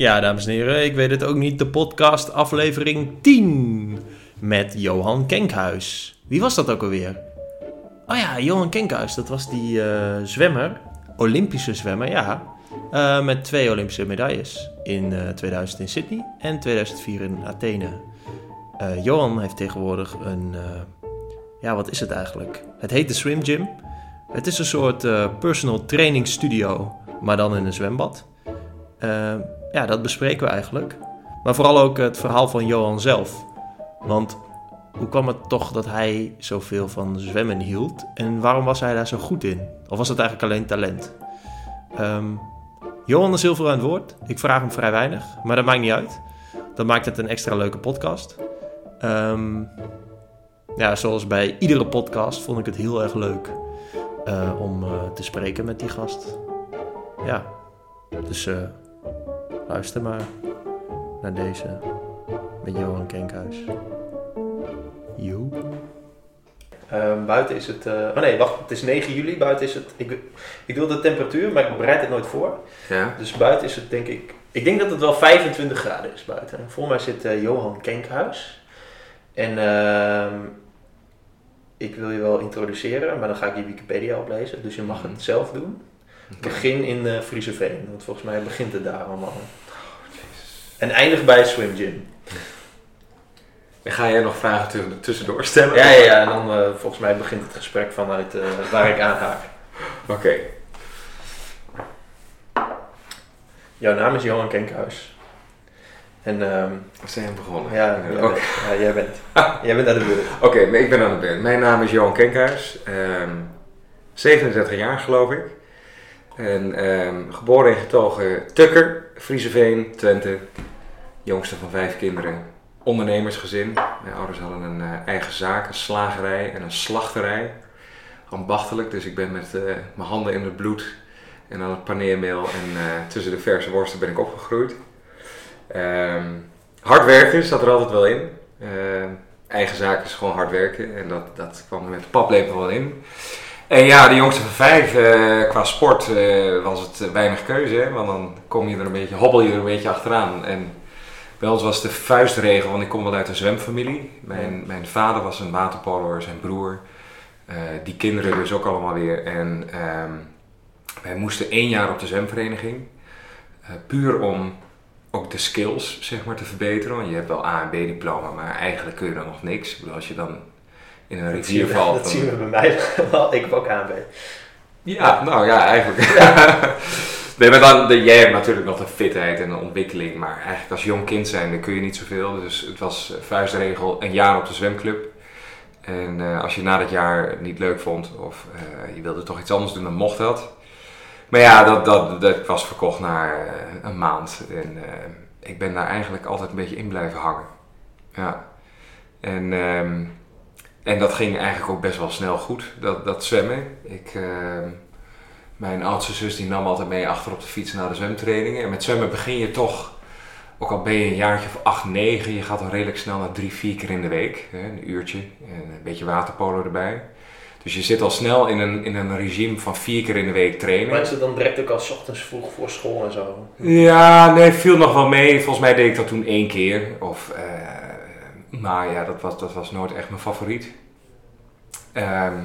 Ja, dames en heren, ik weet het ook niet. De podcast aflevering 10 met Johan Kenkhuis. Wie was dat ook alweer? Oh ja, Johan Kenkhuis, dat was die eh, zwemmer, Olympische zwemmer, ja. Eh, met twee Olympische medailles in eh 2000 in Sydney en 2004 in Athene. Eh, Johan heeft tegenwoordig een, eh, ja wat is het eigenlijk? Het heet de Swim Gym. Het is een soort eh, personal training studio, maar dan in een zwembad. Ja, dat bespreken we eigenlijk. Maar vooral ook het verhaal van Johan zelf. Want hoe kwam het toch dat hij zoveel van zwemmen hield? En waarom was hij daar zo goed in? Of was het eigenlijk alleen talent? Ehm, Johan is heel veel aan het woord. Ik vraag hem vrij weinig, maar dat maakt niet uit. Dat maakt het een extra leuke podcast. Ehm, ja, zoals bij iedere podcast vond ik het heel erg leuk eh, om eh, te spreken met die gast. Ja, dus eh, luister maar naar deze met Johan Kenkhuis. Joe. Ehm, buiten is het. oh nee, wacht, het is 9 juli. Buiten is het. Ik, ik wil de temperatuur, maar ik bereid het nooit voor. Ja. Dus buiten is het denk ik. Ik denk dat het wel 25 graden is buiten. Voor mij zit eh, Johan Kenkhuis. En ehm, ik wil je wel introduceren, maar dan ga ik je Wikipedia oplezen. Dus je mag het zelf doen. Begin in uh, Frieseveen, want volgens mij begint het daar allemaal. En eindig bij Swim Gym. En ga jij nog vragen tussen- tussendoor stellen? Ja, ja, ja. En dan eh, volgens mij begint het gesprek vanuit eh, waar ik aanhaak. Oké. Jouw naam is Johan Kenkhuis. En We zijn begonnen. ja, jij bent, ja, jij bent. jij bent aan de beurt. Oké, maar ik ben aan de beurt. Mijn naam is Johan Kenkhuis. ehm 37 jaar geloof ik. En ehm, geboren en getogen Tukker, Frieseveen, Twente. Jongste van vijf kinderen. Ondernemersgezin. Mijn ouders hadden een eh, eigen zaak, een slagerij en een slachterij. Ambachtelijk, dus ik ben met eh, mijn handen in het bloed en aan het paneermeel en eh, tussen de verse worsten ben ik opgegroeid. Ehm, hard werken zat er altijd wel in. Ehm, eigen zaak is gewoon hard werken en dat, dat kwam er met paplepel wel in. En ja, de jongste van vijf, eh, qua sport eh, was het eh, weinig keuze, hè? want dan kom je er een beetje, hobbel je er een beetje achteraan. En bij ons was de vuistregel, want ik kom wel uit een zwemfamilie. Mijn, mijn vader was een waterpoloer, zijn broer. Die kinderen dus ook allemaal weer. En ehm, wij moesten één jaar op de zwemvereniging. puur om ook de skills zeg maar, te verbeteren. Want je hebt wel A en B diploma, maar eigenlijk kun je dan nog niks. Ik bedoel, als je dan in een Dat rivier zien, we, valt. dat zien we bij mij wel. Ik heb ook aan bij. ja, nou ja, eigenlijk. nee, maar dan, de, jij hebt natuurlijk nog de fitheid en de ontwikkeling, maar eigenlijk als jong kind zijn, dan kun je niet zoveel. Dus het was vuistregel een jaar op de zwemclub. En eh, als je na dat jaar het niet leuk vond of eh, je wilde toch iets anders doen, dan mocht dat. Maar ja, dat, dat, dat was verkocht na eh, een maand. En ik ben daar eigenlijk altijd een beetje in blijven hangen. Ja. En, ehm, en dat ging eigenlijk ook best wel snel goed, dat, dat zwemmen. Ik, ehm, mijn oudste zus die nam altijd mee achter op de fiets naar de zwemtrainingen. En met zwemmen begin je toch, ook al ben je een jaartje of acht, negen, je gaat al redelijk snel naar drie, vier keer in de week. Hè, een uurtje en een beetje waterpolo erbij. Dus je zit al snel in een, in een regime van vier keer in de week trainen. Mensen dan direct ook al 's ochtends vroeg voor school en zo. Ja, nee, viel nog wel mee. Volgens mij deed ik dat toen één keer. Of, eh, maar ja, dat was, dat was nooit echt mijn favoriet. Ehm,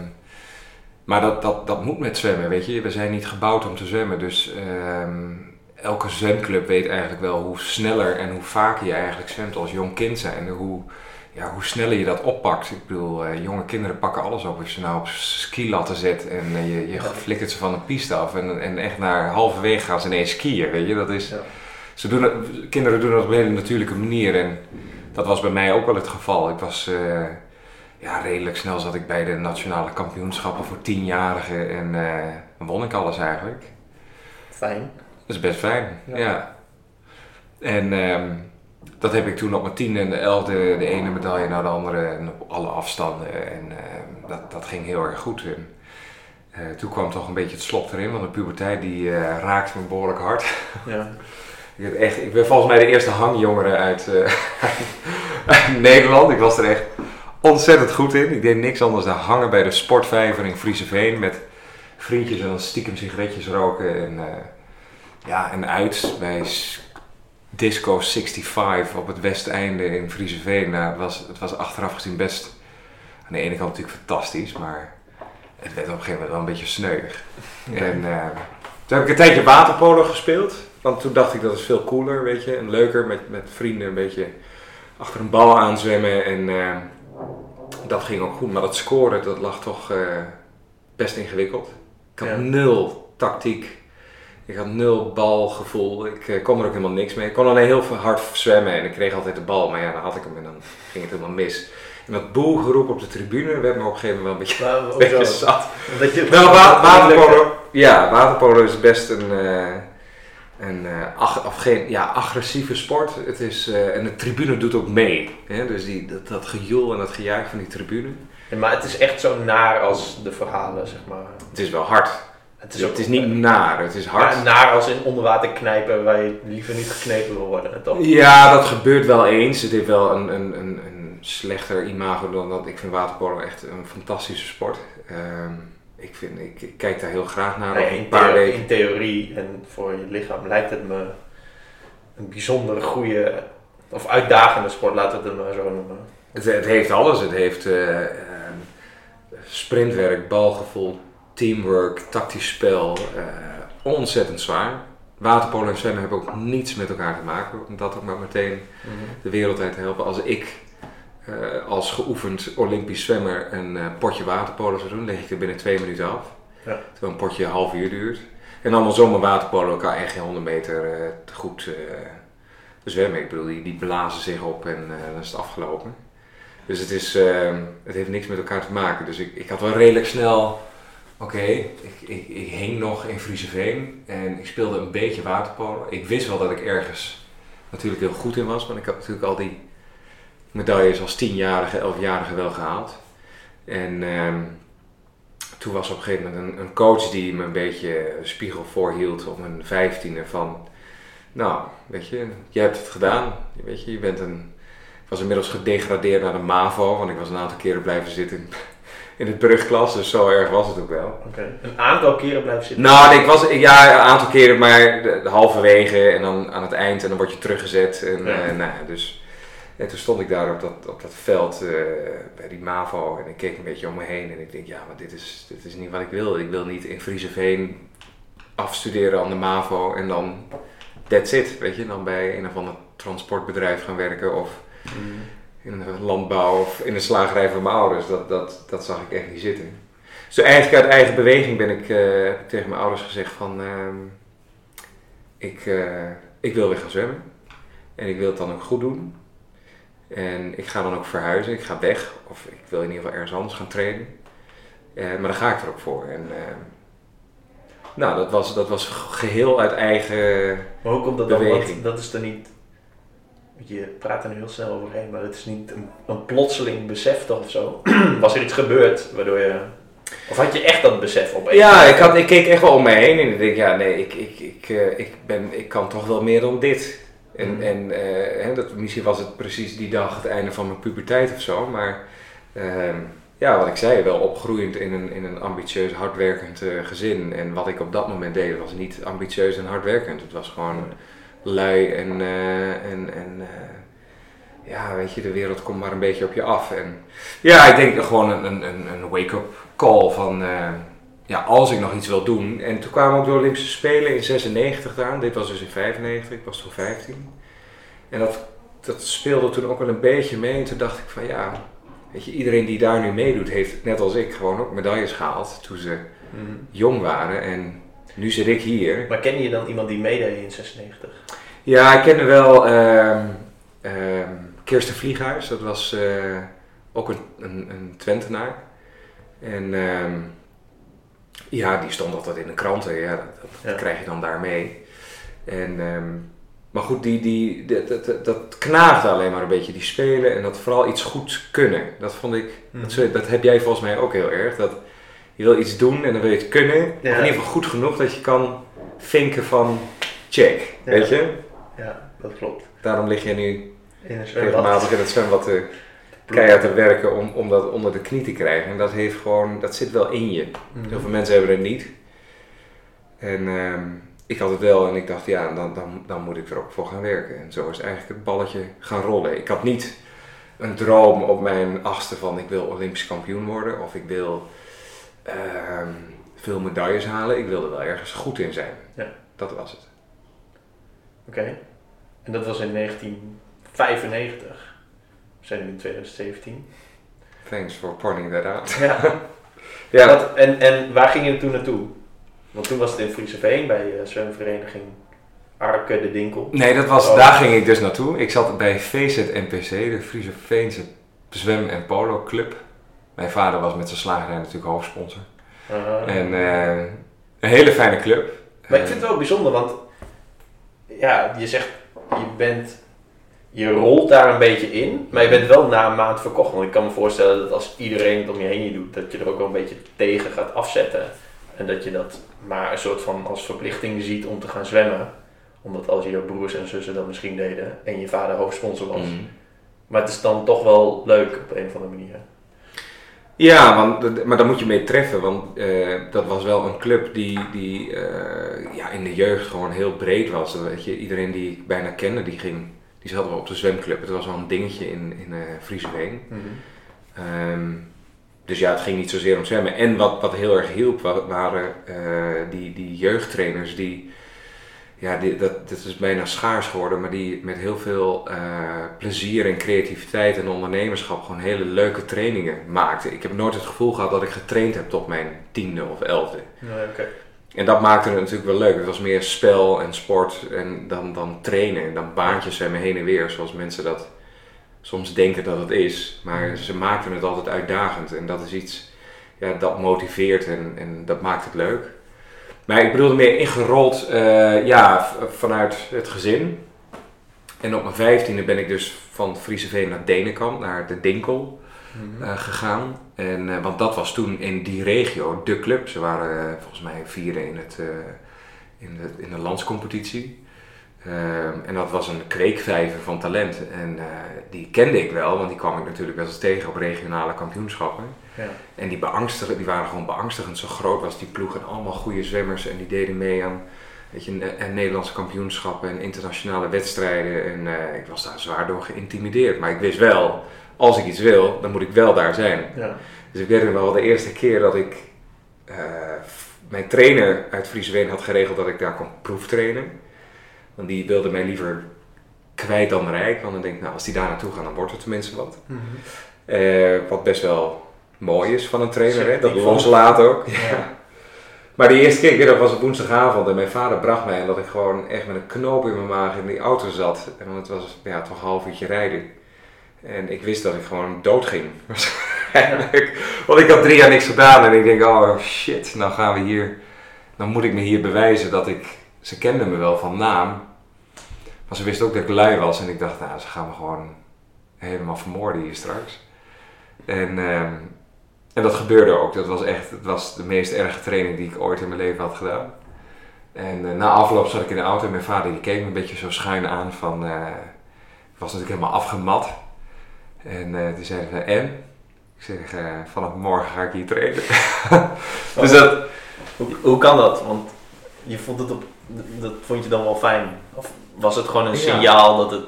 maar dat, dat, dat moet met zwemmen, weet je. We zijn niet gebouwd om te zwemmen. Dus ehm, elke zwemclub weet eigenlijk wel hoe sneller en hoe vaker je eigenlijk zwemt als jong kind zijn. Hoe, ja, hoe sneller je dat oppakt. Ik bedoel, eh, jonge kinderen pakken alles op. Als je nou op skilatten zet en eh, je, je flikkert ze van de piste af. En, en echt naar halverwege gaan ze ineens skiën, weet je. Dat is... Ja. Ze doen het, kinderen doen dat op een hele natuurlijke manier en dat was bij mij ook wel het geval. Ik was eh, ja, redelijk snel zat ik bij de nationale kampioenschappen voor tienjarigen en eh, won ik alles eigenlijk. Fijn. Dat is best fijn, Ja. ja. En ehm, dat heb ik toen op mijn tiende en de elfde de ene medaille naar de andere en op alle afstanden en ehm, dat, dat ging heel erg goed. En, eh, toen kwam toch een beetje het slop erin, want de puberteit die raakte me behoorlijk hard. Ja. Ik, heb echt, ik ben volgens mij de eerste hangjongere uit, eh, uit Nederland. Ik was er echt ontzettend goed in. Ik deed niks anders dan hangen bij de sportvijver in Frieseveen met vriendjes en dan stiekem sigaretjes roken en, eh, ja, en uit bij Disco 65 op het westeinde in Frieseveen. Nou, het, was, het was achteraf gezien best aan de ene kant natuurlijk fantastisch, maar het werd op een gegeven moment wel een beetje sneuig. En uh, toen heb ik een tijdje waterpolo gespeeld. Want toen dacht ik dat is veel cooler, weet je. En leuker met, met vrienden een beetje achter een bal aanzwemmen. En uh, dat ging ook goed. Maar dat scoren, dat lag toch uh, best ingewikkeld. Ik had ja. nul tactiek. Ik had nul balgevoel. Ik uh, kon er ook helemaal niks mee. Ik kon alleen heel hard zwemmen en ik kreeg altijd de bal. Maar ja, dan had ik hem en dan ging het helemaal mis. En dat boelgeroep op de tribune werd me op een gegeven moment wel een beetje, beetje zat. Nou, wa waterpolo, ja, waterpolo is best een, uh, een uh, ag of geen, ja, agressieve sport. Het is, uh, en de tribune doet ook mee. Hè? Dus die, dat, dat gejoel en dat gejuich van die tribune. Ja, maar het is echt zo naar als de verhalen, zeg maar. Het is wel hard. Het is, het is niet naar, het is hard. Ja, naar als in onder water knijpen waar je liever niet geknepen wil worden, toch? Ja, dat gebeurt wel eens. Het heeft wel een, een, een, een slechter imago dan dat. Ik vind waterpolo echt een fantastische sport. Um, ik, vind, ik, ik, kijk daar heel graag naar. Nee, een paar weken. in theorie en voor je lichaam lijkt het me een bijzonder goede of uitdagende sport, laten we het maar zo noemen. Het, het heeft alles. Het heeft uh, uh, sprintwerk, balgevoel, teamwork, tactisch spel. Uh, ontzettend zwaar. Waterpolo en zwemmen hebben ook niets met elkaar te maken. Om dat ook maar meteen mm -hmm. de wereld uit te helpen. Als ik uh, als geoefend Olympisch zwemmer een uh, potje waterpolo zou doen, leg ik er binnen twee minuten af. Ja. Terwijl een potje een half uur duurt. En andersom een waterpolo kan echt geen 100 meter uh, goed zwemmen. Ik bedoel, die, die blazen zich op en dan is het afgelopen. Dus het, is, ehm, het heeft niks met elkaar te maken. Dus ik, ik had wel redelijk snel Oké, okay, ik, ik, ik, hing nog in Frieseveen en ik speelde een beetje waterpolo. Ik wist wel dat ik ergens natuurlijk heel goed in was, maar ik had natuurlijk al die medailles als tienjarige, elfjarige wel gehaald. En um, toen was op een gegeven moment een, een, coach die me een beetje spiegel voorhield op mijn vijftiende van... Nou, weet je, jij hebt het gedaan. Weet je, je bent een... Ik was inmiddels gedegradeerd naar de MAVO, want ik was een aantal keren blijven zitten in het brugklas, dus zo erg was het ook wel. Okay. Een aantal keren blijven zitten? Nou, ik was, ja, een aantal keren, maar halverwege en dan aan het eind en dan word je teruggezet. En, ja. uh, nou, dus, en toen stond ik daar op dat, op dat veld uh, bij die MAVO en ik keek een beetje om me heen en ik denk, ja, maar dit is, dit is niet wat ik wil. Ik wil niet in Frieseveen afstuderen aan de MAVO en dan that's it, weet je. Dan bij een of ander transportbedrijf gaan werken of... Mm in de landbouw of in de slagerij van mijn ouders. Dat, dat, dat zag ik echt niet zitten. Dus eigenlijk uit eigen beweging ben ik, uh, ik tegen mijn ouders gezegd van... Uh, ik, uh, ik wil weer gaan zwemmen. En ik wil het dan ook goed doen. En ik ga dan ook verhuizen. Ik ga weg. Of ik wil in ieder geval ergens anders gaan trainen. maar dan ga ik er ook voor. En, nou, dat was, dat was geheel uit eigen Maar hoe komt dat beweging. dan? Dat is dan niet je praat er nu heel snel overheen, maar het is niet een, een plotseling besef of zo. Was er iets gebeurd waardoor je. Of had je echt dat besef op? Ja, ik, had, ik keek echt wel om me heen en ik denk, ja, nee, ik, ik, ik, uh, ik, ben, ik kan toch wel meer dan dit. En, mm. en uh, hè, dat, misschien was het precies die dag het einde van mijn puberteit of zo, maar uh, ja, wat ik zei, wel opgroeiend in een, in een ambitieus, hardwerkend uh, gezin. En wat ik op dat moment deed, was niet ambitieus en hardwerkend. Het was gewoon. Lui en, uh, en, en ja, weet je, de wereld komt maar een beetje op je af. En ja, ik denk gewoon een, een, een wake-up call van, ja, als ik nog iets wil doen. En toen kwamen ook de Olympische Spelen in 96 aan. Dit was dus in 95, ik was toen 15. En dat, dat speelde toen ook wel een beetje mee. En toen dacht ik van ja, weet je, iedereen die daar nu meedoet, heeft net als ik gewoon ook medailles gehaald toen ze mm. jong waren. En nu zit ik hier. Maar ken je dan iemand die meedeed in 96? Ja, ik kende wel uh, uh, Kirsten Vlieghuis. Dat was uh, ook een, een, een, Twentenaar. En ehm, ja, die stond altijd in de kranten. Ja, dat, dat ja. krijg je dan daar mee. En, ehm, maar goed, die, die, dat, dat, dat, knaagde alleen maar een beetje, die spelen. En dat vooral iets goeds kunnen. Dat vond ik, mm. dat, dat heb jij volgens mij ook heel erg. Dat, je wil iets doen en dan wil je het kunnen. Ja. In ieder geval goed genoeg dat je kan vinken van check, ja. weet je? Ja, dat klopt. Daarom lig je nu in regelmatig in het zwembad te, keihard te werken om, om dat onder de knie te krijgen. En dat, heeft gewoon, dat zit wel in je. Mm -hmm. Heel veel mensen hebben het niet. En, um, ik had het wel en ik dacht, ja, dan, dan, dan moet ik er ook voor gaan werken. En zo is eigenlijk het balletje gaan rollen. Ik had niet een droom op mijn achtste van ik wil Olympisch kampioen worden of ik wil ehm, veel medailles halen. Ik wilde wel ergens goed in zijn. Ja. Dat was het. Oké. En dat was in 1995. We zijn nu in 2017. Thanks for pointing that out. Ja. Ja, Wat, en, en waar ging je toen naartoe? Want toen was het in Frieseveen bij uh, zwemvereniging Arke de Dinkel. Nee, dat was, Oh. daar ging ik dus naartoe. Ik zat bij VZNPC, de Friese Veense Zwem- en Polo Club. Mijn vader was met zijn slagerij natuurlijk hoofdsponsor. Uh, En eh, een hele fijne club. maar ik vind het wel bijzonder, want ja, je zegt, je bent, je rolt daar een beetje in, maar je bent wel na een maand verkocht. Want ik kan me voorstellen dat als iedereen het om je heen je doet, dat je er ook wel een beetje tegen gaat afzetten. En dat je dat maar een soort van als verplichting ziet om te gaan zwemmen. Omdat als je broers en zussen dat misschien deden en je vader hoofdsponsor was. Mm. Maar het is dan toch wel leuk op een of andere manier. Ja, want, maar daar moet je mee treffen, want eh, dat was wel een club die, die eh, ja, in de jeugd gewoon heel breed was. Weet je. Iedereen die ik bijna kende, die, ging, die zat wel op de zwemclub. Het was wel een dingetje in, in Frieseveen. Ehm, dus ja, het ging niet zozeer om zwemmen. En wat, wat heel erg hielp, wa- waren eh, die, die jeugdtrainers die, ja, die, dat, dat is bijna schaars geworden, maar die met heel veel eh, plezier en creativiteit en ondernemerschap gewoon hele leuke trainingen maakten. Ik heb nooit het gevoel gehad dat ik getraind heb tot mijn tiende of elfde. Nee. En dat maakte het natuurlijk wel leuk. Het was meer spel en sport en dan, dan trainen en dan baantjes zwemmen heen en weer, zoals mensen dat soms denken dat het is. Maar ze maakten het altijd uitdagend en dat is iets ja, dat motiveert en, en dat maakt het leuk. Maar ik bedoelde meer ingerold eh, ja, vanuit het gezin. En op mijn vijftiende ben ik dus van Frieseveen naar Denenkamp, naar de Dinkel Mhm. eh, gegaan. En, eh, want dat was toen in die regio de club. Ze waren eh, volgens mij vierde in, het, in, de, in de landscompetitie. Ehm, en dat was een kweekvijver van talent. En die kende ik wel, want die kwam ik natuurlijk wel eens tegen op regionale kampioenschappen. Ja. En die, beangstigen, die waren gewoon beangstigend. Zo groot was die ploeg en allemaal goede zwemmers. En die deden mee aan weet je, en Nederlandse kampioenschappen en internationale wedstrijden. En ik was daar zwaar door geïntimideerd. Maar ik wist wel, als ik iets wil, dan moet ik wel daar zijn. Ja. Dus ik weet nog wel de eerste keer dat ik eh, mijn trainer uit Frieseveen had geregeld dat ik daar kon proeftrainen. Want die wilde mij liever kwijt dan rijk. Want dan denk ik, nou, als die daar naartoe gaan, dan wordt er tenminste wat. Mhm. Eh, wat best wel mooi is van een trainer, hè? dat loslaat ook. Ja. Maar de eerste keer, ik weet nog, was op woensdagavond en mijn vader bracht mij en dat ik gewoon echt met een knoop in mijn maag in die auto zat. En want het was ja, toch een half uurtje rijden. En ik wist dat ik gewoon dood ging. Want ik had drie jaar niks gedaan en ik denk, oh shit, nou gaan we hier, dan moet ik me hier bewijzen dat ik, ze kenden me wel van naam. Maar ze wisten ook dat ik lui was en ik dacht, nou ze gaan me gewoon helemaal vermoorden hier straks. En, ehm, en dat gebeurde ook. Dat was echt het was de meest erge training die ik ooit in mijn leven had gedaan. En eh, na afloop zat ik in de auto en mijn vader die keek me een beetje zo schuin aan van... eh, ik was natuurlijk helemaal afgemat. En eh toen zei hij, en? Ik zeg, eh, vanaf morgen ga ik hier trainen. dus dat, Hoe, hoe kan dat? Want je vond het op, dat vond je dan wel fijn? Of was het gewoon een Ja. signaal dat het,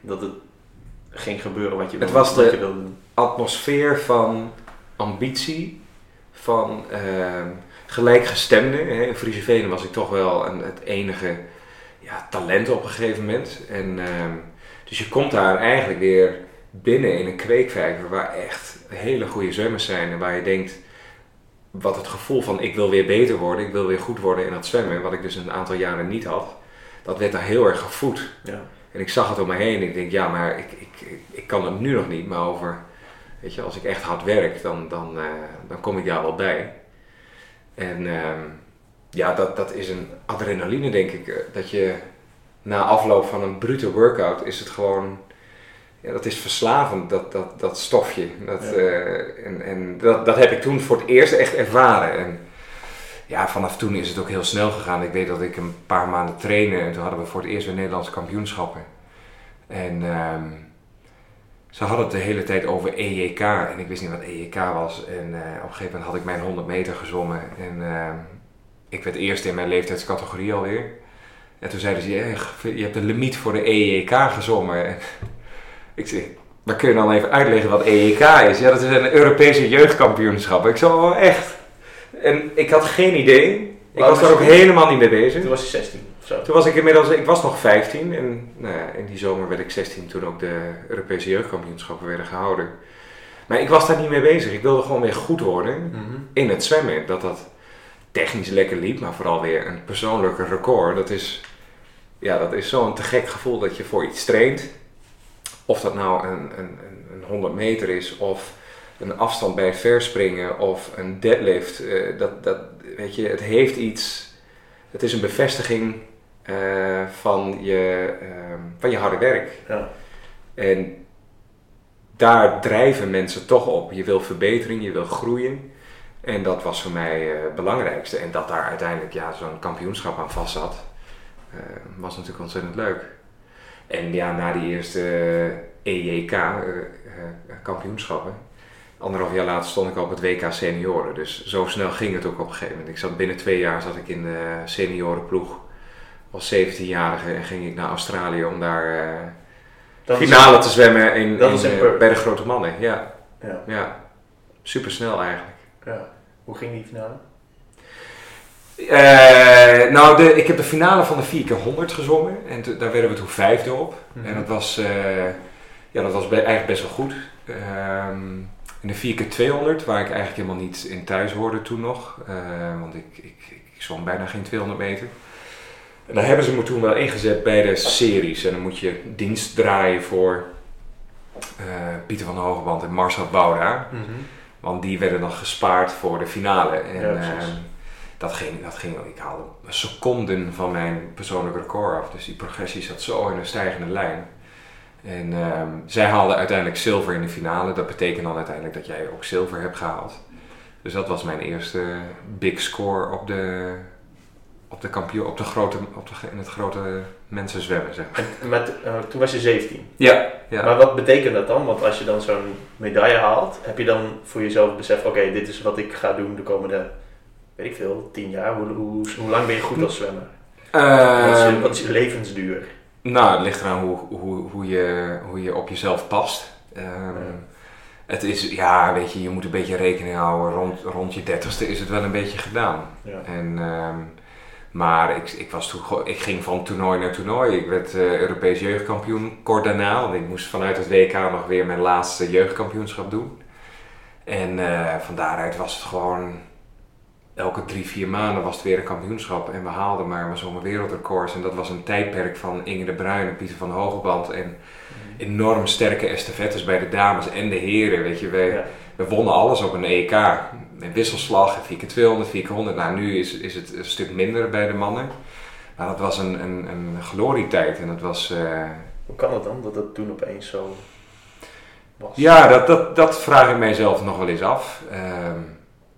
dat het ging gebeuren wat je Het wilde, was wat de- je wilde doen? atmosfeer van ambitie, van ehm gelijkgestemden. Hè. In Frieseveen was ik toch wel een, het enige ja, talent op een gegeven moment. En, ehm, dus je komt daar eigenlijk weer binnen in een kweekvijver waar echt hele goede zwemmers zijn. En waar je denkt, wat het gevoel van ik wil weer beter worden, ik wil weer goed worden in dat zwemmen, wat ik dus een aantal jaren niet had, dat werd daar heel erg gevoed. Ja. En ik zag het om me heen en ik denk, ja, maar ik, ik, ik, ik kan het nu nog niet, maar over, weet je, als ik echt hard werk, dan, dan, eh, dan kom ik daar wel bij. En ehm, ja, dat, dat is een adrenaline, denk ik, eh, dat je na afloop van een brute workout is het gewoon, ja, dat is verslavend, dat, dat, dat stofje. Dat, Ja. eh, en en dat, dat heb ik toen voor het eerst echt ervaren. En, ja, vanaf toen is het ook heel snel gegaan. Ik weet dat ik een paar maanden trainde en toen hadden we voor het eerst weer Nederlandse kampioenschappen. En ehm, ze hadden het de hele tijd over EJK en ik wist niet wat EJK was. En eh, op een gegeven moment had ik mijn 100 meter gezwommen en ehm, ik werd eerste in mijn leeftijdscategorie alweer. En toen zeiden ze, "Eh, je hebt een limiet voor de EEK gezongen. Ik zeg, maar kun je dan even uitleggen wat EEK is? Ja, dat is een Europese jeugdkampioenschap. Ik zo, oh, echt? En ik had geen idee. Ik was daar ook je? helemaal niet mee bezig. Toen was hij 16 of zo. Toen was ik inmiddels, ik was nog 15 en nou ja, in die zomer werd ik 16 toen ook de Europese jeugdkampioenschappen werden gehouden. Maar ik was daar niet mee bezig. Ik wilde gewoon weer goed worden Mhm. in het zwemmen. Dat dat technisch lekker liep, maar vooral weer een persoonlijke record. Dat is, ja, dat is zo'n te gek gevoel dat je voor iets traint. Of dat nou een, een, een- een 100 meter is of een afstand bij verspringen of een deadlift. eh, dat, dat, weet je, het heeft iets. Het is een bevestiging eh, van, je, ehm, van je harde werk. Ja. En daar drijven mensen toch op. Je wil verbetering, je wil groeien. En dat was voor mij eh, het belangrijkste. En dat daar uiteindelijk ja, zo'n kampioenschap aan vast zat, was natuurlijk ontzettend leuk. En ja, na die eerste EJK, eh, eh, kampioenschappen, anderhalf jaar later stond ik op het WK senioren. Dus zo snel ging het ook op een gegeven moment. Ik zat binnen twee jaar zat ik in de seniorenploeg als 17-jarige en ging ik naar Australië om daar eh, is- finale te zwemmen in, eh, bij de grote mannen. Ja, Ja. ja. super snel eigenlijk. ja. Hoe ging die finale? Eh, nou, de, ik heb de finale van de 4 keer 100 gezongen en daar werden we toen vijfde op. Mhm. En dat was, eh, ja, dat was be- eigenlijk best wel goed. In de 4 keer 200, waar ik eigenlijk helemaal niet in thuis hoorde toen nog, eh, want ik, ik, ik zwom bijna geen 200 meter. En daar hebben ze me toen wel ingezet bij de series. En dan moet je dienst draaien voor Pieter van Hogeband en Marcel Bouda. Want die werden dan gespaard voor de finale. En Ja, dat, ging, dat ging, ik haalde seconden van mijn persoonlijke record af. Dus die progressie zat zo in een stijgende lijn. En ehm, zij haalden uiteindelijk zilver in de finale. Dat betekent dan uiteindelijk dat jij ook zilver hebt gehaald. Dus dat was mijn eerste big score op de, op de kampioen, op de grote, op de, in het grote mensenzwemmen, zeg maar. En met, eh, toen was je 17. Ja, ja. Maar wat betekent dat dan? Want als je dan zo'n medaille haalt, heb je dan voor jezelf besef, oké, dit is wat ik ga doen de komende, weet ik veel, 10 jaar. Hoe, hoe, hoe lang ben je goed als zwemmer? wat, is je, Ehm, wat is je levensduur? Nou, het ligt eraan hoe, hoe, hoe, je, hoe je op jezelf past. Ehm, Ja. Het is, ja, weet je, je moet een beetje rekening houden. Rond, rond je dertigste is het wel een beetje gedaan. Ja. En, ehm, maar ik, ik, was toen, ik ging van toernooi naar toernooi. Ik werd eh, Europees jeugdkampioen kort daarna. Want ik moest vanuit het WK nog weer mijn laatste jeugdkampioenschap doen. En eh, van daaruit was het gewoon... Elke drie, vier maanden was het weer een kampioenschap. En we haalden maar, maar zo'n wereldrecords. En dat was een tijdperk van Inge de Bruin en Pieter van Hogeband. En enorm sterke estafettes bij de dames en de heren. Weet je, Ja. we wonnen alles op een EK. Met wisselslag, 4x200, 4x100. Nou, nu is, is het een stuk minder bij de mannen. Maar dat was een, een, een glorietijd. En dat was... eh, Hoe kan het dan dat het toen opeens zo was? ja, dat, dat, dat vraag ik mijzelf nog wel eens af. Ehm,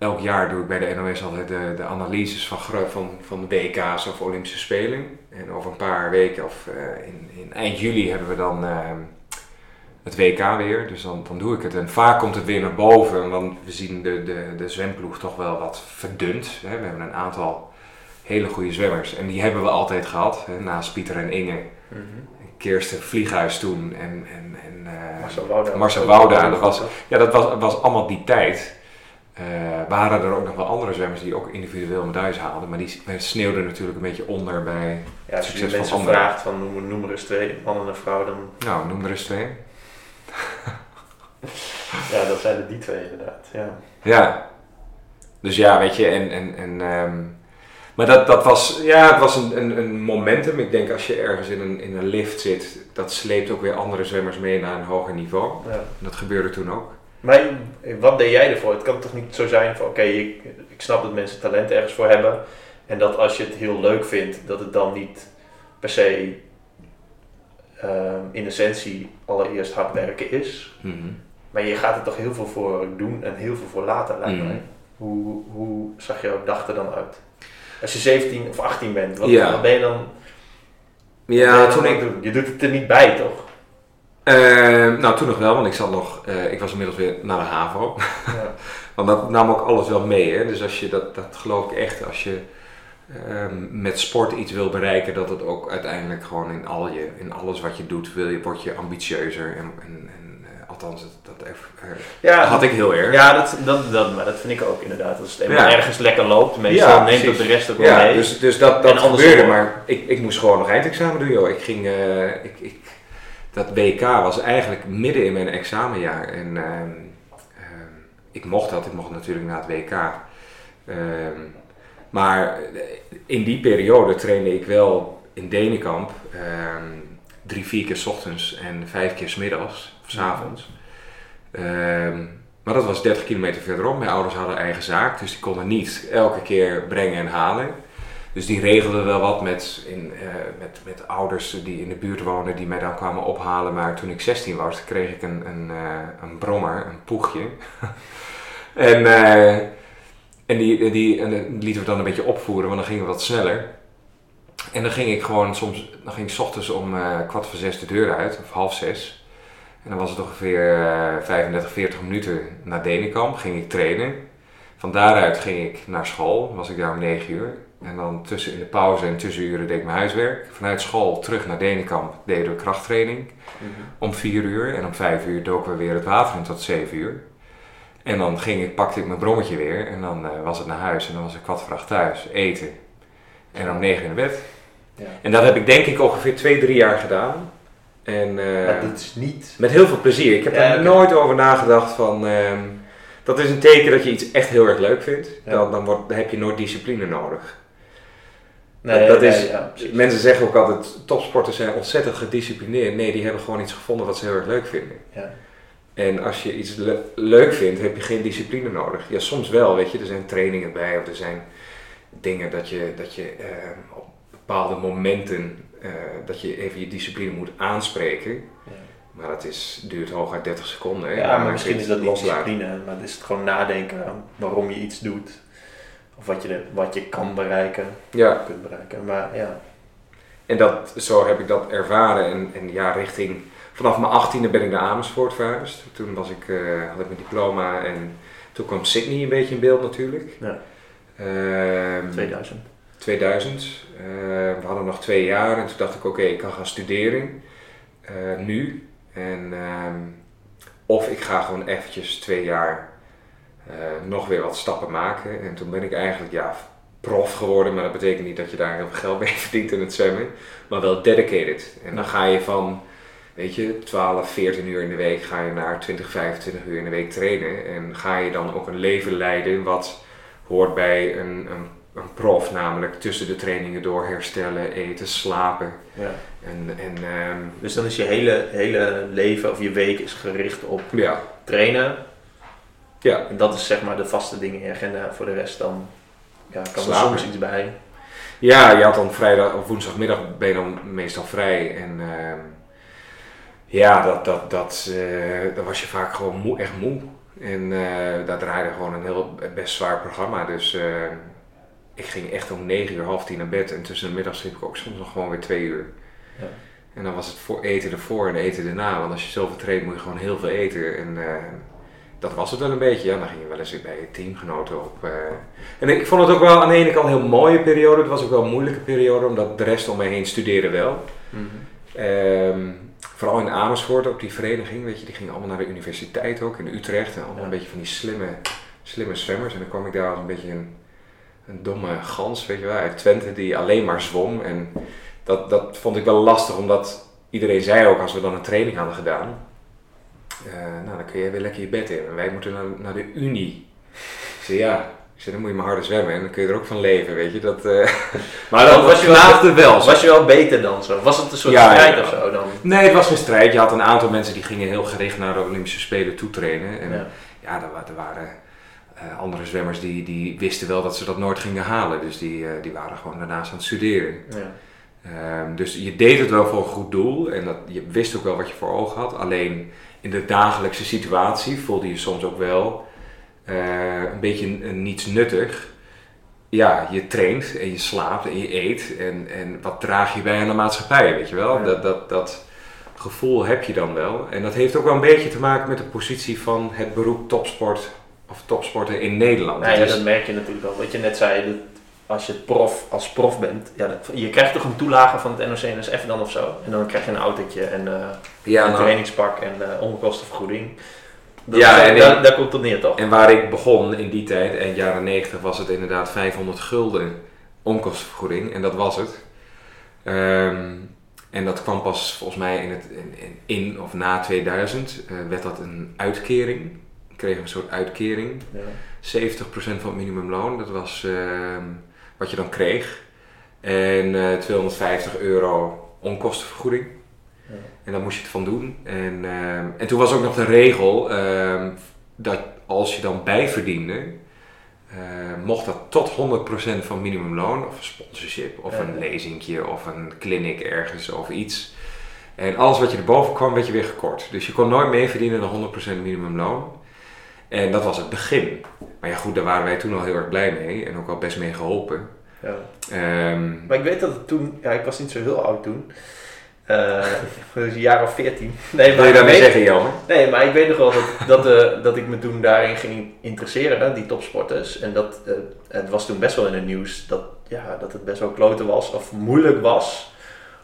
elk jaar doe ik bij de NOS altijd de, de analyses van, van, van de WK's of Olympische Spelen. En over een paar weken, of eh, in, in eind juli, hebben we dan ehm, het WK weer. Dus dan, dan doe ik het. En vaak komt het weer naar boven, want we zien de, de, de zwemploeg toch wel wat verdund. Hè. We hebben een aantal hele goede zwemmers. En die hebben we altijd gehad, hè, naast Pieter en Inge. Mhm. Kirsten Vlieghuis toen en, en, en eh, Marcel Wouda. Marcel Wouda, dat was- ja, dat was, was allemaal die tijd. Eh waren er ook nog wel andere zwemmers die ook individueel medailles haalden. Maar die sneeuwden natuurlijk een beetje onder bij... Ja, als je mensen anderen. vraagt van noem, noem er eens twee, man en een vrouw, dan Nou, noem er eens twee. ja, dat zijn er die twee inderdaad. Ja. Ja. Dus ja, weet je, en... en, en ehm, maar dat, dat was, ja, het was een, een, een momentum. Ik denk als je ergens in een, in een lift zit, dat sleept ook weer andere zwemmers mee naar een hoger niveau. Ja. Dat gebeurde toen ook. Maar wat deed jij ervoor? Het kan toch niet zo zijn van oké, ik, ik snap dat mensen talent ergens voor hebben. En dat als je het heel leuk vindt, dat het dan niet per se ehm, in essentie allereerst hard werken is. Mhm. Maar je gaat er toch heel veel voor doen en heel veel voor laten, lijkt Mhm. Hoe, hoe zag jouw dag er dan uit? Als je 17 of 18 bent, wat, Ja. wat ben je dan, Ja, je dan toen ik... Je doet het er niet bij, toch? Eh, nou, toen nog wel, want ik zat nog... eh, ik was inmiddels weer naar de HAVO. Ja. Want dat nam ook alles wel mee. Hè? Dus als je dat, dat geloof ik echt, als je ehm, met sport iets wil bereiken, dat het ook uiteindelijk gewoon in, al je, in alles wat je doet, wil je, word je ambitieuzer. En, en, en eh, althans, dat, dat er- Ja, had ik heel erg. Ja, dat, dat, dat, maar dat vind ik ook inderdaad. Als het eenmaal Ja. ergens lekker loopt, meestal neemt precies. de rest ook wel Ja, mee. dus, dus dat, dat gebeurde, maar ik, ik moest gewoon nog eindexamen doen, joh. Ik ging, eh, ik, ik, dat WK was eigenlijk midden in mijn examenjaar en ehm, ehm, ik mocht dat, ik mocht natuurlijk na het WK. Ehm, maar in die periode trainde ik wel in Denenkamp drie, vier keer 's ochtends en vijf keer 's middags of 's avonds. Maar dat was 30 kilometer verderop. Mijn ouders hadden eigen zaak, dus die konden niet elke keer brengen en halen. Dus die regelden wel wat met, in, eh, met, met ouders die in de buurt wonen, die mij dan kwamen ophalen. Maar toen ik 16 was, kreeg ik een, een, eh, een brommer, een poegje. en eh, en die, die, en die lieten we dan een beetje opvoeren, want dan gingen we wat sneller. En dan ging ik gewoon soms, dan ging ik ochtends om kwart voor zes de deur uit, of half zes. En dan was het ongeveer eh 35, 40 minuten naar Denenkamp, ging ik trainen. Van daaruit ging ik naar school, was ik daar om 9 uur. En dan tussen in de pauze en tussenuren deed ik mijn huiswerk. Vanuit school terug naar Denenkamp deden we krachttraining Mhm. om 4 uur. En om 5 uur doken we weer het water in tot 7 uur. En dan ging ik, pakte ik mijn brommetje weer en dan eh, was het naar huis. En dan was ik kwart voor acht thuis, eten. En om 9 uur in bed. Ja. En dat heb ik denk ik ongeveer 2, 3 jaar gedaan. En Maar dit is niet... met heel veel plezier. Ik heb Ja, er nooit over nagedacht van... ehm, dat is een teken dat je iets echt heel erg leuk vindt. Dan, dan, wordt, dan heb je nooit discipline nodig. Nee, dat is- ja. Mensen zeggen ook altijd, topsporters zijn ontzettend gedisciplineerd. Nee, die hebben gewoon iets gevonden wat ze heel erg leuk vinden. Ja. En als je iets le- leuk vindt, heb je geen discipline nodig. Ja, soms wel, weet je. Er zijn trainingen bij of er zijn dingen dat je, dat je eh, op bepaalde momenten... eh, dat je even je discipline moet aanspreken. Ja. Maar dat is, duurt hooguit 30 seconden. hè. Ja, maar misschien is dat niet discipline, maar het is het gewoon nadenken aan waarom je iets doet. Of wat je, wat je kan bereiken, Ja, kunt bereiken. Maar ja, en dat, zo heb ik dat ervaren. En, en ja, richting... Vanaf mijn achttiende ben ik naar Amersfoort verhuisd. Toen was ik, eh, had ik mijn diploma en toen kwam Sydney een beetje in beeld natuurlijk. Ja. Ehm, 2000. 2000. Eh, we hadden nog twee jaar en toen dacht ik, oké, ik kan gaan studeren. eh, nu. En, ehm, of ik ga gewoon eventjes twee jaar nog weer wat stappen maken. En toen ben ik eigenlijk, ja, prof geworden. Maar dat betekent niet dat je daar heel veel geld mee verdient in het zwemmen. Maar wel dedicated. En dan ga je van, weet je, 12, 14 uur in de week ga je naar 20, 25 uur in de week trainen. En ga je dan ook een leven leiden wat hoort bij een, een, een prof. Namelijk tussen de trainingen door herstellen, eten, slapen. Ja. En, en ehm, Dus dan is je hele, hele leven of je week is gericht op ja, trainen. Ja, En dat is zeg maar de vaste dingen in je agenda. Voor de rest dan ja, kan er soms iets bij. Ja, je had dan vrijdag of woensdagmiddag ben je dan meestal vrij. En ehm, ja, dat, dat, dat, eh, dan was je vaak gewoon moe, echt moe. En eh daar draaide gewoon een heel best zwaar programma. Dus eh, ik ging echt om 9 uur, half tien naar bed. En tussen de middag sliep ik ook soms nog gewoon weer twee uur. Ja. En dan was het voor eten ervoor en eten erna. Want als je zoveel traint moet je gewoon heel veel eten. En eh, dat was het wel een beetje. Ja, dan ging je wel eens bij je teamgenoten op. eh. En ik vond het ook wel aan de ene kant een heel mooie periode. Het was ook wel een moeilijke periode, omdat de rest om mij heen studeerde wel. Ehm, vooral in Amersfoort, op die vereniging, weet je, die gingen allemaal naar de universiteit ook, in Utrecht. En allemaal Ja. een beetje van die slimme, slimme zwemmers. En dan kwam ik daar als een beetje een, een domme gans, weet je wel, uit Twente, die alleen maar zwom. En dat, dat vond ik wel lastig, omdat iedereen zei ook, als we dan een training hadden gedaan, eh, nou, dan kun je weer lekker je bed in. En wij moeten naar, naar de Unie. Ik zei, ja. Ik zei, dan moet je maar harder zwemmen en dan kun je er ook van leven, weet je. Dat, eh, Maar dan was je, wel, was je wel beter dan zo? Was het een soort Ja, strijd ja. of zo dan? Nee, het was geen strijd. Je had een aantal mensen die gingen heel gericht naar de Olympische Spelen toe trainen. En ja, Ja. er, er waren eh, andere zwemmers die, die wisten wel dat ze dat nooit gingen halen. Dus die, die waren gewoon daarnaast aan het studeren. Ja. Ehm, dus je deed het wel voor een goed doel en dat, je wist ook wel wat je voor ogen had. Alleen in de dagelijkse situatie voelde je soms ook wel eh, een beetje niets nuttig. Ja, je traint en je slaapt en je eet en, en wat draag je bij aan de maatschappij, weet je wel? Ja. Dat, dat, dat gevoel heb je dan wel. En dat heeft ook wel een beetje te maken met de positie van het beroep topsport of topsporter in Nederland. Ja, is- dat merk je natuurlijk al. Wat je net zei, dat als je prof, als prof bent, ja, dat- je krijgt toch een toelage van het NOC-NSF dan of zo? En dan krijg je een autootje en eh, Ja, een nou, trainingspak en eh onkostenvergoeding. Dat, Ja, daar, en daar, komt het neer toch? En waar ik begon in die tijd, eind jaren 90, was het inderdaad 500 gulden onkostenvergoeding. En dat was het. Ehm, en dat kwam pas volgens mij in, het, in, in, in of na 2000, eh, werd dat een uitkering. Ik kreeg een soort uitkering. Ja. 70% van het minimumloon, dat was ehm, wat je dan kreeg. En eh 250 euro onkostenvergoeding. Ja. En daar moest je het van doen. En, ehm, en toen was ook nog de regel ehm, dat als je dan bijverdiende, eh, mocht dat tot 100% van minimumloon, of een sponsorship, of Ja. een lezingje, of een clinic ergens, of iets. En alles wat je erboven kwam, werd je weer gekort. Dus je kon nooit meer verdienen dan 100% minimumloon. En dat was het begin. Maar ja, goed, daar waren wij toen al heel erg blij mee en ook al best mee geholpen. Ja. Ehm, Maar ik weet dat het toen, ja, ik was niet zo heel oud toen. Eh, dus een jaar of veertien. Nee, wil je daarmee weet- zeggen, Jan? Nee, maar ik weet nog wel dat, dat, eh, dat ik me toen daarin ging interesseren, die topsporters. En dat, eh, het was toen best wel in het nieuws dat, ja, dat het best wel kloten was of moeilijk was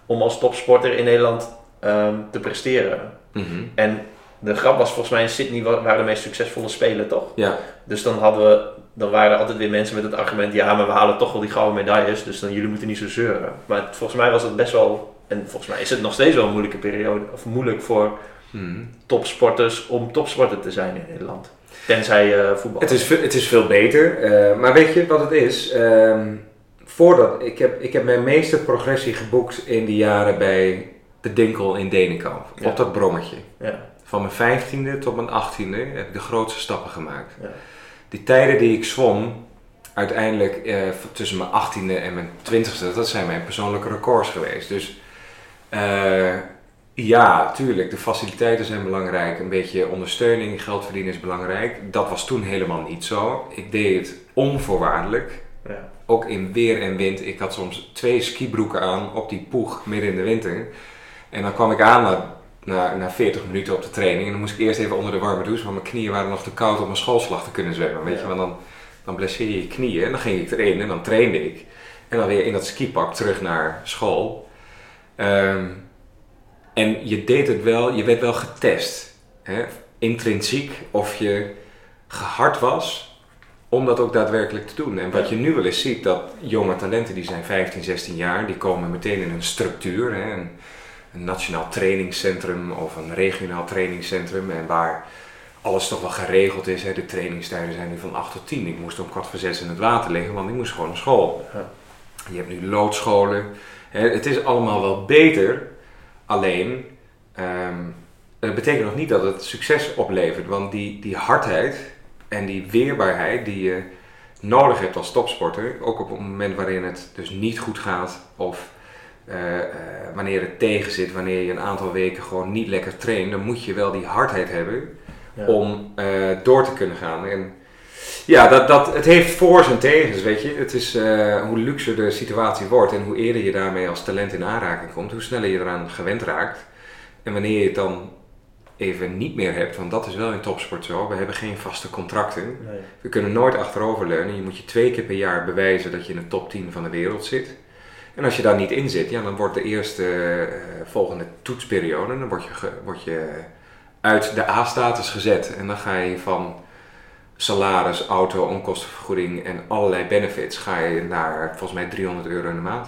om als topsporter in Nederland ehm, te presteren. Mhm. En de grap was volgens mij in Sydney wa- waren de meest succesvolle spelen, toch? Ja, Dus dan hadden we, dan waren er altijd weer mensen met het argument, ja, maar we halen toch wel die gouden medailles, dus dan jullie moeten niet zo zeuren. Maar het- volgens mij was het best wel, en volgens mij is het nog steeds wel een moeilijke periode, of moeilijk voor Mhm. topsporters om topsporter te zijn in Nederland. Tenzij eh voetbal. Het is, het is veel beter, eh, maar weet je wat het is? Ehm, voordat, ik, heb, ik heb mijn meeste progressie geboekt in die jaren bij de Dinkel in Denenkamp. Ja. Op dat brommetje. Ja, Van mijn vijftiende tot mijn achttiende heb ik de grootste stappen gemaakt. ja. Die tijden die ik zwom, uiteindelijk eh, tussen mijn achttiende en mijn twintigste, dat zijn mijn persoonlijke records geweest. Dus eh, ja, tuurlijk, de faciliteiten zijn belangrijk. Een beetje ondersteuning, geld verdienen is belangrijk. Dat was toen helemaal niet zo. Ik deed het onvoorwaardelijk. ja. Ook in weer en wind. Ik had soms twee skibroeken aan op die poeg midden in de winter. En dan kwam ik aan na, na, na 40 minuten op de training. En dan moest ik eerst even onder de warme douche, want mijn knieën waren nog te koud om mijn schoolslag te kunnen zwemmen. Weet Ja. je, want dan, dan blesseer je je knieën. En dan ging ik erin en dan trainde ik. En dan weer in dat skipak terug naar school. Ehm, en je deed het wel, je werd wel getest. Hè? Intrinsiek of je gehard was om dat ook daadwerkelijk te doen. En wat je nu wel eens ziet, dat jonge talenten die zijn 15, 16 jaar, die komen meteen in een structuur. Hè? Een, een nationaal trainingscentrum of een regionaal trainingscentrum. En waar alles toch wel geregeld is. Hè? De trainingstijden zijn nu van 8 tot 10. Ik moest om kwart voor 6 in het water liggen, want ik moest gewoon naar school. Ja. Je hebt nu loodscholen. Hè? Het is allemaal wel beter. Alleen, ehm, het betekent nog niet dat het succes oplevert. Want die, die hardheid en die weerbaarheid die je nodig hebt als topsporter, ook op het moment waarin het dus niet goed gaat of eh, eh, wanneer het tegen zit, wanneer je een aantal weken gewoon niet lekker traint, dan moet je wel die hardheid hebben Ja. om eh, door te kunnen gaan. En ja, dat, dat, het heeft voor's en tegens, weet je. Het is hoe luxer de situatie wordt en hoe eerder je daarmee als talent in aanraking komt, hoe sneller je eraan gewend raakt. En wanneer je het dan even niet meer hebt, want dat is wel in topsport zo, we hebben geen vaste contracten. Nee. We kunnen nooit achteroverleunen. Je moet je twee keer per jaar bewijzen dat je in de top 10 van de wereld zit. En als je daar niet in zit, ja, dan wordt de eerste eh, volgende toetsperiode, dan word je, word je uit de A-status gezet. En dan ga je van salaris, auto, onkostenvergoeding en allerlei benefits, ga je naar volgens mij 300 euro in de maand.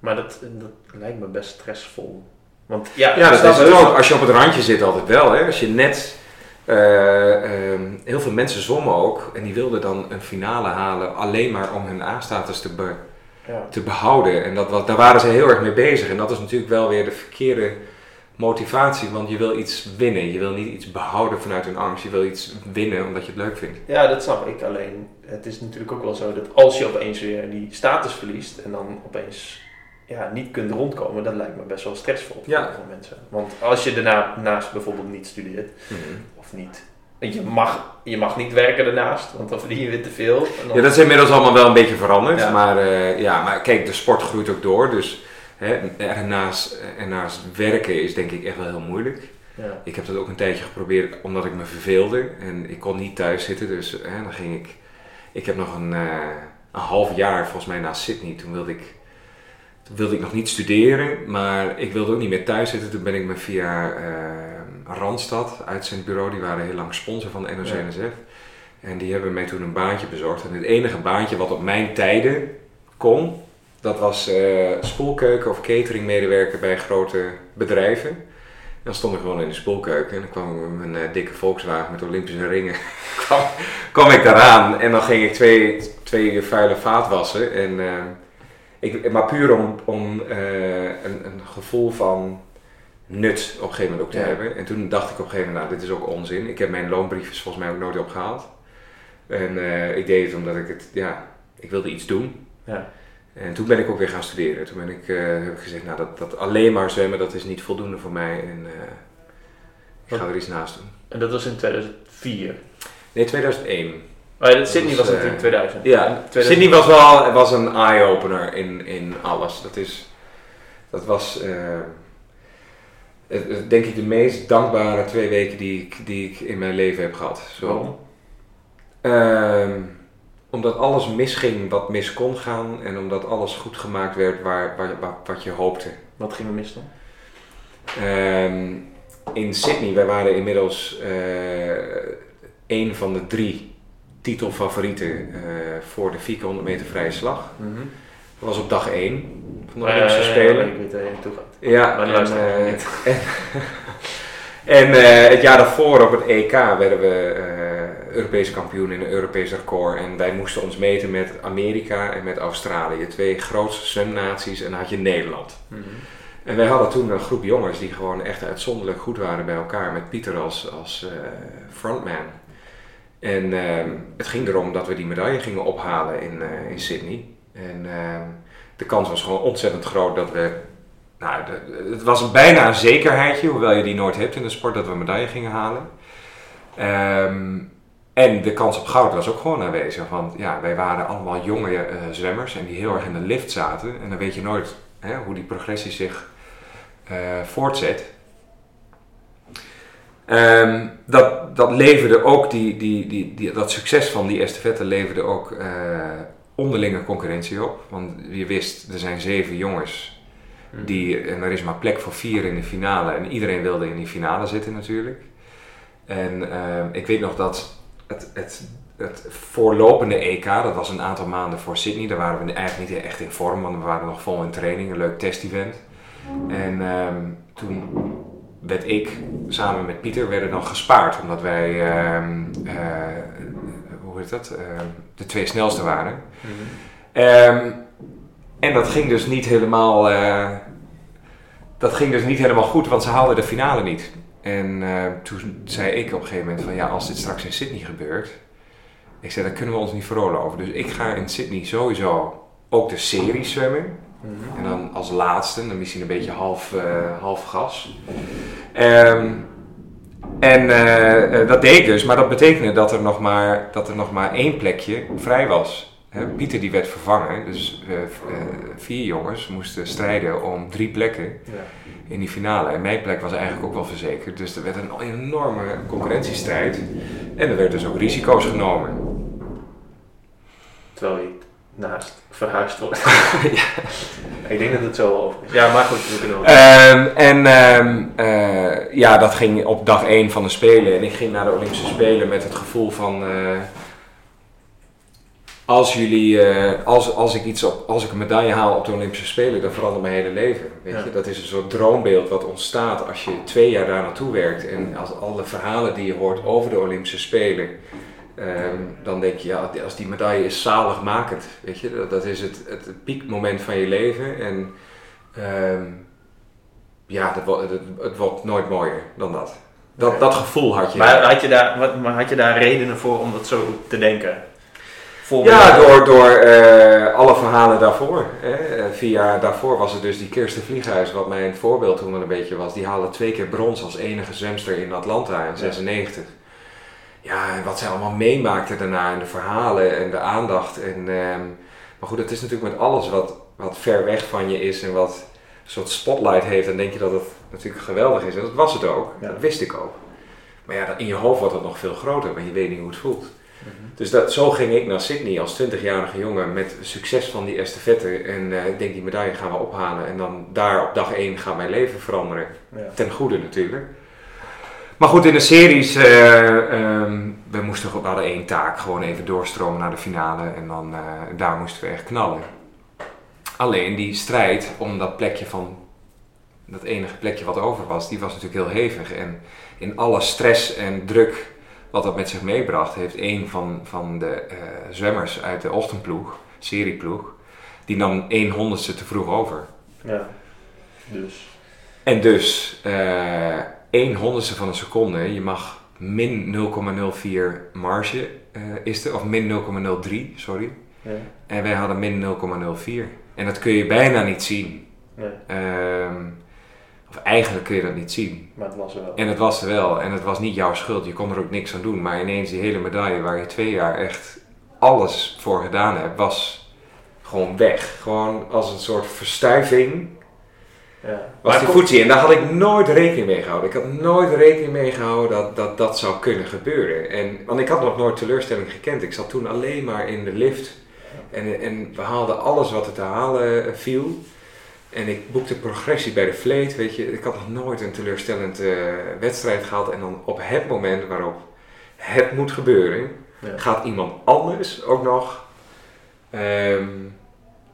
Maar dat, dat lijkt me best stressvol. Want ja, dat is het ook. wel- Als je op het randje zit altijd wel. Hè? Als je net... eh, ehm, heel veel mensen zwommen ook. En die wilden dan een finale halen alleen maar om hun A-status te, be- Ja. te behouden. En dat was, daar waren ze heel erg mee bezig. En dat is natuurlijk wel weer de verkeerde motivatie. Want je wil iets winnen. Je wil niet iets behouden vanuit een angst. Je wil iets winnen omdat je het leuk vindt. ja, dat snap ik. Alleen, het is natuurlijk ook wel zo dat als je opeens weer die status verliest en dan opeens ja, niet kunt rondkomen, dat lijkt me best wel stressvol voor Ja. heel veel mensen. Want als je daarna naast bijvoorbeeld niet studeert, of niet. Je mag, je mag niet werken daarnaast, want dan verdien je weer te veel. Dan- Ja, dat is inmiddels allemaal wel een beetje veranderd. Ja. Maar, eh, ja, maar kijk, de sport groeit ook door. Dus hè, ernaast, ernaast werken is denk ik echt wel heel moeilijk. ja. Ik heb dat ook een tijdje geprobeerd omdat ik me verveelde. En ik kon niet thuis zitten. Dus hè, dan ging ik... Ik heb nog een eh, een half jaar volgens mij na Sydney. Toen wilde ik, wilde ik nog niet studeren, maar ik wilde ook niet meer thuis zitten. Toen ben ik me via eh, Randstad, uitzendbureau, die waren heel lang sponsor van de NOC-NSF. En die hebben mij toen een baantje bezorgd. En het enige baantje wat op mijn tijden kon, dat was eh spoelkeuken of cateringmedewerker bij grote bedrijven. Dan stond ik gewoon in de spoelkeuken en dan kwam ik met mijn eh, dikke Volkswagen met Olympische ringen. kwam, kwam ik daaraan en dan ging ik twee, twee vuile vaat wassen. En, eh, ik, maar puur om, om een, een gevoel van nut op een gegeven moment ook te Ja. hebben. En toen dacht ik op een gegeven moment, nou dit is ook onzin. Ik heb mijn loonbriefjes volgens mij ook nooit opgehaald. En eh, ik deed het omdat ik het, ja, ik wilde iets doen. Ja. En toen ben ik ook weer gaan studeren. Toen ben ik, eh, heb ik gezegd, nou dat, dat alleen maar zwemmen, dat is niet voldoende voor mij. En eh, ik ga er iets naast doen. En dat was in 2004. Nee, 2001. Oh, ja, Sydney was was, natuurlijk eh, 2000. Ja, En 2000 Sydney was wel was een eye-opener in, in alles. Dat, is, dat was denk ik de meest dankbare twee weken die ik, die ik in mijn leven heb gehad. Zo. Waarom? Ehm, omdat alles misging wat mis kon gaan en omdat alles goed gemaakt werd waar, waar, waar- wat je hoopte. Wat ging er mis dan? Ehm, in Sydney, wij waren inmiddels eh een van de drie titelfavorieten eh, voor de 400 meter vrije slag. Dat was op dag 1 van de Olympische Eh, Spelen. Ik weet waar je naartoe gaat. Ja, Maar en, eh, niet. en, en, eh, het jaar daarvoor op het EK werden we eh Europees kampioen in een Europees record. En wij moesten ons meten met Amerika en met Australië. Twee grootste zwemnaties en dan had je Nederland. Mhm. En wij hadden toen een groep jongens die gewoon echt uitzonderlijk goed waren bij elkaar. Met Pieter als, als eh, frontman. En ehm, het ging erom dat we die medaille gingen ophalen in, eh, in Sydney. En ehm, de kans was gewoon ontzettend groot dat we... Nou, het was bijna een zekerheidje, hoewel je die nooit hebt in de sport, dat we een medaille gingen halen. Ehm, en de kans op goud was ook gewoon aanwezig. Want ja, wij waren allemaal jonge eh, zwemmers en die heel erg in de lift zaten. En dan weet je nooit hè, hoe die progressie zich eh, voortzet. Ehm, dat, dat leverde ook, die, die, die, die, dat succes van die estafette leverde ook eh, onderlinge concurrentie op. Want je wist, er zijn zeven jongens die, en er is maar plek voor vier in de finale. En iedereen wilde in die finale zitten natuurlijk. En ehm, ik weet nog dat het, het, het voorlopende EK, dat was een aantal maanden voor Sydney. Daar waren we eigenlijk niet echt in vorm, want we waren nog vol in training. Een leuk test-event. En ehm, toen werd ik samen met Pieter werden dan gespaard. Omdat wij, ehm, eh, hoe heet dat, Ehm, de twee snelste waren. Mhm. Ehm, en dat ging dus niet helemaal. eh, dat ging dus niet helemaal goed, want ze haalden de finale niet. En eh, toen zei ik op een gegeven moment van ja, als dit straks in Sydney gebeurt, ik zei, daar kunnen we ons niet veroorloven. Dus ik ga in Sydney sowieso ook de serie zwemmen. Mhm. En dan als laatste, dan misschien een beetje half, eh, half gas. Ehm, en eh, eh, dat deed ik dus, maar dat betekende dat er nog maar, dat er nog maar één plekje vrij was. Pieter die werd vervangen, dus eh, vier jongens moesten strijden om drie plekken Ja. in die finale. En mijn plek was eigenlijk ook wel verzekerd, dus er werd een enorme concurrentiestrijd. En er werden dus ook risico's genomen. Terwijl je naast verhuisd wordt. Ik denk dat het zo over is. Ja, maar goed, we kunnen wel. Ehm, en ehm, eh, ja, dat ging op dag 1 van de Spelen. En ik ging naar de Olympische Spelen met het gevoel van... eh, als, jullie, eh, als, als, ik iets op, als ik een medaille haal op de Olympische Spelen, dan verandert mijn hele leven. Weet Ja. je? Dat is een soort droombeeld wat ontstaat als je twee jaar daar naartoe werkt. En als alle verhalen die je hoort over de Olympische Spelen... ehm, dan denk je, ja, als die medaille is zaligmakend. Weet je? Dat, dat is het, het, piekmoment van je leven. En ehm, ja, dat, het, het wordt nooit mooier dan dat. Dat, dat gevoel had je. Maar had je, daar, wat, maar had je daar redenen voor om dat zo te denken? Ja, door, door eh, alle verhalen daarvoor. Hè. Eh, Vier jaar daarvoor was het dus die Kirsten Vlieghuis, wat mijn voorbeeld toen wel een beetje was. Die haalde twee keer brons als enige zwemster in Atlanta in 96. Ja, en wat zij allemaal meemaakte daarna en de verhalen en de aandacht. En, ehm, maar goed, het is natuurlijk met alles wat, wat ver weg van je is en wat een soort spotlight heeft. Dan denk je dat het natuurlijk geweldig is. En dat was het ook. Ja. Dat wist ik ook. Maar ja, in je hoofd wordt het nog veel groter, want je weet niet hoe het voelt. Dus dat, zo ging ik naar Sydney als 20-jarige jongen met succes van die estafette. En eh, ik denk die medaille gaan we ophalen. En dan daar op dag 1 gaat mijn leven veranderen. Ja. Ten goede natuurlijk. Maar goed, in de series, eh, ehm, we moesten we hadden één taak, gewoon even doorstromen naar de finale en dan eh, daar moesten we echt knallen. Alleen die strijd om dat plekje van, dat enige plekje wat over was, die was natuurlijk heel hevig. En in alle stress en druk wat dat met zich meebracht, heeft een van, van de eh, zwemmers uit de ochtendploeg, serieploeg, die nam 1 honderdste te vroeg over. Ja. Dus. En dus 1 honderdste van een seconde, je mag min 0,04 marge eh, is er, of min 0,03, sorry. Ja. En wij hadden min 0,04. En dat kun je bijna niet zien. Nee, Ehm, of eigenlijk kun je dat niet zien. maar het was er wel. En het was er wel. En het was niet jouw schuld. Je kon er ook niks aan doen. Maar ineens die hele medaille waar je twee jaar echt alles voor gedaan hebt, was gewoon weg. Gewoon als een soort verstuiving. Was die voetzie. En daar had ik nooit rekening mee gehouden. Ik had nooit rekening mee gehouden dat dat, dat zou kunnen gebeuren. En, want ik had nog nooit teleurstelling gekend. Ik zat toen alleen maar in de lift. En, en we haalden alles wat er te halen viel. En ik boekte progressie bij de vleet. Weet je, ik had nog nooit een teleurstellend eh, wedstrijd gehad. En dan op het moment waarop het moet gebeuren, Ja. gaat iemand anders ook nog. ehm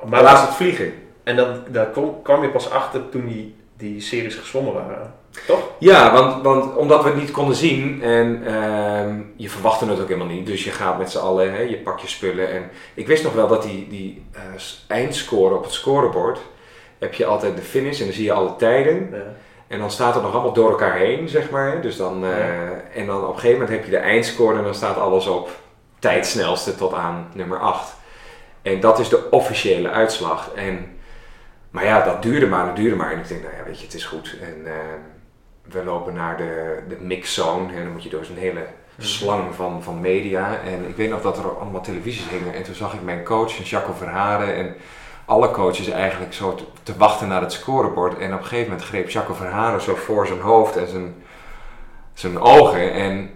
Maar laat het vliegen. En dan, daar kwam je pas achter toen die, die series gezwommen waren. Toch? Ja, want, want omdat we het niet konden zien en ehm, je verwachtte het ook helemaal niet. Dus je gaat met z'n allen, hè, je pakt je spullen. En ik wist nog wel dat die, die eh, eindscore op het scorebord, heb je altijd de finish en dan zie je alle tijden. Ja. En dan staat het nog allemaal door elkaar heen, zeg maar. Dus dan, eh, En dan op een gegeven moment heb je de eindscore en dan staat alles op tijdsnelste tot aan nummer 8. En dat is de officiële uitslag. En, maar ja, dat duurde maar, dat duurde maar. En ik denk, nou ja, weet je, het is goed. En eh, we lopen naar de, de mixzone. En dan moet je door zo'n hele slang van, van media. En ik weet nog dat er allemaal televisies hingen. En toen zag ik mijn coach, Jacco Verharen. En alle coaches eigenlijk zo te, te wachten naar het scorebord. En op een gegeven moment greep Jacco Verharen zo voor zijn hoofd en zijn, zijn ogen. En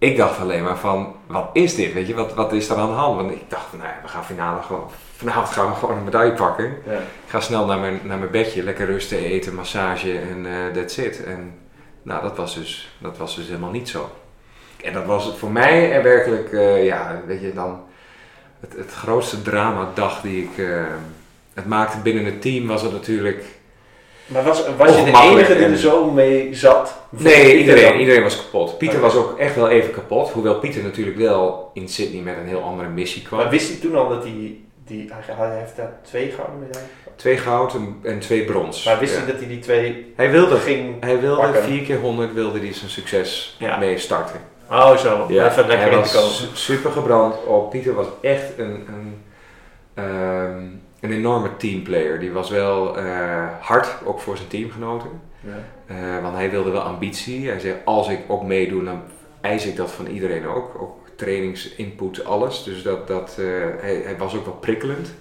ik dacht alleen maar van, wat is dit? Weet je, wat, wat is er aan de hand? Want ik dacht, nou ja, we gaan finale gewoon, vanavond gaan we gewoon een medaille pakken. Ja. Ik ga snel naar mijn, naar mijn bedje, lekker rusten, eten, massage en eh that's it. En nou, dat was, dus, dat was dus helemaal niet zo. En dat was voor mij er werkelijk, eh, ja, weet je, dan het, het grootste drama-dag die ik... eh, het maakte binnen het team was het natuurlijk... Maar was, was je de enige die er zo mee zat? Nee, iedereen, iedereen was kapot. Pieter was ook echt wel even kapot. Hoewel Pieter natuurlijk wel in Sydney met een heel andere missie kwam. Maar wist hij toen al dat hij... Die, hij, heeft daar twee gouden medailles. Twee goud en, en twee brons. Maar wist Ja. hij dat hij die twee Hij wilde, ging... hij wilde pakken? 4 keer 100 wilde hij zijn succes Ja. mee starten. Oh zo, even lekker hij in was te komen. su- super gebrand op. Pieter was echt een, een, ehm, een enorme teamplayer. Die was wel eh, hard, ook voor zijn teamgenoten. Ja. Eh, want hij wilde wel ambitie. Hij zei, als ik ook meedoe, dan eis ik dat van iedereen ook. Ook trainingsinput, alles. Dus dat, dat, eh, hij, hij was ook wel prikkelend.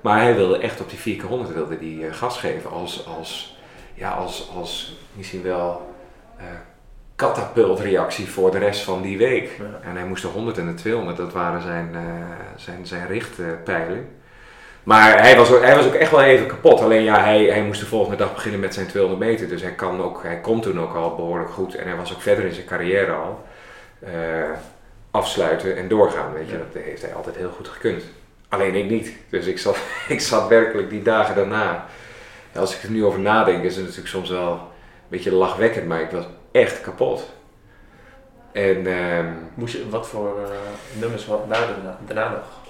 Maar hij wilde echt op die 4 keer 100 wilde die, gas geven. Als, als, ja, als, als misschien wel katapultreactie voor de rest van die week. Ja. En hij moest de 100 en de 200, dat waren zijn, zijn, zijn richtpijlen. Maar hij was, ook, hij was ook echt wel even kapot. Alleen ja, hij, hij moest de volgende dag beginnen met zijn 200 meter. Dus hij, kan ook, hij kon toen ook al behoorlijk goed. En hij was ook verder in zijn carrière al. eh, afsluiten en doorgaan. Weet je. Ja. Dat heeft hij altijd heel goed gekund. Alleen ik niet. Dus ik zat, ik zat werkelijk die dagen daarna. Als ik er nu over nadenk, is het natuurlijk soms wel een beetje lachwekkend. Maar ik was echt kapot. En ehm, Moest je, wat voor eh, nummers wat na daarna, daarna nog?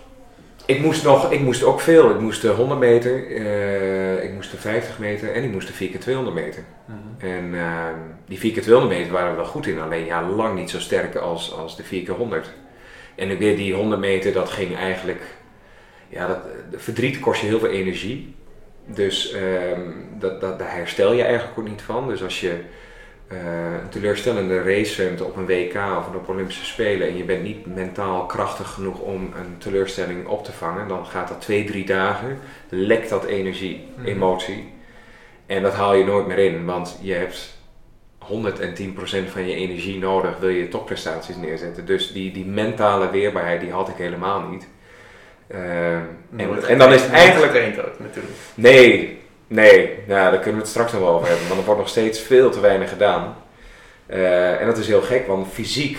Ik moest, nog, ik moest ook veel. Ik moest de 100 meter, eh, ik moest de 50 meter en ik moest de 4 keer 200 meter. En ehm, die 4 keer 200 meter waren we wel goed in, alleen ja, lang niet zo sterk als, als de 4 keer 100. En weer die 100 meter, dat ging eigenlijk, ja, dat, verdriet kost je heel veel energie. Dus ehm, dat, dat, daar herstel je eigenlijk ook niet van. Dus als je eh, een teleurstellende race op een WK of op Olympische Spelen en je bent niet mentaal krachtig genoeg om een teleurstelling op te vangen, dan gaat dat twee, drie dagen, lekt dat energie, Mhm. emotie. En dat haal je nooit meer in, want je hebt 110% van je energie nodig, wil je topprestaties neerzetten. Dus die, die mentale weerbaarheid, die had ik helemaal niet. Uh, en, en, dan is het eigenlijk... ook natuurlijk. Nee, nee. Nou, daar kunnen we het straks nog wel over hebben. Want er wordt nog steeds veel te weinig gedaan. Uh, en dat is heel gek, want fysiek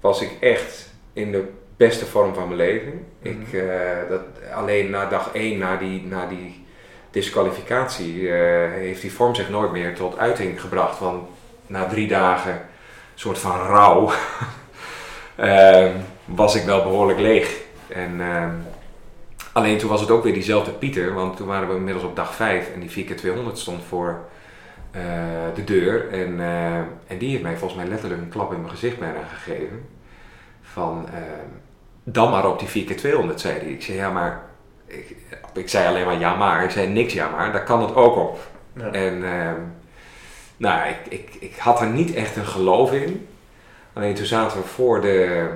was ik echt in de beste vorm van mijn leven. Ik, uh, dat, alleen na dag 1, na die, na die disqualificatie, uh, heeft die vorm zich nooit meer tot uiting gebracht. Want na drie dagen, een soort van rouw, was ik wel behoorlijk leeg. En, alleen toen was het ook weer diezelfde Pieter, want toen waren we inmiddels op dag 5 en die 4x200 stond voor eh, de deur. En, en die heeft mij volgens mij letterlijk een klap in mijn gezicht bijna gegeven. Van, ehm, dan maar op die 4x200, zei hij. Ik zei, ja maar ik, ik, zei alleen maar ja maar, ik zei niks ja maar, daar kan het ook op. Ja. En uh, nou, ik, ik, ik had er niet echt een geloof in. Alleen toen zaten we voor de,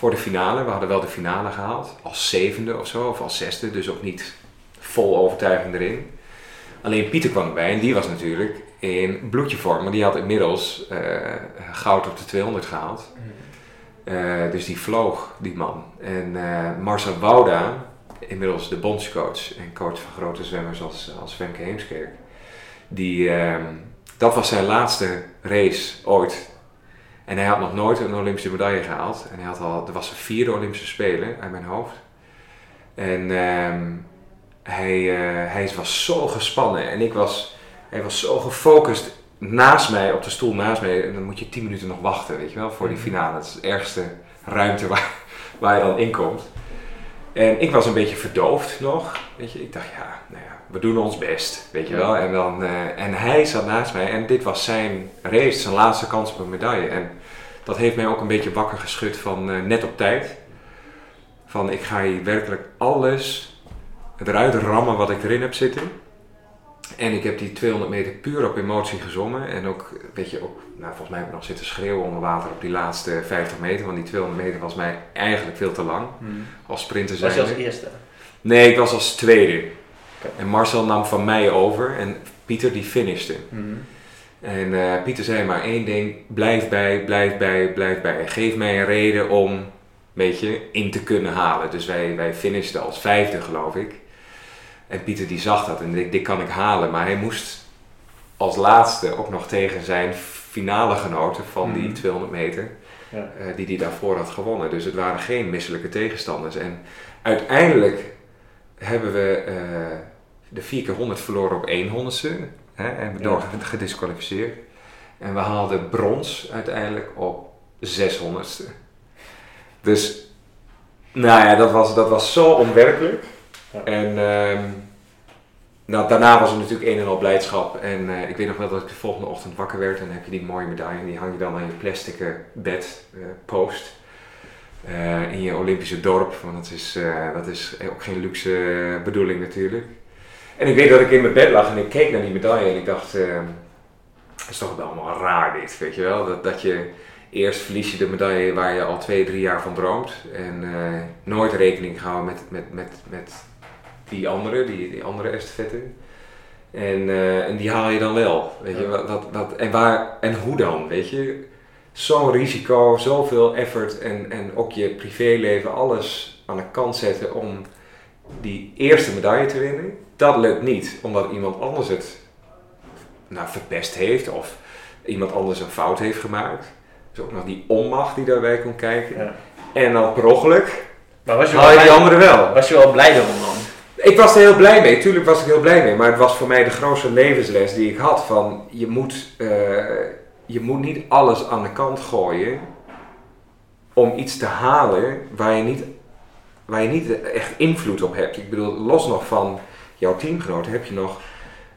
voor de finale, we hadden wel de finale gehaald, als zevende of zo, of als zesde, dus ook niet vol overtuiging erin. Alleen Pieter kwam erbij en die was natuurlijk in bloedjevorm, maar die had inmiddels uh, goud op de 200 gehaald. Uh, dus die vloog, die man. En uh, Marcel Wouda, inmiddels de bondscoach en coach van grote zwemmers als, als Femke Heemskerk. Die, uh, dat was zijn laatste race ooit. En hij had nog nooit een Olympische medaille gehaald. En hij had al, er was zijn vierde Olympische Spelen uit mijn hoofd. En ehm, hij, uh, hij was zo gespannen en ik was, hij was zo gefocust naast mij, op de stoel naast mij. En dan moet je tien minuten nog wachten, weet je wel, voor die mhm. finale. Dat is de ergste ruimte waar, waar je dan in komt. En ik was een beetje verdoofd nog. Weet je, ik dacht, ja, nou ja, we doen ons best, weet je wel. En, dan, uh, en hij zat naast mij en dit was zijn race, zijn laatste kans op een medaille. En dat heeft mij ook een beetje wakker geschud van uh, net op tijd. Van ik ga hier werkelijk alles eruit rammen wat ik erin heb zitten. En ik heb die 200 meter puur op emotie gezongen. En ook, weet je, ook, nou, volgens mij heb ik nog zitten schreeuwen onder water op die laatste 50 meter. Want die 200 meter was mij eigenlijk veel te lang. Hmm. Als sprinter zijn. Was je als eerste? Nee, ik was als tweede. En Marcel nam van mij over en Pieter die finishte. Hmm. En uh, Pieter zei maar één ding, blijf bij, blijf bij, blijf bij. Geef mij een reden om, weet je, in te kunnen halen. Dus wij, wij finishten als vijfde geloof ik. En Pieter die zag dat en dit, dit kan ik halen. Maar hij moest als laatste ook nog tegen zijn finale genoten van die 200 mhm. meter. Ja. Uh, die hij daarvoor had gewonnen. Dus het waren geen misselijke tegenstanders. En uiteindelijk hebben we uh, de 4 keer 100 verloren op 1 honderdste. Hè, en door ja. gedisqualificeerd. En we haalden brons uiteindelijk op 600ste. Dus, nou ja, dat was, dat was zo onwerkelijk. En ehm, nou, daarna was er natuurlijk een en al blijdschap. En uh, ik weet nog wel dat ik de volgende ochtend wakker werd. En dan heb je die mooie medaille. En die hang je dan aan je plastic bed, uh, post. Uh, in je Olympische dorp. Want dat is, dat is ook geen luxe bedoeling natuurlijk. En ik weet dat ik in mijn bed lag en ik keek naar die medaille. En ik dacht, het is toch wel allemaal raar dit, weet je wel. Dat, dat je eerst verlies je de medaille waar je al twee, drie jaar van droomt. En nooit rekening gehouden met, met, met, met die andere, die, die andere estafette. En, uh, en die haal je dan wel. Weet je, wat, wat, wat, en, waar, en hoe dan? Weet je, zo'n risico, zoveel effort en, en ook je privéleven, alles aan de kant zetten om die eerste medaille te winnen. Dat lukt niet, omdat iemand anders het nou, verpest heeft of iemand anders een fout heeft gemaakt. Dus ook nog die onmacht die daarbij komt kijken. Ja. En dan per ongeluk maar was je haal je die andere wel. Was je wel blij dan? Ik was er heel blij mee, tuurlijk was ik heel blij mee, maar het was voor mij de grootste levensles die ik had van je moet, uh, je moet niet alles aan de kant gooien om iets te halen waar je niet, waar je niet echt invloed op hebt. Ik bedoel, los nog van jouw teamgenoten heb je nog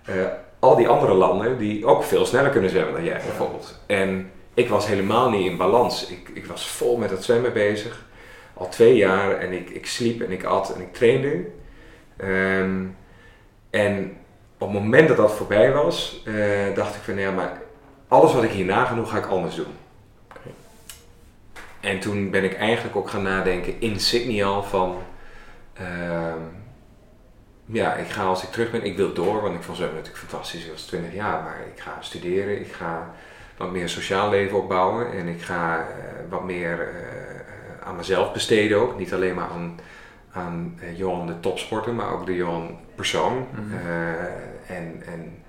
uh, al die andere landen die ook veel sneller kunnen zwemmen dan jij bijvoorbeeld. En ik was helemaal niet in balans. Ik, ik was vol met het zwemmen bezig, al twee jaar en ik, ik sliep en ik at en ik trainde. Um, en op het moment dat dat voorbij was, uh, dacht ik van ja, maar alles wat ik hierna ga doen, ga ik anders doen. En toen ben ik eigenlijk ook gaan nadenken in Sydney al van, uh, ja, ik ga als ik terug ben, ik wil door, want ik vond zwemmen natuurlijk fantastisch, ik was 20 jaar, maar ik ga studeren, ik ga wat meer sociaal leven opbouwen. En ik ga eh, wat meer eh, aan mezelf besteden ook. Niet alleen maar aan, aan eh, Johan de topsporter, maar ook de Johan persoon. Mhm. En, en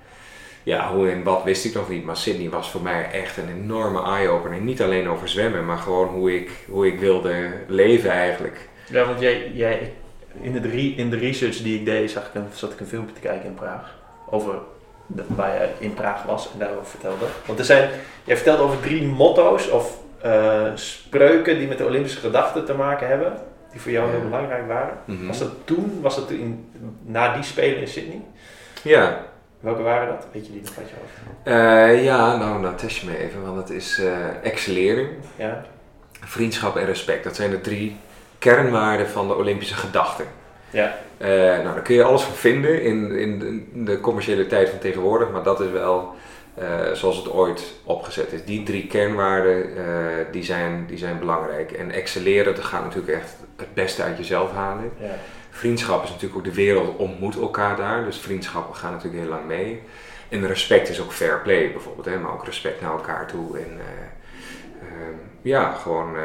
ja, hoe en wat wist ik nog niet. Maar Sydney was voor mij echt een enorme eye-opener. Niet alleen over zwemmen, maar gewoon hoe ik, hoe ik wilde leven eigenlijk. Ja, want jij, jij in, de, re- in de research die ik deed, zag ik een, zat ik een filmpje te kijken in Praag. Over de, waar je in Praag was en daarover vertelde. Want er zijn, jij vertelde over drie motto's of eh, spreuken die met de Olympische gedachten te maken hebben. Die voor jou Ja. heel belangrijk waren. Mhm. Was dat toen, was dat in, na die Spelen in Sydney? Ja, Welke waren dat? Weet je die nog wat je over? Eh, ja, nou, nou test je me even, want het is eh, excellering, Ja? vriendschap en respect. Dat zijn de drie kernwaarden van de Olympische gedachten. Ja. Eh, nou, daar kun je alles van vinden in, in, de, in de commerciële tijd van tegenwoordig, maar dat is wel eh, zoals het ooit opgezet is. Die drie kernwaarden, eh, die, zijn, die zijn belangrijk. En excelleren, dat gaat natuurlijk echt het beste uit jezelf halen. ja. Vriendschap is natuurlijk ook de wereld ontmoet elkaar daar, dus vriendschappen gaan natuurlijk heel lang mee. En respect is ook fair play bijvoorbeeld, hè, maar ook respect naar elkaar toe. En eh, ehm, ja, gewoon. eh,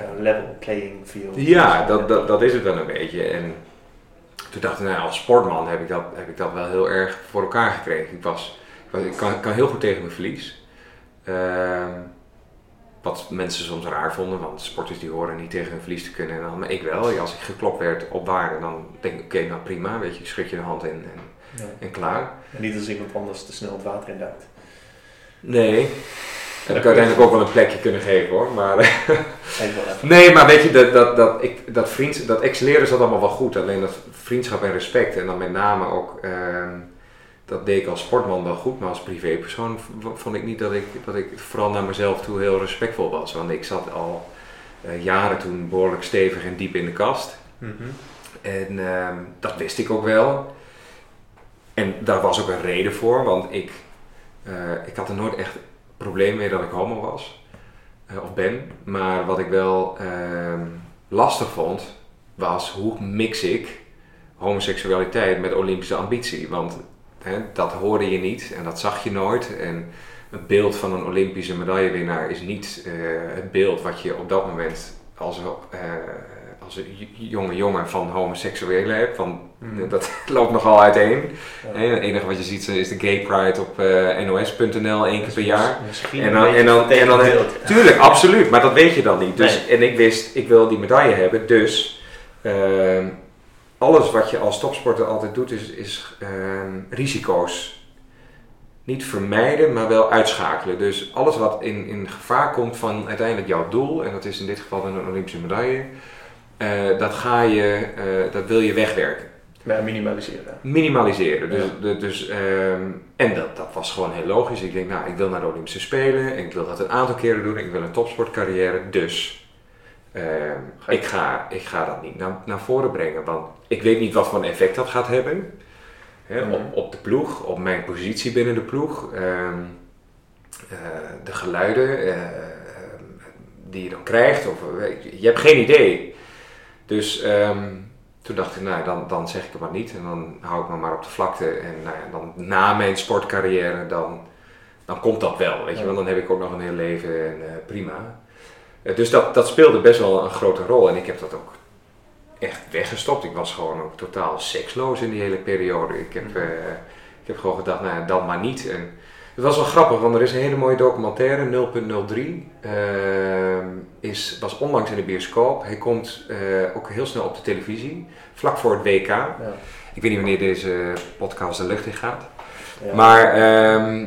Ja, level playing field. ja, dat, dat, dat is het wel een beetje. En toen dacht ik, nou, ja, als sportman heb ik, dat, heb ik dat wel heel erg voor elkaar gekregen. Ik, was, ik, was- ik kan, kan heel goed tegen mijn verlies. Ehm, wat mensen soms raar vonden, want sporters die horen niet tegen hun verlies te kunnen. En dan, maar ik wel. Als ik geklopt werd op waarde, dan denk ik, oké, nou prima, weet je, schud je de hand in en, Ja. en klaar. En niet als iemand anders te snel het water in duikt. Nee. En ik uiteindelijk ook wel een plekje kunnen geven hoor. Maar. Nee, maar weet je, dat, dat, dat, ik, dat, vriends, dat excelleren zat allemaal wel goed. Alleen dat vriendschap en respect. En dan met name ook, ehm, dat deed ik als sportman wel goed. Maar als privépersoon vond ik niet dat ik, dat ik vooral naar mezelf toe heel respectvol was. Want ik zat al eh, jaren toen behoorlijk stevig en diep in de kast. Mhm. En ehm, dat wist ik ook wel. En daar was ook een reden voor, want ik, eh, ik had er nooit echt probleem mee dat ik homo was. eh, of ben. Maar wat ik wel ehm, lastig vond, was hoe mix ik homoseksualiteit met Olympische ambitie. Want hè, dat hoorde je niet en dat zag je nooit. En het beeld van een Olympische medaillewinnaar is niet eh, het beeld wat je op dat moment als, eh, j- jonge jongen van homoseksuelen hebt. Want Mhm. dat loopt nogal uiteen. Ja. Het enige wat je ziet is de Gay Pride op eh, nos.nl één keer per jaar. Misschien En dan, en dan, en dan, tuurlijk, absoluut, maar dat weet je dan niet. Dus, En ik wist, ik wil die medaille hebben, dus ehm, alles wat je als topsporter altijd doet, is, is ehm, risico's niet vermijden, maar wel uitschakelen. Dus alles wat in, in gevaar komt van uiteindelijk jouw doel, en dat is in dit geval een Olympische medaille, eh, dat, ga je, eh, dat wil je wegwerken Ja, minimaliseren. minimaliseren. Dus, Ja. dus, ehm, en dat, dat was gewoon heel logisch. Ik denk, nou, ik wil naar de Olympische Spelen en ik wil dat een aantal keren doen. Ik wil een topsportcarrière, dus ehm, Ga ik, ga, ik ga dat niet naar, naar voren brengen. Want ik weet niet wat voor een effect dat gaat hebben. Hè, Mhm. op, op de ploeg, op mijn positie binnen de ploeg. ehm, eh, de geluiden die je dan krijgt. Of, je hebt geen idee. Dus ehm, toen dacht ik, nou dan, dan zeg ik het maar niet. En dan hou ik me maar op de vlakte. En nou ja, dan na mijn sportcarrière, dan, dan komt dat wel. Weet je wel, dan heb ik ook nog een heel leven en eh, prima. Eh, dus dat, dat speelde best wel een grote rol. En ik heb dat ook echt weggestopt. Ik was gewoon ook totaal seksloos in die hele periode. Ik heb, eh, ik heb gewoon gedacht, nou ja, dan maar niet. En het was wel grappig, want er is een hele mooie documentaire, 0.03. ehm, is, was onlangs in de bioscoop. Hij komt eh, ook heel snel op de televisie, vlak voor het WK. Ja. Ik weet niet wanneer deze podcast de lucht in gaat. Ja. Maar ehm,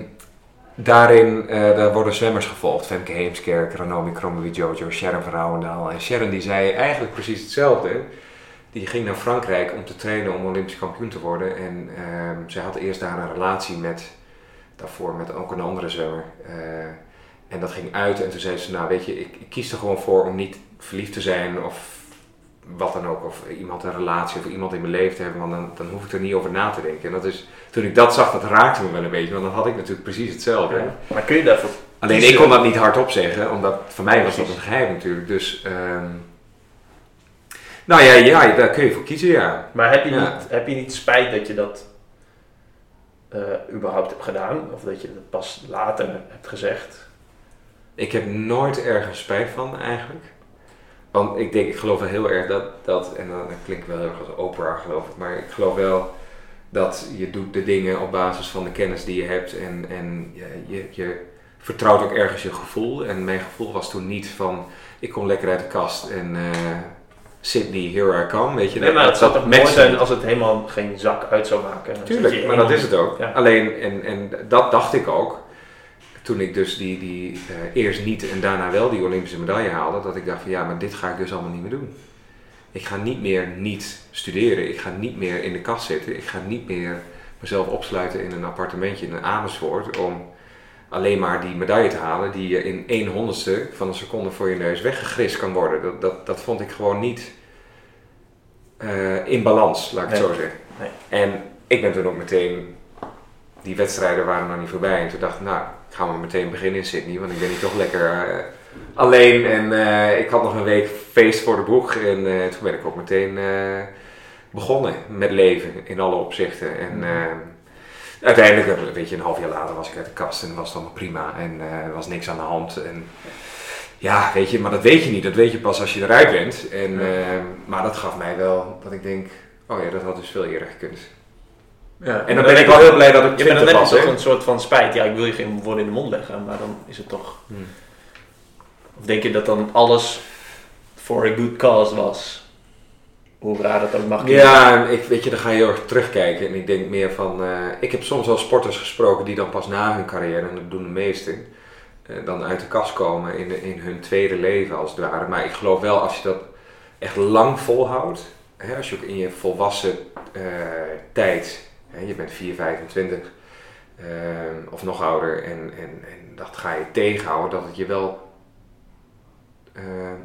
daarin eh, daar worden zwemmers gevolgd. Femke Heemskerk, Ranomi Kromowidjojo, Sharon van Rouwendaal. En Sharon die zei eigenlijk precies hetzelfde. Die ging naar Frankrijk om te trainen om Olympisch kampioen te worden. En ehm, zij had eerst daar een relatie met, daarvoor met ook een andere zwemmer. Eh, en dat ging uit en toen zei ze, nou weet je, ik, ik kies er gewoon voor om niet verliefd te zijn of wat dan ook. Of iemand een relatie of iemand in mijn leven te hebben, want dan, dan hoef ik er niet over na te denken. En dat is, toen ik dat zag, dat raakte me wel een beetje, want dan had ik natuurlijk precies hetzelfde. Ja. Maar kun je daarvoor Alleen kiezen? ik kon dat niet hardop zeggen, omdat voor mij was dat een geheim natuurlijk. Dus, ehm, nou ja, ja, daar kun je voor kiezen, ja. Maar heb je, Ja. niet, heb je niet spijt dat je dat eh, überhaupt hebt gedaan? Of dat je dat pas later hebt gezegd? Ik heb nooit ergens spijt van eigenlijk. Want ik denk, ik geloof wel heel erg dat, dat en dan klinkt wel heel erg als Oprah geloof ik, maar ik geloof wel dat je doet de dingen op basis van de kennis die je hebt en, en je, je, vertrouwt ook ergens je gevoel. En mijn gevoel was toen niet van, ik kom lekker uit de kast en uh, Sydney, here I come, weet je. Nee, maar het zou toch mooi zijn als het helemaal geen zak uit zou maken. Tuurlijk, maar dat is het ook. Alleen, en, en dat dacht ik ook, toen ik dus die, die uh, eerst niet en daarna wel die Olympische medaille haalde, dat ik dacht van ja, maar dit ga ik dus allemaal niet meer doen. Ik ga niet meer niet studeren, ik ga niet meer in de kast zitten, ik ga niet meer mezelf opsluiten in een appartementje in Amersfoort om alleen maar die medaille te halen die je in één honderdste van een seconde voor je neus weggegrist kan worden. Dat, dat, dat vond ik gewoon niet uh, in balans, laat ik het zo zeggen. Nee. En ik ben toen ook meteen, die wedstrijden waren nog niet voorbij en toen dacht ik, nou, ik ga maar meteen beginnen in Sydney, want ik ben hier toch lekker uh, alleen en uh, ik had nog een week feest voor de boeg en toen ben ik ook meteen begonnen met leven in alle opzichten. En, mhm uiteindelijk, weet je, een half jaar later was ik uit de kast en was het allemaal prima en uh, er was niks aan de hand. En, ja, weet je, maar dat weet je niet. Dat weet je pas als je eruit bent. En, uh, maar dat gaf mij wel dat ik denk, oh ja, dat had dus veel eerder gekund. Ja, en dan ben ik wel heel blij dat ik Je bent dan toch een soort van spijt. Ja, ik wil je geen woorden in de mond leggen, maar dan is het toch... Hmm. Of denk je dat dan alles for a good cause was? Hoe raar dat ook mag Ja, ik, weet je, dan ga je heel erg terugkijken. En ik denk meer van, uh, ik heb soms wel sporters gesproken die dan pas na hun carrière, en dat doen de meesten, uh, dan uit de kast komen in, in hun tweede leven als het ware. Maar ik geloof wel, als je dat echt lang volhoudt, hè, als je ook in je volwassen uh, tijd, hè, je bent 4, 25 of nog ouder, en, en, en dat ga je tegenhouden, dat het je wel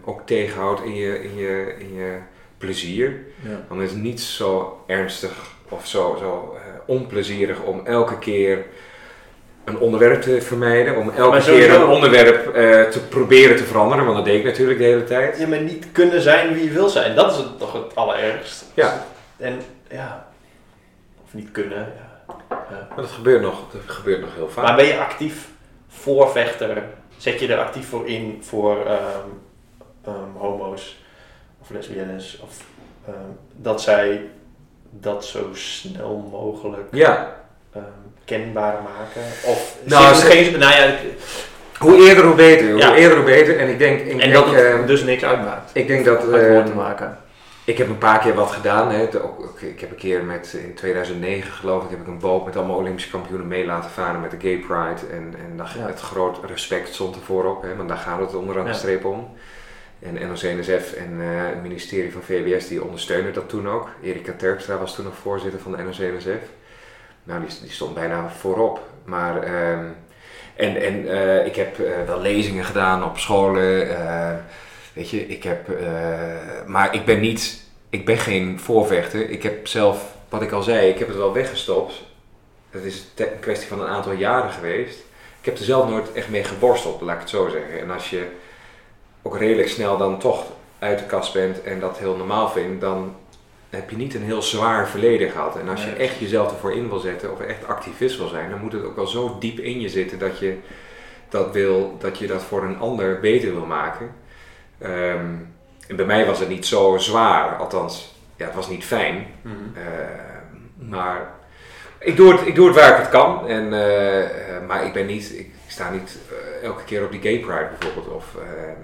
ook tegenhoudt in je, in je, in je plezier. Ja. Dan is het niet zo ernstig of zo, zo uh, onplezierig om elke keer een onderwerp te vermijden. Om elke keer een onderwerp uh, te proberen te veranderen. Want dat deed ik natuurlijk de hele tijd. Ja, maar niet kunnen zijn wie je wil zijn. Dat is het, toch het allerergst. Ja. En ja, of niet kunnen. Ja. ja. Maar dat gebeurt, nog, dat gebeurt nog heel vaak. Maar ben je actief voorvechter? Zet je er actief voor in voor um, um, homo's? Of lesbiennes, of uh, dat zij dat zo snel mogelijk ja. uh, kenbaar maken? Of nou, geen, nou ja, hoe eerder hoe beter, hoe eerder hoe beter. En ik denk, ik en denk, dat het ehm, dus niks uitmaakt. Ik denk dat uh, te maken. Ik heb een paar keer wat gedaan. Hè. Ik heb een keer met, in 2009 geloof ik, heb ik een boot met allemaal Olympische kampioenen mee laten varen met de Gay Pride. En, en daar, ja. het groot respect stond ervoor op, hè, want daar gaat het onderaan de streep om. En NOC-NSF en uh, het ministerie van VWS die ondersteunen dat toen ook. Erika Terpstra was toen nog voorzitter van de NOC-NSF. Nou, die, die, stond bijna voorop. Maar, uh, en en uh, ik heb uh, wel lezingen gedaan op scholen. weet je, ik heb, maar ik ben niet, ik ben geen voorvechter. Ik heb zelf, wat ik al zei, ik heb het wel weggestopt. Het is een kwestie van een aantal jaren geweest. Ik heb er zelf nooit echt mee geborsteld, laat ik het zo zeggen. En als je ook redelijk snel dan toch uit de kast bent en dat heel normaal vindt, dan heb je niet een heel zwaar verleden gehad. En als je echt jezelf ervoor in wil zetten of echt activist wil zijn, dan moet het ook wel zo diep in je zitten dat je dat, wil, dat, je dat voor een ander beter wil maken. Ehm, en bij mij was het niet zo zwaar, althans, ja, het was niet fijn. Mhm. Ehm, maar ik doe, het, ik doe het waar ik het kan. En, uh, maar ik ben niet, ik sta niet uh, elke keer op die gay pride bijvoorbeeld. Of, ehm,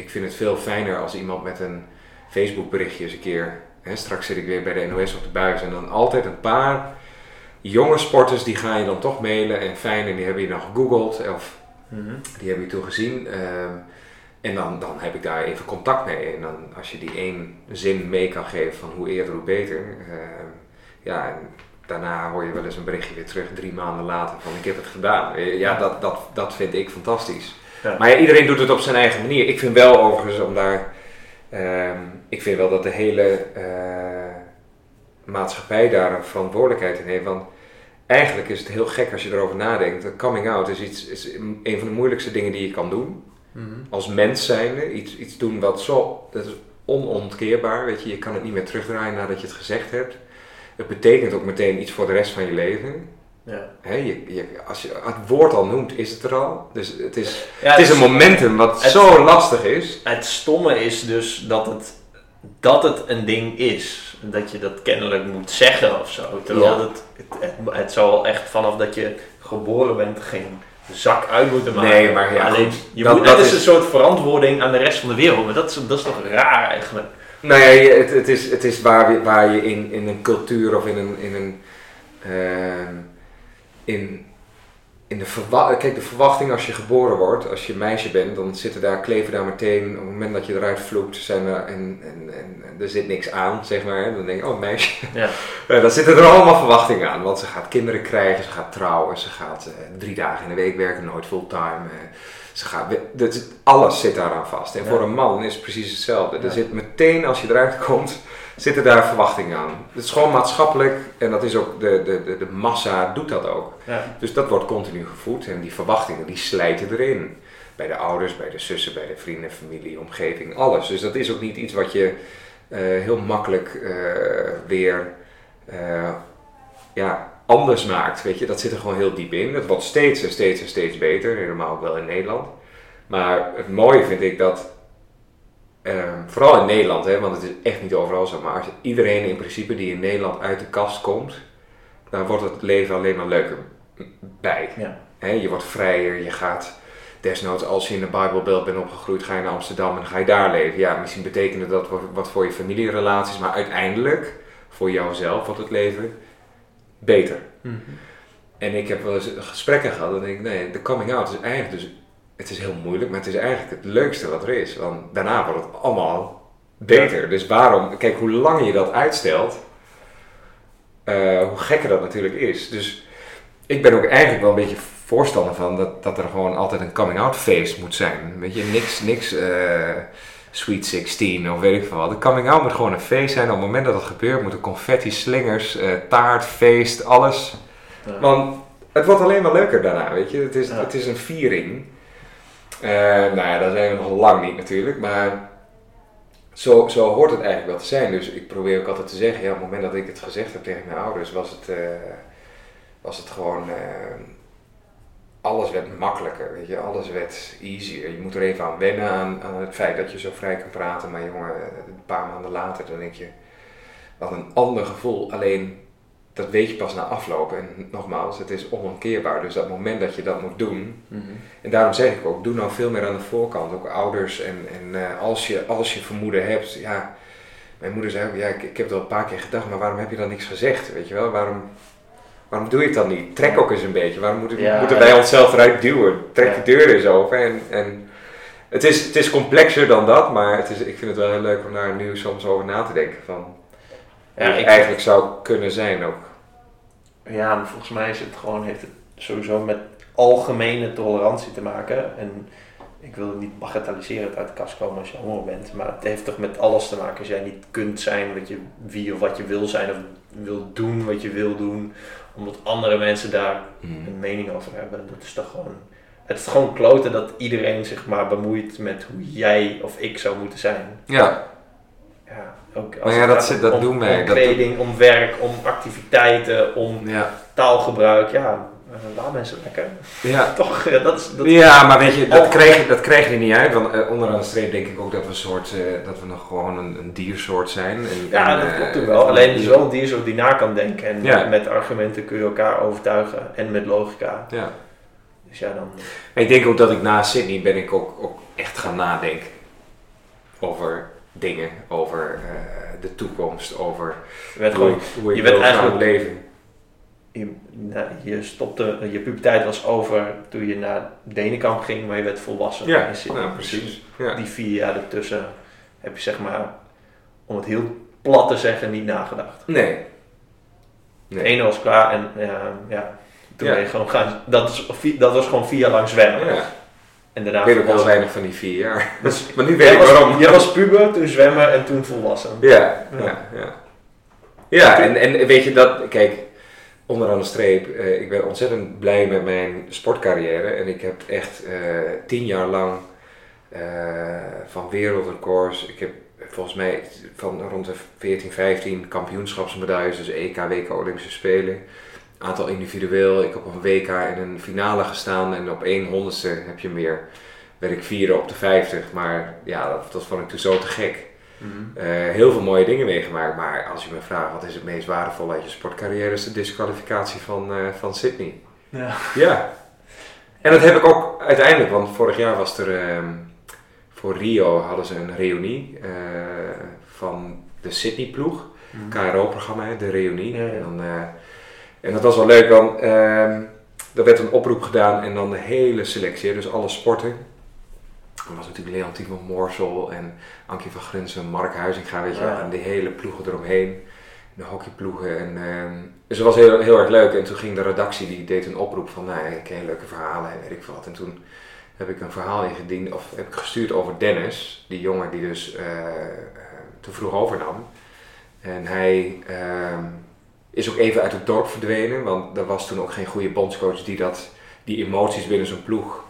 ik vind het veel fijner als iemand met een Facebook berichtje eens een keer. Hè, straks zit ik weer bij de NOS op de buis en dan altijd een paar jonge sporters die ga je dan toch mailen en fijn en die hebben je dan gegoogeld of mhm. die hebben je toen gezien. Ehm, en dan, dan heb ik daar even contact mee. En dan als je die één zin mee kan geven van hoe eerder hoe beter. Ehm, ja, en daarna hoor je wel eens een berichtje weer terug drie maanden later van ik heb het gedaan. Ja, dat, dat, dat vind ik fantastisch. Maar ja, iedereen doet het op zijn eigen manier. Ik vind wel overigens om daar. Ehm, ik vind wel dat de hele uh, maatschappij daar een verantwoordelijkheid in heeft. Want eigenlijk is het heel gek als je erover nadenkt. Coming out is, iets, is een van de moeilijkste dingen die je kan doen. Mhm. Als mens zijnde. Iets, iets doen wat zo. Dat is onontkeerbaar. Weet je, je kan het niet meer terugdraaien nadat je het gezegd hebt. Het betekent ook meteen iets voor de rest van je leven. Ja. Hè, je, je, als je het woord al noemt, is het er al. Dus het is, Ja, het is een momentum wat het- zo lastig is. Het stomme is dus dat het, dat het een ding is. Dat je dat kennelijk moet zeggen of zo. Terwijl Ja. het, het, het, wel echt vanaf dat je geboren bent geen zak uit moeten maken. Nee, maar ja, Alleen, je Dat- moet, dat het is een soort verantwoording aan de rest van de wereld. Maar dat is, dat is toch raar eigenlijk. Nou ja, je- het, het is, het is waar, waar je in, in een cultuur of in een. In een ehm, in, in de, verwa kijk, de verwachting als je geboren wordt, als je meisje bent, dan zitten daar, kleven daar meteen, op het moment dat je eruit vloekt, zijn er, en, en, en, en er zit niks aan, zeg maar. Dan denk je, oh meisje. Ja. Ja, dan zitten er allemaal verwachtingen aan, want ze gaat kinderen krijgen, ze gaat trouwen, ze gaat eh, drie dagen in de week werken, nooit fulltime. eh, ze gaat, alles zit daaraan vast. En Ja. voor een man is het precies hetzelfde. Ja. Er zit meteen, als je eruit komt, zitten daar verwachtingen aan. Het is gewoon maatschappelijk en dat is ook, de, de, de, de massa doet dat ook. Ja. Dus dat wordt continu gevoed en die verwachtingen die slijten erin. Bij de ouders, bij de zussen, bij de vrienden, familie, omgeving, alles. Dus dat is ook niet iets wat je eh, heel makkelijk eh, weer eh, ja, anders maakt. Weet je, dat zit er gewoon heel diep in. Dat wordt steeds en steeds en steeds beter, helemaal ook wel in Nederland. Maar het mooie vind ik dat, eh, vooral in Nederland, hè, want het is echt niet overal zo, maar als iedereen in principe die in Nederland uit de kast komt, dan wordt het leven alleen maar leuker bij. Ja. Hè, je wordt vrijer, je gaat desnoods als je in de Bijbelbelt bent opgegroeid, ga je naar Amsterdam en dan ga je daar leven. Ja, misschien betekent dat wat- voor je familierelaties, maar uiteindelijk voor jouzelf wordt het leven beter. Mhm. En ik heb wel eens gesprekken gehad en denk ik, nee, de coming out is eigenlijk dus, het is heel moeilijk, maar het is eigenlijk het leukste wat er is. Want daarna wordt het allemaal beter. Dus waarom, kijk, hoe langer je dat uitstelt, eh, hoe gekker dat natuurlijk is. Dus ik ben ook eigenlijk wel een beetje voorstander van dat, dat er gewoon altijd een coming out feest moet zijn. Weet je, niks, niks eh, Sweet 16 of weet ik veel wat. De coming out moet gewoon een feest zijn. Op het moment dat het gebeurt moeten confetti, slingers, eh, taart, feest, alles. Ja. Want het wordt alleen maar leuker daarna, weet je. Het is, Ja. het is een viering. Eh, nou ja, zijn we nog lang niet natuurlijk, maar zo, zo hoort het eigenlijk wel te zijn. Dus ik probeer ook altijd te zeggen, ja, op het moment dat ik het gezegd heb tegen mijn ouders, was het, eh, was het gewoon, eh, alles werd makkelijker, weet je. Alles werd easier. Je moet er even aan wennen, aan, aan het feit dat je zo vrij kan praten. Maar jongen, een paar maanden later, dan denk je, wat een ander gevoel. Alleen, dat weet je pas na afloop. En nogmaals, het is onomkeerbaar. Dus dat moment dat je dat moet doen, Mhm. en daarom zeg ik ook, doe nou veel meer aan de voorkant. Ook ouders. En, en eh, als, je, als je vermoeden hebt, ja. Mijn moeder zei ook, ja, ik, ik heb het al een paar keer gedacht, maar waarom heb je dan niks gezegd? Weet je wel, waarom, waarom doe je het dan niet? Trek ook eens een beetje. Waarom moeten, Ja, moeten ja. wij onszelf eruit duwen? Trek Ja. de deur eens open. En, en het, is, het is complexer dan dat, maar het is, ik vind het wel heel leuk om daar nu soms over na te denken. Van, Ja, ik- eigenlijk zou kunnen zijn ook. Ja, maar volgens mij is het gewoon, heeft het sowieso met algemene tolerantie te maken. En ik wil het niet bagatelliseren uit de kast komen als je homo bent. Maar het heeft toch met alles te maken. Als jij niet kunt zijn wat je, wie of wat je wil zijn. Of wil doen wat je wil doen. Omdat andere mensen daar een mening over hebben. Dat is toch gewoon... Het is gewoon kloten dat iedereen zich maar bemoeit met hoe jij of ik zou moeten zijn. Ja, Ja, ook als Maar ja, dat zit- om- dat doen wij. Om Dat- kleding, om werk, om activiteiten, om ja, taalgebruik, ja, eh, laat mensen lekker. ja. Toch, ja, dat is... Dat, Ja, maar weet je, dat Oh. krijg je, dat krijg je niet uit. Want eh, onderaan de streep denk ik ook dat we, een soort, eh, dat we nog gewoon een, een diersoort zijn. En, ja, en, dat eh, klopt ook wel. Alleen het is wel een diersoort die na kan denken. En Ja. met argumenten kun je elkaar overtuigen. En met logica. Ja. Dus ja, dan... Ik denk ook dat ik na Sydney ben ik ook, ook echt gaan nadenken over dingen, over eh, de toekomst, over Je werd hoe gewoon... je wil gaan eigenlijk- leven. Je, nou, je stopte... Je puberteit was over toen je naar Denenkamp ging. Maar je werd volwassen. Ja, in nou, precies. Ja. Die vier jaar ertussen heb je zeg maar... Om het heel plat te zeggen, niet nagedacht. Nee. De Nee. ene was klaar en ja, ja toen Ja. ben je gewoon gaan... Dat, is, dat was gewoon vier jaar lang zwemmen. Ja. En daarna Ik weet ook wel weinig van die vier jaar. Dus Maar nu weet ik was, waarom. jij was puber, toen zwemmen en toen volwassen. Ja, Ja. ja, ja. Ja, en, en weet je dat, kijk, onderaan de streep, eh, ik ben ontzettend blij met mijn sportcarrière. En ik heb echt eh, tien jaar lang eh, van wereldrecords, ik heb volgens mij van rond de 14, 15 kampioenschapsmedailles, dus EK, WK, Olympische Spelen. Aantal individueel. Ik heb op een WK in een finale gestaan en op één honderdste heb je meer. Werd ik vierde op de 50, maar ja, dat, dat vond ik toen zo te gek. Mhm. Eh, heel veel mooie dingen meegemaakt, maar als je me vraagt wat is het meest waardevol uit je sportcarrière, is de disqualificatie van, eh, van Sydney. Ja. Ja. En dat heb ik ook uiteindelijk, want vorig jaar was er ehm, voor Rio hadden ze een reunie eh, van de Sydney ploeg. Mhm. KRO-programma, de reunie. Ja, ja. En, dan, en dat was wel leuk, want ehm, er werd een oproep gedaan en dan de hele selectie, dus alle sporten. Er was natuurlijk Leontien van Moorsel en Ankie van Grinsen, Mark Huizinga, weet je wel, Ja. en die hele ploegen eromheen. De hockeyploegen. En, ehm, dus het was heel, heel erg leuk. En toen ging de redactie, die deed een oproep van, nou, ik ken leuke verhalen en weet ik wat. En toen heb ik een verhaal ingediend, of heb ik gestuurd over Dennis, die jongen die dus eh, eh, te vroeg overnam. En hij ehm, is ook even uit het dorp verdwenen, want er was toen ook geen goede bondscoach die dat, die emoties binnen zijn ploeg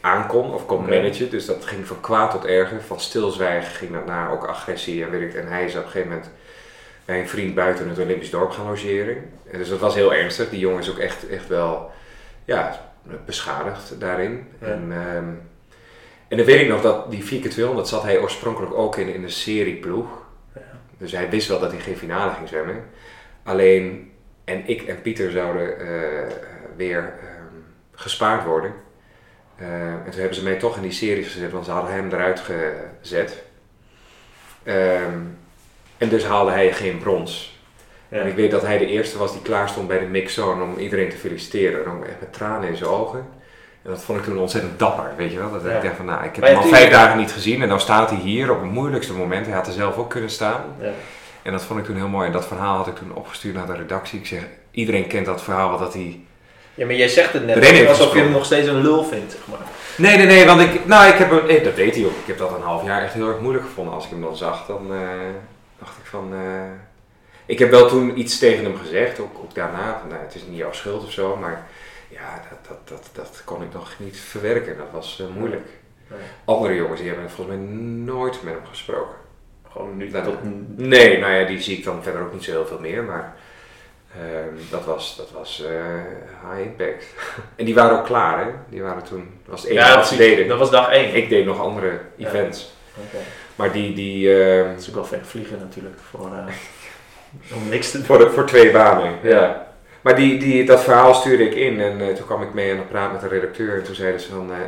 aankon of kon managen. Dus dat ging van kwaad tot erger. Van stilzwijgen ging dat naar ook agressie en weet ik. En hij is op een gegeven moment bij een vriend buiten het Olympisch dorp gaan logeren. En dus dat was heel ernstig. Die jongen is ook echt, echt wel ja, beschadigd daarin. Ja. En, ehm, en dan weet ik nog dat die 4x200 zat hij oorspronkelijk ook in, in de serieploeg. Ja. Dus hij wist wel dat hij geen finale ging zwemmen. Alleen, en ik en Pieter zouden eh, weer ehm, gespaard worden. Eh, en toen hebben ze mij toch in die series gezet, want ze hadden hem eruit gezet. Ehm, en dus haalde hij geen brons. Ja. En ik weet dat hij de eerste was die klaar stond bij de mixzone om iedereen te feliciteren. En echt met tranen in zijn ogen. En dat vond ik toen ontzettend dapper, weet je wel. Dat Ja. ik dacht van, nou, ik heb Maar hem al vijf dagen niet gezien en nou staat hij hier op het moeilijkste moment. Hij had er zelf ook kunnen staan. Ja. En dat vond ik toen heel mooi. En dat verhaal had ik toen opgestuurd naar de redactie. Ik zeg, iedereen kent dat verhaal dat hij... ja, maar jij zegt het net alsof je hem nog steeds een lul vindt, zeg maar. Nee, nee, nee, want ik... Nou, ik heb hem... eh, dat deed hij ook. Ik heb dat een half jaar echt heel erg moeilijk gevonden. Als ik hem dan zag, dan eh, dacht ik van... eh, ik heb wel toen iets tegen hem gezegd, ook, ook daarna. Van, nou, het is niet jouw schuld of zo, maar... Ja, dat, dat, dat, dat kon ik nog niet verwerken. Dat was moeilijk. Nee. Andere jongens, die hebben volgens mij nooit met hem gesproken. Gewoon nu Dat- tot... Nee, nou ja, die zie ik dan verder ook niet zo heel veel meer, maar ehm, dat was, dat was eh, high impact. en die waren ook klaar, hè? Die waren toen, dat was enige Ja, wat ze precies. deden. Dat was dag één. Ik deed nog andere Ja. events, Oké. maar die, die ehm, Dat is ook wel ver vliegen natuurlijk, voor, eh, om niks te doen. voor, de, voor twee banen, ja. Ja. Maar die, die, dat verhaal stuurde ik in en eh, toen kwam ik mee aan het praat met de redacteur en toen zeiden ze van, eh,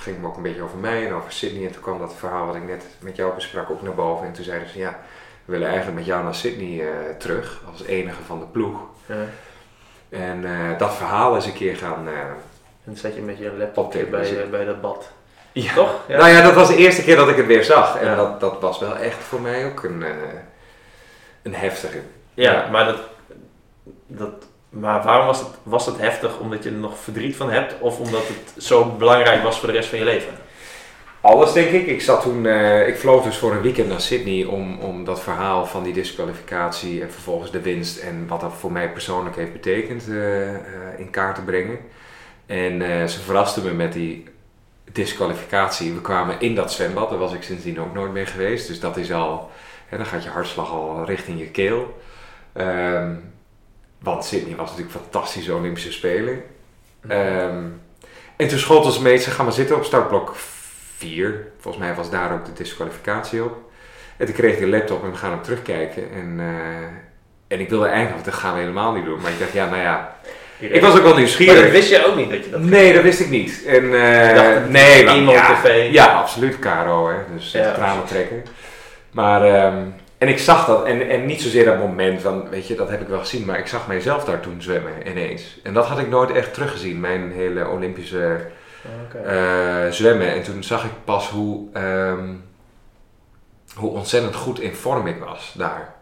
ging hem ook een beetje over mij en over Sydney en toen kwam dat verhaal wat ik net met jou besprak ook naar boven en toen zeiden ze ja, we willen eigenlijk met jou naar Sydney eh, terug als enige van de ploeg. Ja. En eh, dat verhaal eens een keer gaan. eh, En zet je met je laptop bij, bij dat bad. Ja. Toch? Ja. Nou ja, dat was de eerste keer dat ik het weer zag. En dat, dat was wel echt voor mij ook een, een heftige. Ja, maar, dat, dat, maar waarom was het, was het heftig? Omdat je er nog verdriet van hebt? Of omdat het zo belangrijk was voor de rest van je leven? Alles denk ik. Ik zat toen, eh, ik vloog dus voor een weekend naar Sydney om, om dat verhaal van die disqualificatie en vervolgens de winst en wat dat voor mij persoonlijk heeft betekend eh, eh, in kaart te brengen. En ze verrasten me met die disqualificatie. We kwamen in dat zwembad, daar was ik sindsdien ook nooit meer geweest. Dus dat is al, hè, dan gaat je hartslag al richting je keel. Ehm, want Sydney was natuurlijk fantastische Olympische Spelen. Ehm, en toen ze mee, ze gaan maar zitten op startblok 4. Volgens mij was daar ook de disqualificatie op. En toen kreeg ik de laptop en we gaan hem terugkijken. En, eh, en ik wilde eigenlijk, dat gaan we helemaal niet doen. Maar ik dacht, ja, nou ja. Ik was ook wel Maar dat nieuwsgierig. wist je ook niet dat je dat Nee, dat wist ik niet. En, eh, dacht, nee, Emo ja, TV. Ja, absoluut, Caro, hè. Dus Ja, tranen trekken. Maar, ehm, en ik zag dat, en, en niet zozeer dat moment van, weet je, dat heb ik wel gezien, maar ik zag mijzelf daar toen zwemmen ineens. En dat had ik nooit echt teruggezien, mijn hele Olympische eh, zwemmen. En toen zag ik pas hoe, ehm, hoe ontzettend goed in vorm ik was daar.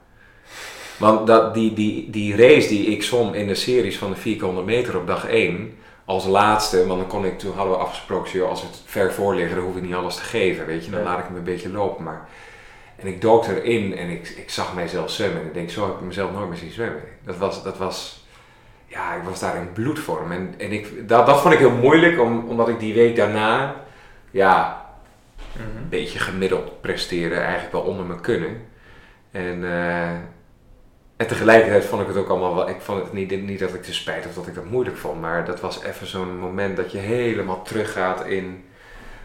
Want dat, die, die, die race die ik zwom in de series van de 400 meter op dag 1, als laatste, want dan kon ik, toen hadden we afgesproken, als het ver voor ligt, dan hoef ik niet alles te geven, weet je, dan laat ik hem een beetje lopen. Maar, en ik dook erin en ik, ik zag mijzelf zwemmen en ik denk, zo heb ik mezelf nooit meer zien zwemmen. Dat was, dat was, ja, ik was daar in bloedvorm. En, en ik, dat, dat vond ik heel moeilijk, om, omdat ik die week daarna, ja, Mhm. een beetje gemiddeld presteren, eigenlijk wel onder mijn kunnen. En, eh, en tegelijkertijd vond ik het ook allemaal wel. Ik vond het niet, niet dat ik te spijt of dat ik dat moeilijk vond. Maar dat was even zo'n moment dat je helemaal teruggaat in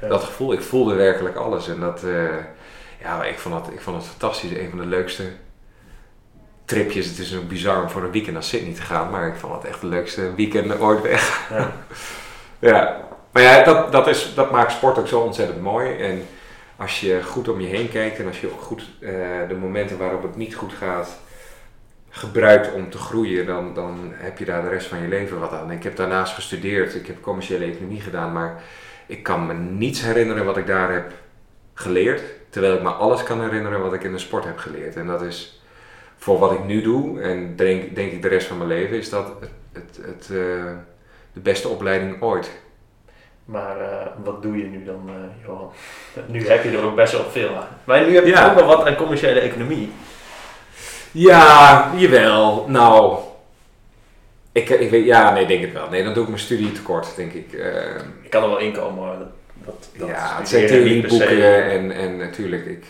Ja. dat gevoel. Ik voelde werkelijk alles. En dat. eh, ja, ik vond, dat, ik vond het fantastisch. Een van de leukste tripjes. Het is ook bizar om voor een weekend naar Sydney te gaan. Maar ik vond het echt de leukste weekend ooit weg. Ja. Ja, maar ja, dat, dat, is, dat maakt sport ook zo ontzettend mooi. En als je goed om je heen kijkt en als je ook goed eh, de momenten waarop het niet goed gaat gebruikt om te groeien, dan, dan heb je daar de rest van je leven wat aan. Ik heb daarnaast gestudeerd, ik heb commerciële economie gedaan, maar ik kan me niets herinneren wat ik daar heb geleerd. Terwijl ik me alles kan herinneren wat ik in de sport heb geleerd. En dat is voor wat ik nu doe en denk, denk ik de rest van mijn leven, is dat het, het, het, eh, de beste opleiding ooit. Maar eh, wat doe je nu dan, eh, Johan? Nu heb je er ook best wel veel aan. Maar nu heb je Ja. ook wel wat aan commerciële economie. Ja, jawel. Nou, ik, ik weet, ja, nee, denk het wel. Nee, dan doe ik mijn studie tekort, denk ik. Ik kan er wel inkomen, dat, dat, ja, het zijn theorieboeken en, en natuurlijk, ik...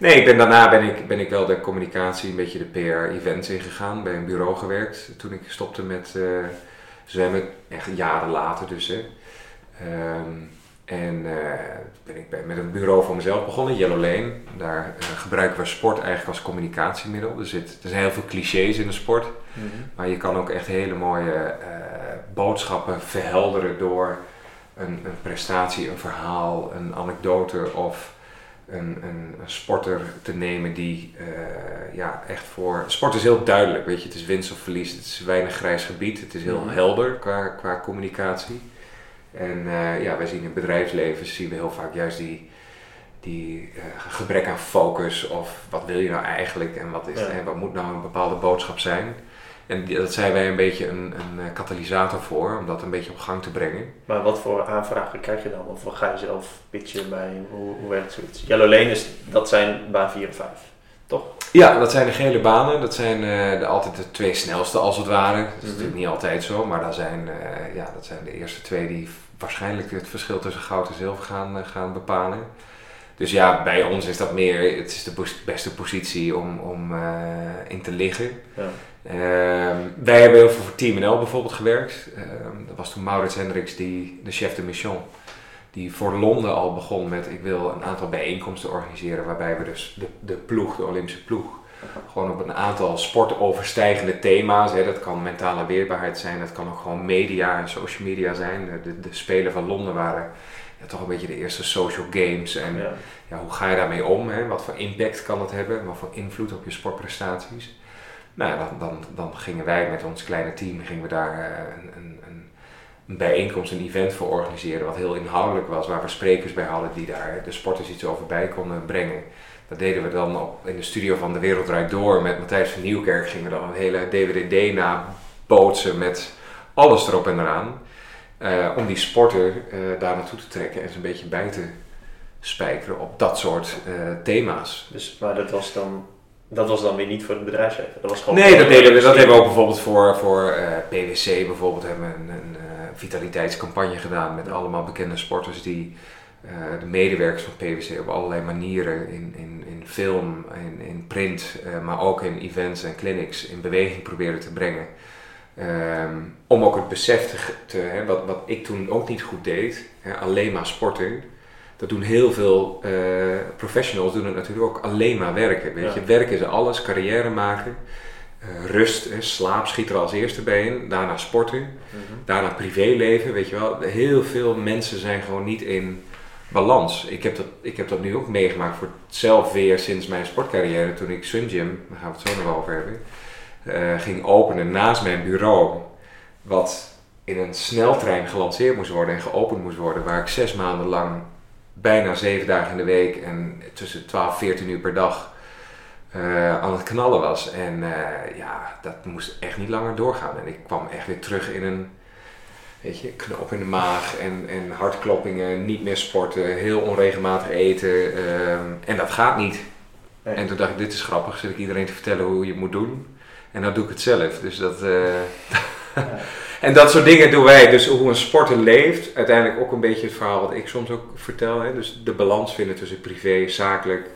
Nee, ik ben, daarna ben ik, ben ik wel de communicatie, een beetje de PR-events ingegaan, bij een bureau gewerkt toen ik stopte met eh, zwemmen, echt jaren later dus. Hè. Ehm, en eh, ben ik bij, met een bureau voor mezelf begonnen, Yellow Lane. Daar eh, gebruiken we sport eigenlijk als communicatiemiddel. Er, zit, er zijn heel veel clichés in de sport. Mhm. Maar je kan ook echt hele mooie boodschappen verhelderen door een, een prestatie, een verhaal, een anekdote of een, een, een sporter te nemen die eh, ja, echt voor. Sport is heel duidelijk, weet je, het is winst of verlies, het is weinig grijs gebied, het is heel Mhm. helder qua, qua communicatie. En eh, ja, wij zien in het bedrijfsleven zien we heel vaak juist die, die eh, gebrek aan focus of wat wil je nou eigenlijk en wat, is, Ja. en wat moet nou een bepaalde boodschap zijn. En dat zijn wij een beetje een, een eh, katalysator voor, om dat een beetje op gang te brengen. Maar wat voor aanvragen krijg je dan? Of ga je zelf pitchen bij? Hoe, hoe werkt zoiets? Yellow Lane is, dat zijn baan 4 en 5. Toch? Ja, dat zijn de gele banen. Dat zijn eh, de, altijd de twee snelste als het ware. Dat is Mhm. natuurlijk niet altijd zo, maar dat zijn, eh, ja, dat zijn de eerste twee die waarschijnlijk het verschil tussen goud en zilver gaan, gaan bepalen. Dus ja, bij ons is dat meer, het is de beste positie om, om in te liggen. Ja. Ehm, wij hebben heel veel voor Team NL bijvoorbeeld gewerkt. Ehm, dat was toen Maurits Hendricks, die, de chef de mission, die voor Londen al begon met ik wil een aantal bijeenkomsten organiseren waarbij we dus de, de ploeg, de Olympische ploeg, gewoon op een aantal sportoverstijgende thema's. Hè, dat kan mentale weerbaarheid zijn, dat kan ook gewoon media en social media zijn. De, de, de Spelen van Londen waren ja, toch een beetje de eerste social games. En Ja. ja, hoe ga je daarmee om? Hè? Wat voor impact kan dat hebben? Wat voor invloed op je sportprestaties? Nou, dan, dan, gingen wij met ons kleine team gingen we daar eh, een, een, een, een bijeenkomst, een event voor organiseren, wat heel inhoudelijk was, waar we sprekers bij hadden die daar de sporters iets over bij konden brengen. Dat deden we dan in de studio van De Wereld Draait Door met Matthijs van Nieuwkerk. Gingen we dan een hele DVD nabootsen met alles erop en eraan. eh, om die sporter eh, daar naartoe te trekken en ze een beetje bij te spijkeren op dat soort thema's. Dus, maar dat was, dan, dat was dan weer niet voor het bedrijfsleven. Dat was gewoon Nee, dat, de deden we, dat hebben we ook bijvoorbeeld voor, voor eh, PwC bijvoorbeeld hebben we een, een eh, vitaliteitscampagne gedaan met allemaal bekende sporters die eh, de medewerkers van PwC op allerlei manieren in, in, in film, in, in print, maar ook in events en clinics in beweging proberen te brengen. Ehm, om ook het besef te, te hè, wat, wat ik toen ook niet goed deed, hè, alleen maar sporten. Dat doen heel veel eh, professionals doen het natuurlijk ook alleen maar werken. Weet je? Werken is alles, carrière maken, eh, rust, hè, slaap schiet er als eerste bij in, daarna sporten, Mhm. daarna privéleven. Weet je wel, heel veel mensen zijn gewoon niet in balans. Ik heb dat, ik heb dat nu ook meegemaakt voor zelf weer sinds mijn sportcarrière, toen ik Sun Gym, daar gaan we het zo nog wel over hebben, eh, ging openen naast mijn bureau. Wat in een sneltrein gelanceerd moest worden en geopend moest worden, waar ik zes maanden lang bijna zeven dagen in de week en tussen 12 en 14 uur per dag eh, aan het knallen was. En eh, ja, dat moest echt niet langer doorgaan. En ik kwam echt weer terug in een weet je, knoop in de maag en, en hartkloppingen, niet meer sporten, heel onregelmatig eten. ehm, en dat gaat niet. Nee. En toen dacht ik, dit is grappig, zit ik iedereen te vertellen hoe je het moet doen. En dan doe ik het zelf. Dus dat, eh, en dat soort dingen doen wij. Dus hoe een sporter leeft, uiteindelijk ook een beetje het verhaal wat ik soms ook vertel. Hè? Dus de balans vinden tussen privé, zakelijk,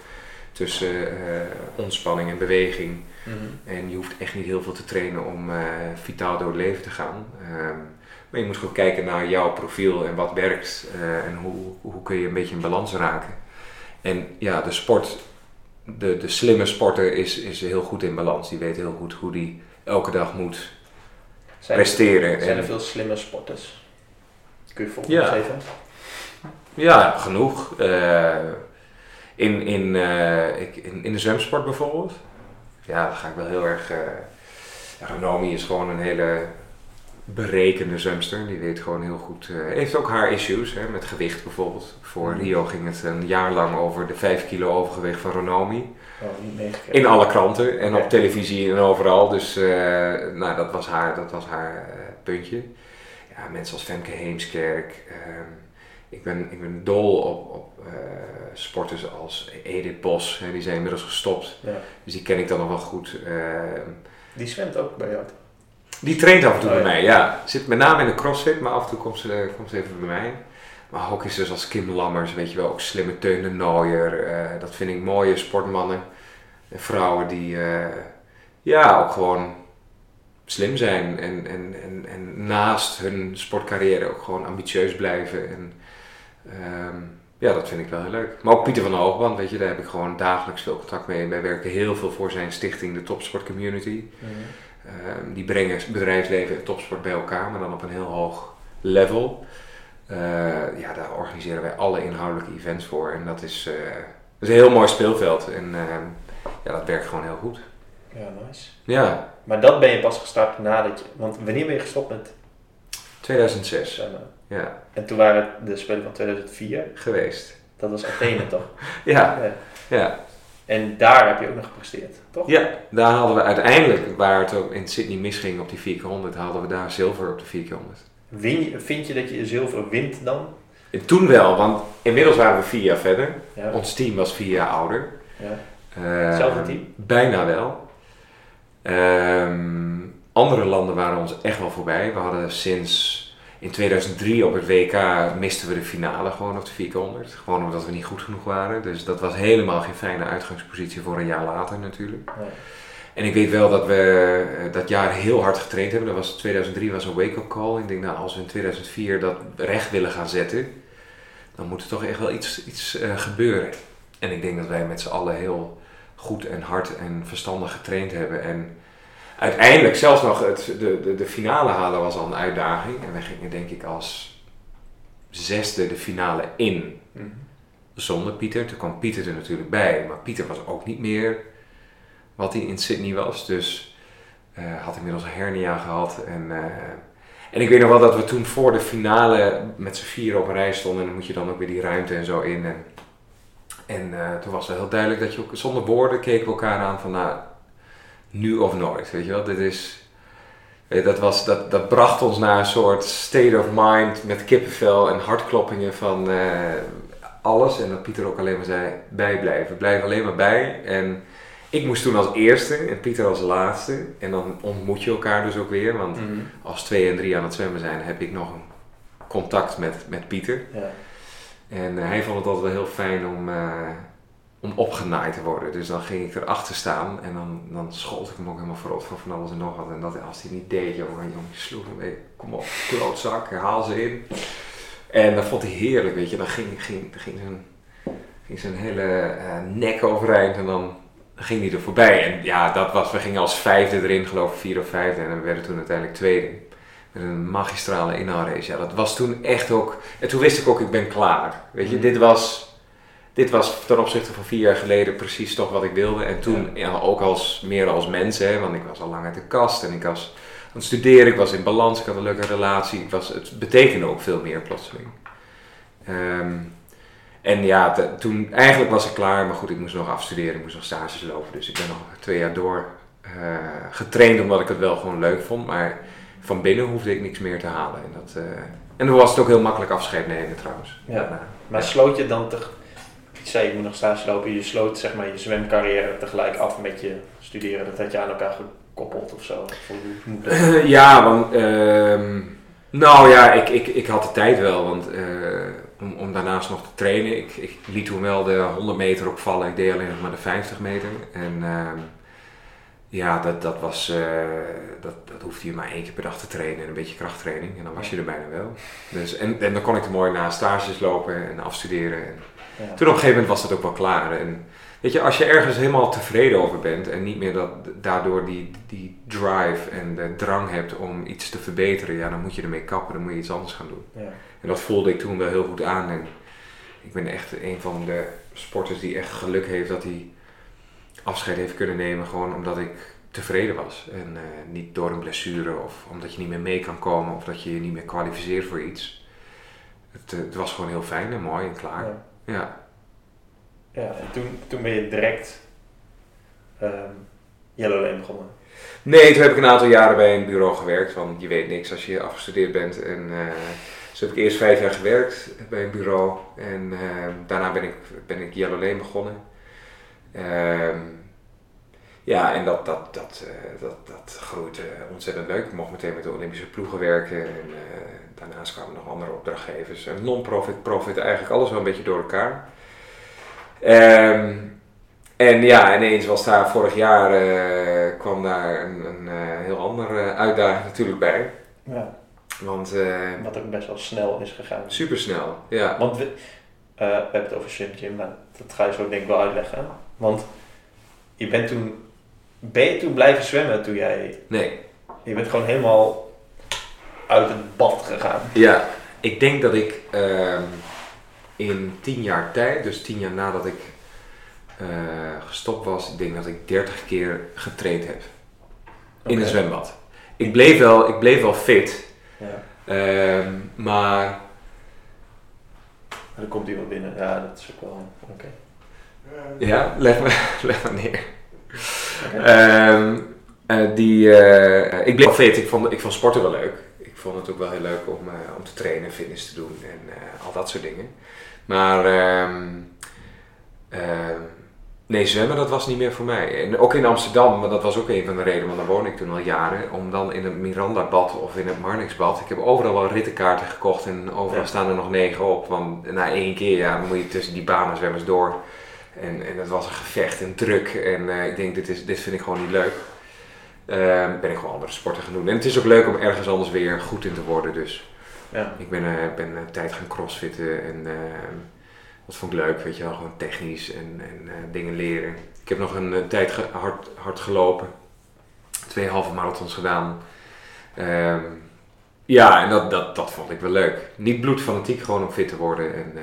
tussen eh, ontspanning en beweging. Mhm. En je hoeft echt niet heel veel te trainen om uh, vitaal door het leven te gaan. Ehm, maar je moet gewoon kijken naar jouw profiel en wat werkt uh, en hoe, hoe kun je een beetje in balans raken. En ja, de sport, de, de slimme sporter is, is heel goed in balans. Die weet heel goed hoe die elke dag moet zijn presteren. Er, zijn er veel slimme sporters? Kun je ja. geven? Ja, genoeg. Uh, in, in, uh, ik, in, in de zwemsport bijvoorbeeld. Ja, dan ga ik wel heel erg. Uh, is gewoon een hele berekende zwemster. Die weet gewoon heel goed. heeft ook haar issues hè, met gewicht bijvoorbeeld. Voor Mhm. Rio ging het een jaar lang over de 5 kilo overgewicht van Ranomi. Oh, niet. In alle kranten en op televisie en overal. Dus uh, nou, dat was haar, dat was haar uh, puntje. Ja, mensen als Femke Heemskerk. Uh, ik, ben, ik ben dol op, op sporters als Edith Bos. Hè, die zijn inmiddels gestopt. Ja. Dus die ken ik dan nog wel goed. Ehm, Die zwemt ook bij jou. Die traint af en toe Oh, bij ja. mij, ja. Zit met name in de crossfit, maar af en toe komt ze, komt ze even bij mij. Maar hockeysters als Kim Lammers, weet je wel, ook slimme Teun de Nooier. Uh, dat vind ik mooie sportmannen en vrouwen die uh, ja, ook gewoon slim zijn. En, en, en, en naast hun sportcarrière ook gewoon ambitieus blijven. En, um, ja, dat vind ik wel heel leuk. Maar ook Pieter van der Hoogband, weet je, daar heb ik gewoon dagelijks veel contact mee. Wij werken heel veel voor zijn stichting, de Topsport Community. Mhm. Um, die brengen bedrijfsleven en topsport bij elkaar, maar dan op een heel hoog level. Uh, ja, daar organiseren wij alle inhoudelijke events voor. En dat is, uh, dat is een heel mooi speelveld. En uh, ja, dat werkt gewoon heel goed. Ja, nice. Ja, Maar dat ben je pas gestart nadat je... Want wanneer ben je gestopt met 2006. zwemmen? Ja, En toen waren het de Spelen van 2004. geweest. Dat was Athene toch? Ja, Ja. ja. En daar heb je ook nog gepresteerd, toch? Ja, daar haalden we uiteindelijk, waar het ook in Sydney misging op die 400, haalden we daar zilver op de 400. Win je, vind je dat je zilver wint dan? En toen wel, want inmiddels waren we vier jaar verder. Ja. Ons team was vier jaar ouder. ja. Uh, Hetzelfde team? Bijna wel. Um, andere landen waren ons echt wel voorbij. We hadden sinds in 2003 op het WK misten we de finale gewoon op de 400. Gewoon omdat we niet goed genoeg waren. Dus dat was helemaal geen fijne uitgangspositie voor een jaar later natuurlijk. En ik weet wel dat we uh, dat jaar heel hard getraind hebben. Dat was 2003 was een wake-up call. Ik denk nou als we in 2004 dat recht willen gaan zetten, dan moet er toch echt wel iets, iets uh, gebeuren. En ik denk dat wij met z'n allen heel goed en hard en verstandig getraind hebben. En uiteindelijk zelfs nog het, de, de, de finale halen was al een uitdaging. En wij gingen denk ik als zesde de finale in. Mhm. Zonder Pieter. Toen kwam Pieter er natuurlijk bij. Maar Pieter was ook niet meer wat hij in Sydney was. Dus uh, had inmiddels een hernia gehad. En, uh, en ik weet nog wel dat we toen voor de finale met z'n vier op een rij stonden. En dan moet je dan ook weer die ruimte en zo in. En, en uh, toen was het heel duidelijk dat je ook zonder woorden keken we elkaar aan van nou, nu of nooit. Weet je wel, dit is. Dat, was, dat, dat bracht ons naar een soort state of mind met kippenvel en hartkloppingen van uh, alles. En dat Pieter ook alleen maar zei, bijblijven. Blijf alleen maar bij. En ik moest toen als eerste en Pieter als laatste. En dan ontmoet je elkaar dus ook weer. Want Mhm. als twee en drie aan het zwemmen zijn, heb ik nog een contact met, met Pieter. Ja. En uh, hij vond het altijd wel heel fijn om, uh, om opgenaaid te worden. Dus dan ging ik erachter staan en dan, dan schold ik hem ook helemaal verrot van van alles en nog wat. En dat, als hij niet deed, jongen, jongen je sloeg hem mee. Kom op, klootzak, haal ze in. En dat vond hij heerlijk, weet je. Dan ging, ging, ging, zijn, ging zijn hele uh, nek overeind en dan ging hij er voorbij. En ja, dat was, we gingen als vijfde erin, geloof ik, vier of vijfde. En we werden toen uiteindelijk tweede. Met een magistrale inhaalrace. Ja, dat was toen echt ook... En toen wist ik ook, ik ben klaar. Weet je, Mhm. dit was... Dit was ten opzichte van vier jaar geleden precies toch wat ik wilde. En toen ja. ook als, meer als mens, hè, want ik was al lang uit de kast en ik was aan het studeren, ik was in balans, ik had een leuke relatie. Ik was, het betekende ook veel meer plotseling. Um, en ja, te, toen eigenlijk was ik klaar, maar goed, ik moest nog afstuderen, ik moest nog stages lopen. Dus ik ben nog twee jaar door uh, getraind omdat ik het wel gewoon leuk vond. Maar van binnen hoefde ik niks meer te halen. En, dat, uh, en dan was het ook heel makkelijk afscheid nemen trouwens. Ja. Maar ja. sloot je dan toch, ik zei je moet nog stage lopen, je sloot zeg maar je zwemcarrière tegelijk af met je studeren. Dat had je aan elkaar gekoppeld of zo? Ja, want uh, nou ja, ik, ik, ik had de tijd wel, want uh, om, om daarnaast nog te trainen. Ik, ik liet toen wel de 100 meter opvallen, ik deed alleen nog maar de 50 meter. En uh, Ja, dat, dat was, eh, dat, dat hoefde je maar één keer per dag te trainen en een beetje krachttraining en dan was je er bijna wel. Dus, en, en dan kon ik er mooi na stages lopen en afstuderen. En. Toen op een gegeven moment was dat ook wel klaar. En weet je, als je ergens helemaal tevreden over bent en niet meer dat, daardoor die, die drive en de drang hebt om iets te verbeteren, ja, dan moet je ermee kappen, dan moet je iets anders gaan doen. Ja. En dat voelde ik toen wel heel goed aan. En ik ben echt een van de sporters die echt geluk heeft dat hij afscheid heeft kunnen nemen. Gewoon omdat ik tevreden was. En eh, niet door een blessure of omdat je niet meer mee kan komen of dat je je niet meer kwalificeert voor iets. Het, eh, het was gewoon heel fijn en mooi en klaar. Ja. Ja. Ja, en toen, toen ben je direct ehm Yellow Lane begonnen. Nee, toen heb ik een aantal jaren bij een bureau gewerkt. Want je weet niks als je afgestudeerd bent. En eh dus heb ik eerst vijf jaar gewerkt bij een bureau. En eh, daarna ben ik, ben ik Yellow Lane begonnen. Ehm, ja, en dat, dat, dat, eh, dat, dat groeit eh, ontzettend leuk. Ik mocht meteen met de Olympische ploegen werken. En daarnaast kwamen nog andere opdrachtgevers. En non-profit, profit, eigenlijk alles wel een beetje door elkaar. Ehm, en ja, ineens was daar vorig jaar eh, kwam daar een, een eh, heel andere uitdaging natuurlijk bij. Ja. Want eh Wat ook best wel snel is gegaan. super snel, ja. Want we, eh, we hebben het over Gym, maar dat ga je zo denk ik wel uitleggen. Want je bent toen, ben je toen blijven zwemmen toen jij, Nee, je bent gewoon helemaal uit het bad gegaan. ja. Ik denk dat ik ehm, in tien jaar tijd, dus tien jaar nadat ik eh, gestopt was, ik denk dat ik 30 keer getraind heb. In een zwembad. Ik bleef wel, ik bleef wel fit, Ja. ehm, maar Dan komt iemand binnen. Ja, dat is ook wel, oké. ja, leg maar, leg maar neer. Ehm, eh, die, eh, ik bleef fit. Ik vond, ik vond sporten wel leuk. Ik vond het ook wel heel leuk om, eh, om te trainen, fitness te doen en eh, al dat soort dingen. Maar ehm, ehm, nee, zwemmen dat was niet meer voor mij. En ook in Amsterdam, maar dat was ook een van de redenen, want daar woon ik toen al jaren. Om dan in het Miranda-bad of in het Marnixbad. Ik heb overal wel rittenkaarten gekocht en overal Ja. staan er nog negen op. Want na één keer, ja, moet je tussen die banen zwemmers door. En, en dat was een gevecht en druk. En eh, ik denk, dit, is, dit vind ik gewoon niet leuk. Ehm, ben ik gewoon andere sporten gaan doen. En het is ook leuk om ergens anders weer goed in te worden. Dus Ja. ik ben, eh, ben een tijd gaan crossfitten. En ehm, dat vond ik leuk, weet je wel. Gewoon technisch en, en eh, dingen leren. Ik heb nog een eh, tijd ge- hard, hard gelopen. Twee halve marathons gedaan. Ehm, ja, en dat, dat, dat vond ik wel leuk. Niet bloedfanatiek, gewoon om fit te worden. En, eh,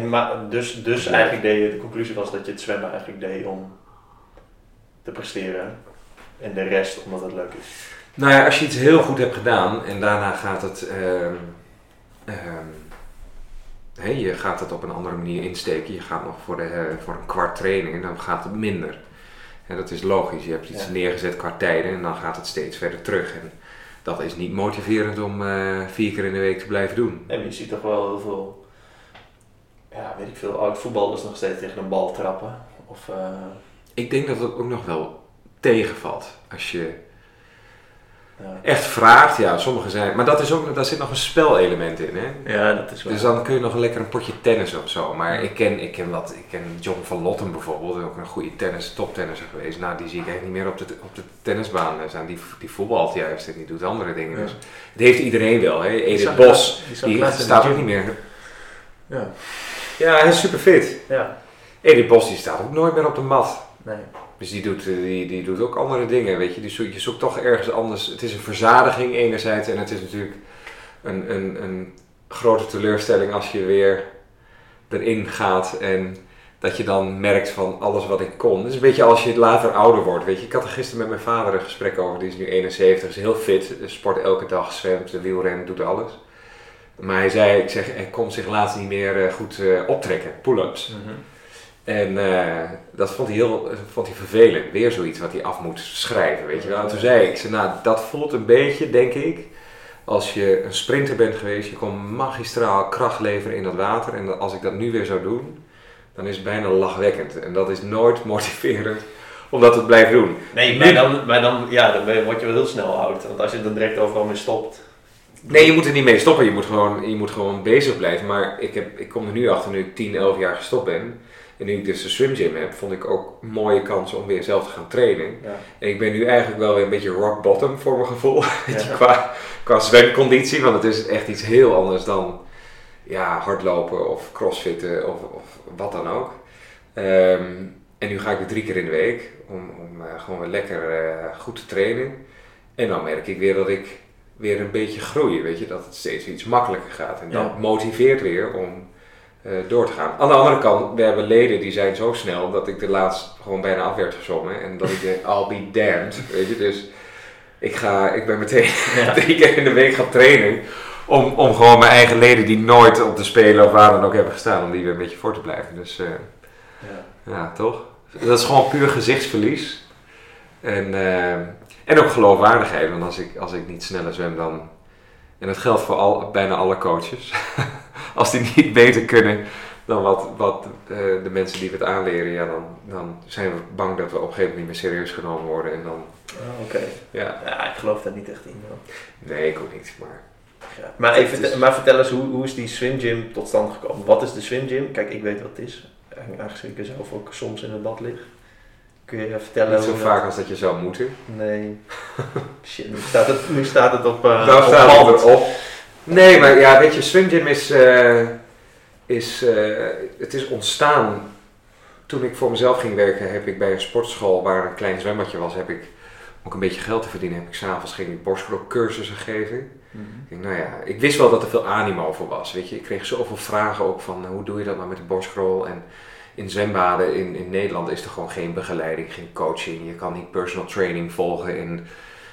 En maar, dus, dus eigenlijk deed je, de conclusie was dat je het zwemmen eigenlijk deed om te presteren. En de rest omdat het leuk is. Nou ja, als je iets heel goed hebt gedaan en daarna gaat het. ehm, ehm, je gaat het op een andere manier insteken. Je gaat nog voor, de, eh, voor een kwart training en dan gaat het minder. En dat is logisch. Je hebt iets Ja. neergezet qua tijden en dan gaat het steeds verder terug. En dat is niet motiverend om eh, vier keer in de week te blijven doen. En je ziet toch wel heel veel, ja, weet ik veel, oud voetballers nog steeds tegen een bal trappen. Of, eh, Ik denk dat het ook nog wel tegenvalt. Als je ja. echt vraagt, ja, sommige zijn. Maar dat is ook, daar zit nog een spelelement in. Hè? ja, dat is wel. Dus dan kun je nog lekker een potje tennis of zo. Maar ik ken, ik ken wat, ik ken John van Lotten bijvoorbeeld, ook een goede tennis, toptennisser geweest. Nou, die zie ik echt niet meer op de, op de tennisbaan staan. Die, die voetbalt juist en die doet andere dingen. Ja. Dus het heeft iedereen wel. Hè? Edith Bos, die staat ook niet meer. Ja. Ja, hij is super fit. ja, Edith Bos die staat ook nooit meer op de mat. nee. Dus die doet, eh, die, die doet ook andere dingen, weet je. Die zoekt, je zoekt toch ergens anders. Het is een verzadiging enerzijds en het is natuurlijk een, een, een grote teleurstelling als je weer erin gaat en dat je dan merkt van alles wat ik kon. Het is een beetje als je later ouder wordt, weet je. Ik had er gisteren met mijn vader een gesprek over, die is nu 71, is heel fit, sport elke dag, zwemt, wielrennen, doet alles. Maar hij zei, ik zeg, hij kon zich laatst niet meer eh, goed eh, optrekken, pull-ups. Mhm. En eh, dat vond hij heel vond hij vervelend. Weer zoiets wat hij af moet schrijven, weet je wel. En toen zei ik, zei, nou, dat voelt een beetje, denk ik, als je een sprinter bent geweest. Je kon magistraal kracht leveren in dat water. En als ik dat nu weer zou doen, dan is het bijna lachwekkend. En dat is nooit motiverend om dat te blijven doen. Nee, maar dan, maar dan, ja, dan word je wel heel snel oud. Want als je dan direct overal mee stopt. Nee, je moet er niet mee stoppen. Je moet gewoon, je moet gewoon bezig blijven. Maar ik, heb, ik kom er nu achter, nu ik 10, 11 jaar gestopt ben. En nu ik dus de swim gym heb, vond ik ook een mooie kans om weer zelf te gaan trainen. Ja. En ik ben nu eigenlijk wel weer een beetje rock bottom voor mijn gevoel. Ja. qua, qua zwemconditie. Want het is echt iets heel anders dan ja, hardlopen of crossfitten of, of wat dan ook. Ehm, en nu ga ik weer drie keer in de week om, om eh, gewoon weer lekker eh, goed te trainen. En dan merk ik weer dat ik weer een beetje groei. Weet je, dat het steeds iets makkelijker gaat. En dat Ja. motiveert weer om door te gaan. Aan de andere kant, we hebben leden die zijn zo snel dat ik de laatst gewoon bijna af werd gezongen. En dat ik denk, I'll be damned. Weet je, dus ik, ga, ik ben meteen Ja. drie keer in de week gaan trainen. Om, om gewoon mijn eigen leden die nooit op de Spelen of waar dan ook hebben gestaan, om die weer een beetje voor te blijven. Dus eh, Ja. ja, toch? Dat is gewoon puur gezichtsverlies. En, eh, en ook geloofwaardigheid. Want als ik, als ik niet sneller zwem dan... En dat geldt voor al, bijna alle coaches. als die niet beter kunnen dan wat, wat eh, de mensen die we het aanleren... Ja, dan, dan zijn we bang dat we op een gegeven moment niet meer serieus genomen worden. En dan, Ah, Oké. ja... Ja, ik geloof daar niet echt in. hoor. Nee, ik ook niet. Maar Ja. Maar, even, is- maar vertel eens, hoe, hoe is die swim gym tot stand gekomen? Wat is de swim gym? Kijk, ik weet wat het is. Aangezien ik er zelf ook soms in het bad lig. Kun je vertellen niet zo vaak als dat je zou moeten. Nee. Shit, nu staat het, nu staat het op, uh, Daar op staat het erop. Nee, maar ja, weet je, Swim Gym is, eh, is, eh, het is ontstaan toen ik voor mezelf ging werken. Heb ik bij een sportschool waar een klein zwembadje was, heb ik ook een beetje geld te verdienen. Heb ik s'avonds ging ik borstklokcursussen geven. Mhm. Ik nou ja, ik wist wel dat er veel animo voor was. Weet je, ik kreeg zoveel vragen ook van hoe doe je dat nou met de borstcrawl en in zwembaden in, in Nederland is er gewoon geen begeleiding, geen coaching. Je kan niet personal training volgen in,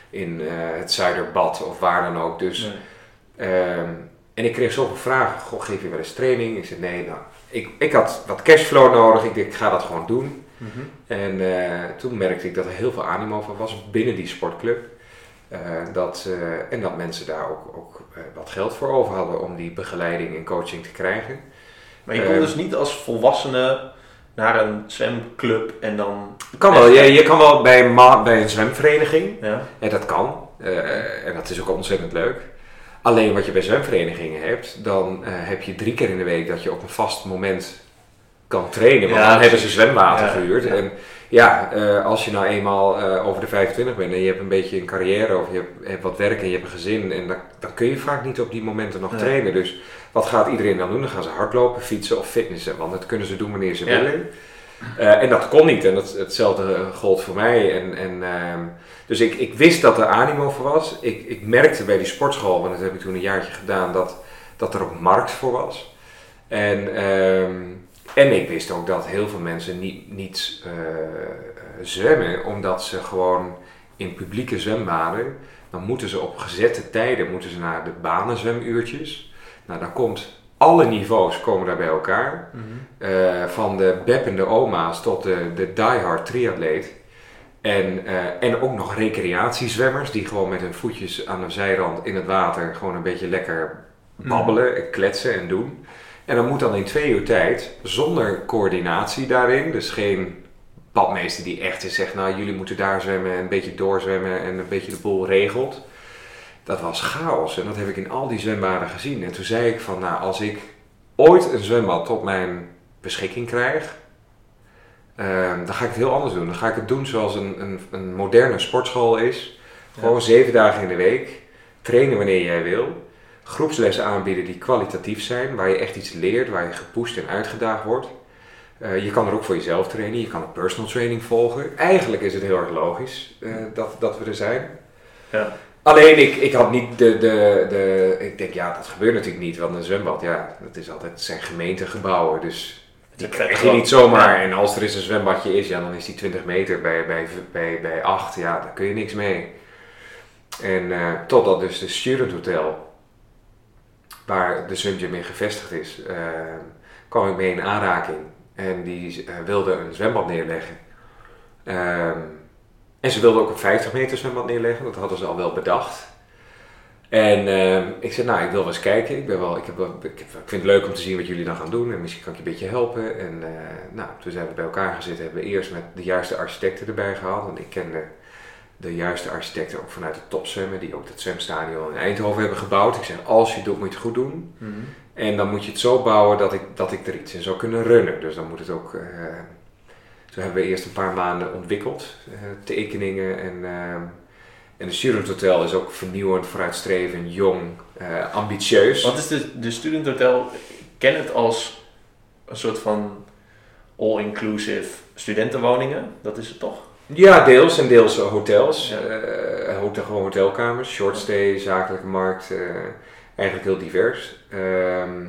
in eh, het Zuiderbad of waar dan ook. Dus Nee. Ehm, en ik kreeg zoveel vragen. Goh, geef je wel eens training? Ik zei nee, nou, ik, ik had wat cashflow nodig. Ik dacht, ik ga dat gewoon doen. Mhm. En eh, toen merkte ik dat er heel veel animo van was binnen die sportclub. Eh, dat, eh, en dat mensen daar ook, ook wat geld voor over hadden om die begeleiding en coaching te krijgen. Maar je Eh, dus niet als volwassene naar een zwemclub en dan... Kan wel, je, je kan wel bij bij een zwemvereniging. Ja, Ja, dat kan. En dat is ook ontzettend leuk. Alleen wat je bij zwemverenigingen hebt, dan eh, heb je drie keer in de week dat je op een vast moment kan trainen. Want Ja, dan hebben ze zwemwater Ja, gehuurd. ja. En ja, eh, als je nou eenmaal eh, over de 25 bent en je hebt een beetje een carrière of je hebt, hebt wat werk en je hebt een gezin, en dan, dan kun je vaak niet op die momenten nog trainen. Dus wat gaat iedereen dan doen? Dan gaan ze hardlopen, fietsen of fitnessen, want dat kunnen ze doen wanneer ze willen. Eh, en dat kon niet en dat, hetzelfde eh, gold voor mij. En, en, ehm, dus ik, ik wist dat er animo voor was. Ik, ik merkte bij die sportschool, want dat heb ik toen een jaartje gedaan, dat, dat er ook markt voor was. En, ehm, en ik wist ook dat heel veel mensen niet, niet eh, zwemmen, omdat ze gewoon in publieke zwembaden, dan moeten ze op gezette tijden moeten ze naar de banenzwemuurtjes. Nou, dan komt alle niveaus komen daar bij elkaar. Mhm. Eh, van de beppende oma's tot de, de diehard triatleet. En, eh, en ook nog recreatiezwemmers die gewoon met hun voetjes aan de zijrand in het water gewoon een beetje lekker babbelen, en kletsen en doen. En dan moet dan in twee uur tijd, zonder coördinatie daarin, dus geen badmeester die echt is zegt, nou jullie moeten daar zwemmen en een beetje doorzwemmen en een beetje de boel regelt. Dat was chaos en dat heb ik in al die zwembaden gezien. En toen zei ik van, nou als ik ooit een zwembad tot mijn beschikking krijg, ehm, dan ga ik het heel anders doen. Dan ga ik het doen zoals een, een, een moderne sportschool is. Gewoon zeven dagen in de week. Trainen wanneer jij wil. Groepslessen aanbieden die kwalitatief zijn. Waar je echt iets leert. Waar je gepusht en uitgedaagd wordt. Eh, je kan er ook voor jezelf trainen. Je kan een personal training volgen. Eigenlijk is het heel erg logisch eh, dat, dat we er zijn. Ja. Alleen ik, ik had niet de, de, de. Ik denk ja, dat gebeurt natuurlijk niet. Want een zwembad, ja, dat is altijd, het zijn gemeentegebouwen. Dus die krijg je niet zomaar. En als er eens een zwembadje is, ja, dan is die 20 meter bij, bij, bij, bij 8. Ja, daar kun je niks mee. En eh, totdat dus de Student Hotel, waar de Swim Gym in gevestigd is, eh, kwam ik mee in aanraking. En die eh, wilde een zwembad neerleggen. Ehm, en ze wilden ook een 50 meter zwembad neerleggen, dat hadden ze al wel bedacht. En ehm, ik zei, nou, ik wil wel eens kijken. Ik, ben wel, ik, heb wel, ik, heb- ik vind het leuk om te zien wat jullie dan gaan doen. En misschien kan ik je een beetje helpen. En eh, nou, toen zijn we bij elkaar gezeten. Hebben we eerst met de juiste architecten erbij gehaald. Want ik kende de juiste architecten ook vanuit het topzwemmen, die ook het zwemstadion in Eindhoven hebben gebouwd. Ik zeg, als je het doet, moet je het goed doen. Mhm. En dan moet je het zo bouwen dat ik, dat ik er iets in zou kunnen runnen. Dus dan moet het ook. eh zo hebben we eerst een paar maanden ontwikkeld, eh, tekeningen. En, eh, en de Student Hotel is ook vernieuwend, vooruitstrevend, jong, eh, ambitieus. Wat is de, de Student Hotel? Ken het als een soort van all-inclusive studentenwoningen. Dat is het toch? Ja, deels en deels hotels. Ja. eh, hotel, gewoon hotelkamers, short stay, zakelijke markt. Eigenlijk heel divers. Ehm,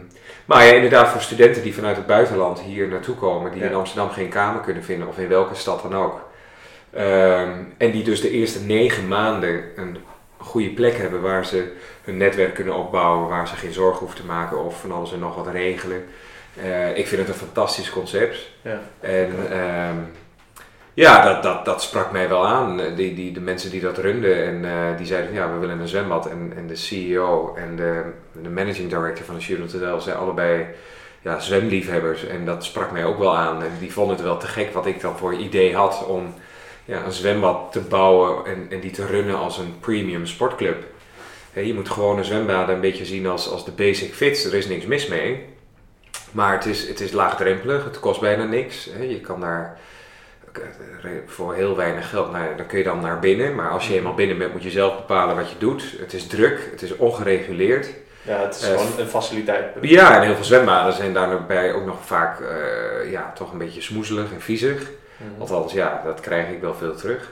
maar ja, inderdaad voor studenten die vanuit het buitenland hier naartoe komen, die Ja. in Amsterdam geen kamer kunnen vinden of in welke stad dan ook. Ehm, en die dus de eerste negen maanden een goede plek hebben waar ze hun netwerk kunnen opbouwen, waar ze geen zorgen hoeven te maken of van alles en nog wat regelen. Eh, ik vind het een fantastisch concept. Ja. En ehm, ja, dat, dat, dat sprak mij wel aan. Eh, Die, die, de mensen die dat runden en eh, die zeiden van ja, we willen een zwembad. En, en de CEO en de, de managing director van de Student Hotel zijn allebei ja, zwemliefhebbers. En dat sprak mij ook wel aan. En die vonden het wel te gek wat ik dan voor idee had om ja, een zwembad te bouwen en, en die te runnen als een premium sportclub. Je moet gewoon een zwembad een beetje zien als, als de basic fits. Er is niks mis mee. Maar het is, het is laagdrempelig, het kost bijna niks. Je kan daar voor heel weinig geld, nou, dan kun je dan naar binnen. Maar als je eenmaal binnen bent, moet je zelf bepalen wat je doet. Het is druk, het is ongereguleerd. Ja, het is Eh, gewoon een faciliteit. Ja, en heel veel zwembaden zijn daarbij ook nog vaak eh, ja, toch een beetje smoezelig en viezig. Mhm. Althans, ja, dat krijg ik wel veel terug.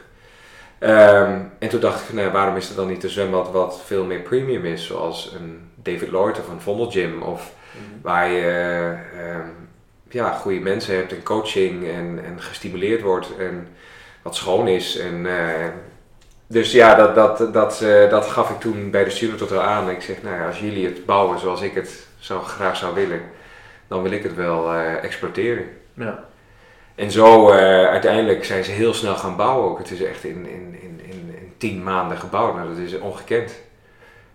Ehm, en toen dacht ik, nou, waarom is er dan niet een zwembad wat veel meer premium is, zoals een David Lloyd of een Vondel Gym, of Mhm. waar je ehm, ja, goede mensen hebt en coaching en, en gestimuleerd wordt en wat schoon is. En, eh, dus ja, dat, dat, dat, eh, dat gaf ik toen bij de Student Hotel aan. Ik zeg, nou ja, als jullie het bouwen zoals ik het zou, graag zou willen, dan wil ik het wel eh, exploiteren. Ja. En zo uiteindelijk zijn ze heel snel gaan bouwen ook. Het is echt in, in, in, in, in tien maanden gebouwd. Nou, dat is ongekend.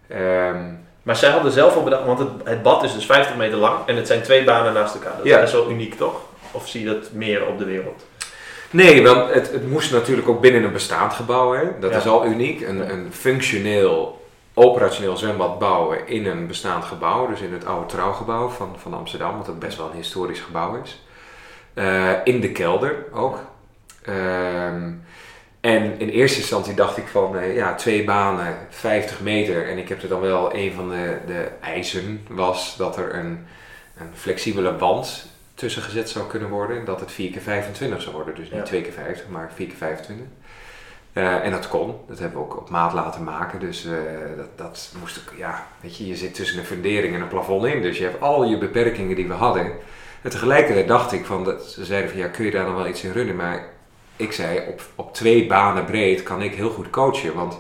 Ehm, Maar zij hadden zelf al bedacht, want het, het bad is dus 50 meter lang en het zijn twee banen naast elkaar. Dat Ja. is best wel uniek toch? Of zie je dat meer op de wereld? nee, want het, het moest natuurlijk ook binnen een bestaand gebouw. Hè? Dat Ja. is al uniek. Een, een functioneel, operationeel zwembad bouwen in een bestaand gebouw. Dus in het oude trouwgebouw van, van Amsterdam, wat ook best wel een historisch gebouw is. Eh, in de kelder ook. Ehm, en in eerste instantie dacht ik van, eh, ja, twee banen, 50 meter. En ik heb er dan wel, een van de, de eisen was dat er een, een flexibele wand tussen gezet zou kunnen worden. Dat het 4 keer 25 zou worden. Dus niet Ja. 2 keer 50, maar 4 keer 25. Eh, en dat kon. Dat hebben we ook op maat laten maken. Dus eh, dat, dat moest ook, ja, weet je, je zit tussen een fundering en een plafond in. Dus je hebt al je beperkingen die we hadden. En tegelijkertijd dacht ik van, dat, ze zeiden van ja, kun je daar dan wel iets in runnen? Maar ik zei, op, op twee banen breed kan ik heel goed coachen. Want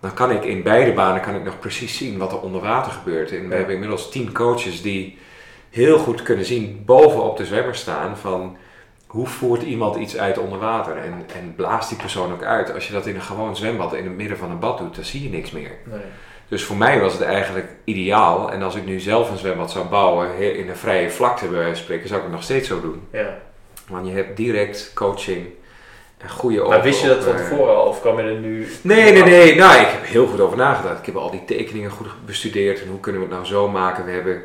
dan kan ik in beide banen kan ik nog precies zien wat er onder water gebeurt. En we hebben inmiddels tien coaches die heel goed kunnen zien bovenop de zwemmer staan van hoe voert iemand iets uit onder water en, en blaast die persoon ook uit. Als je dat in een gewoon zwembad in het midden van een bad doet, dan zie je niks meer. Nee. Dus voor mij was het eigenlijk ideaal. En als ik nu zelf een zwembad zou bouwen in een vrije vlakte bij wijze van spreken, zou ik het nog steeds zo doen. Ja. Want je hebt direct coaching en goede Maar wist je dat van tevoren al? Of kwam je er nu... Nee, nee, nee. Nou, ik heb heel goed over nagedacht. Ik heb al die tekeningen goed bestudeerd. En hoe kunnen we het nou zo maken? We hebben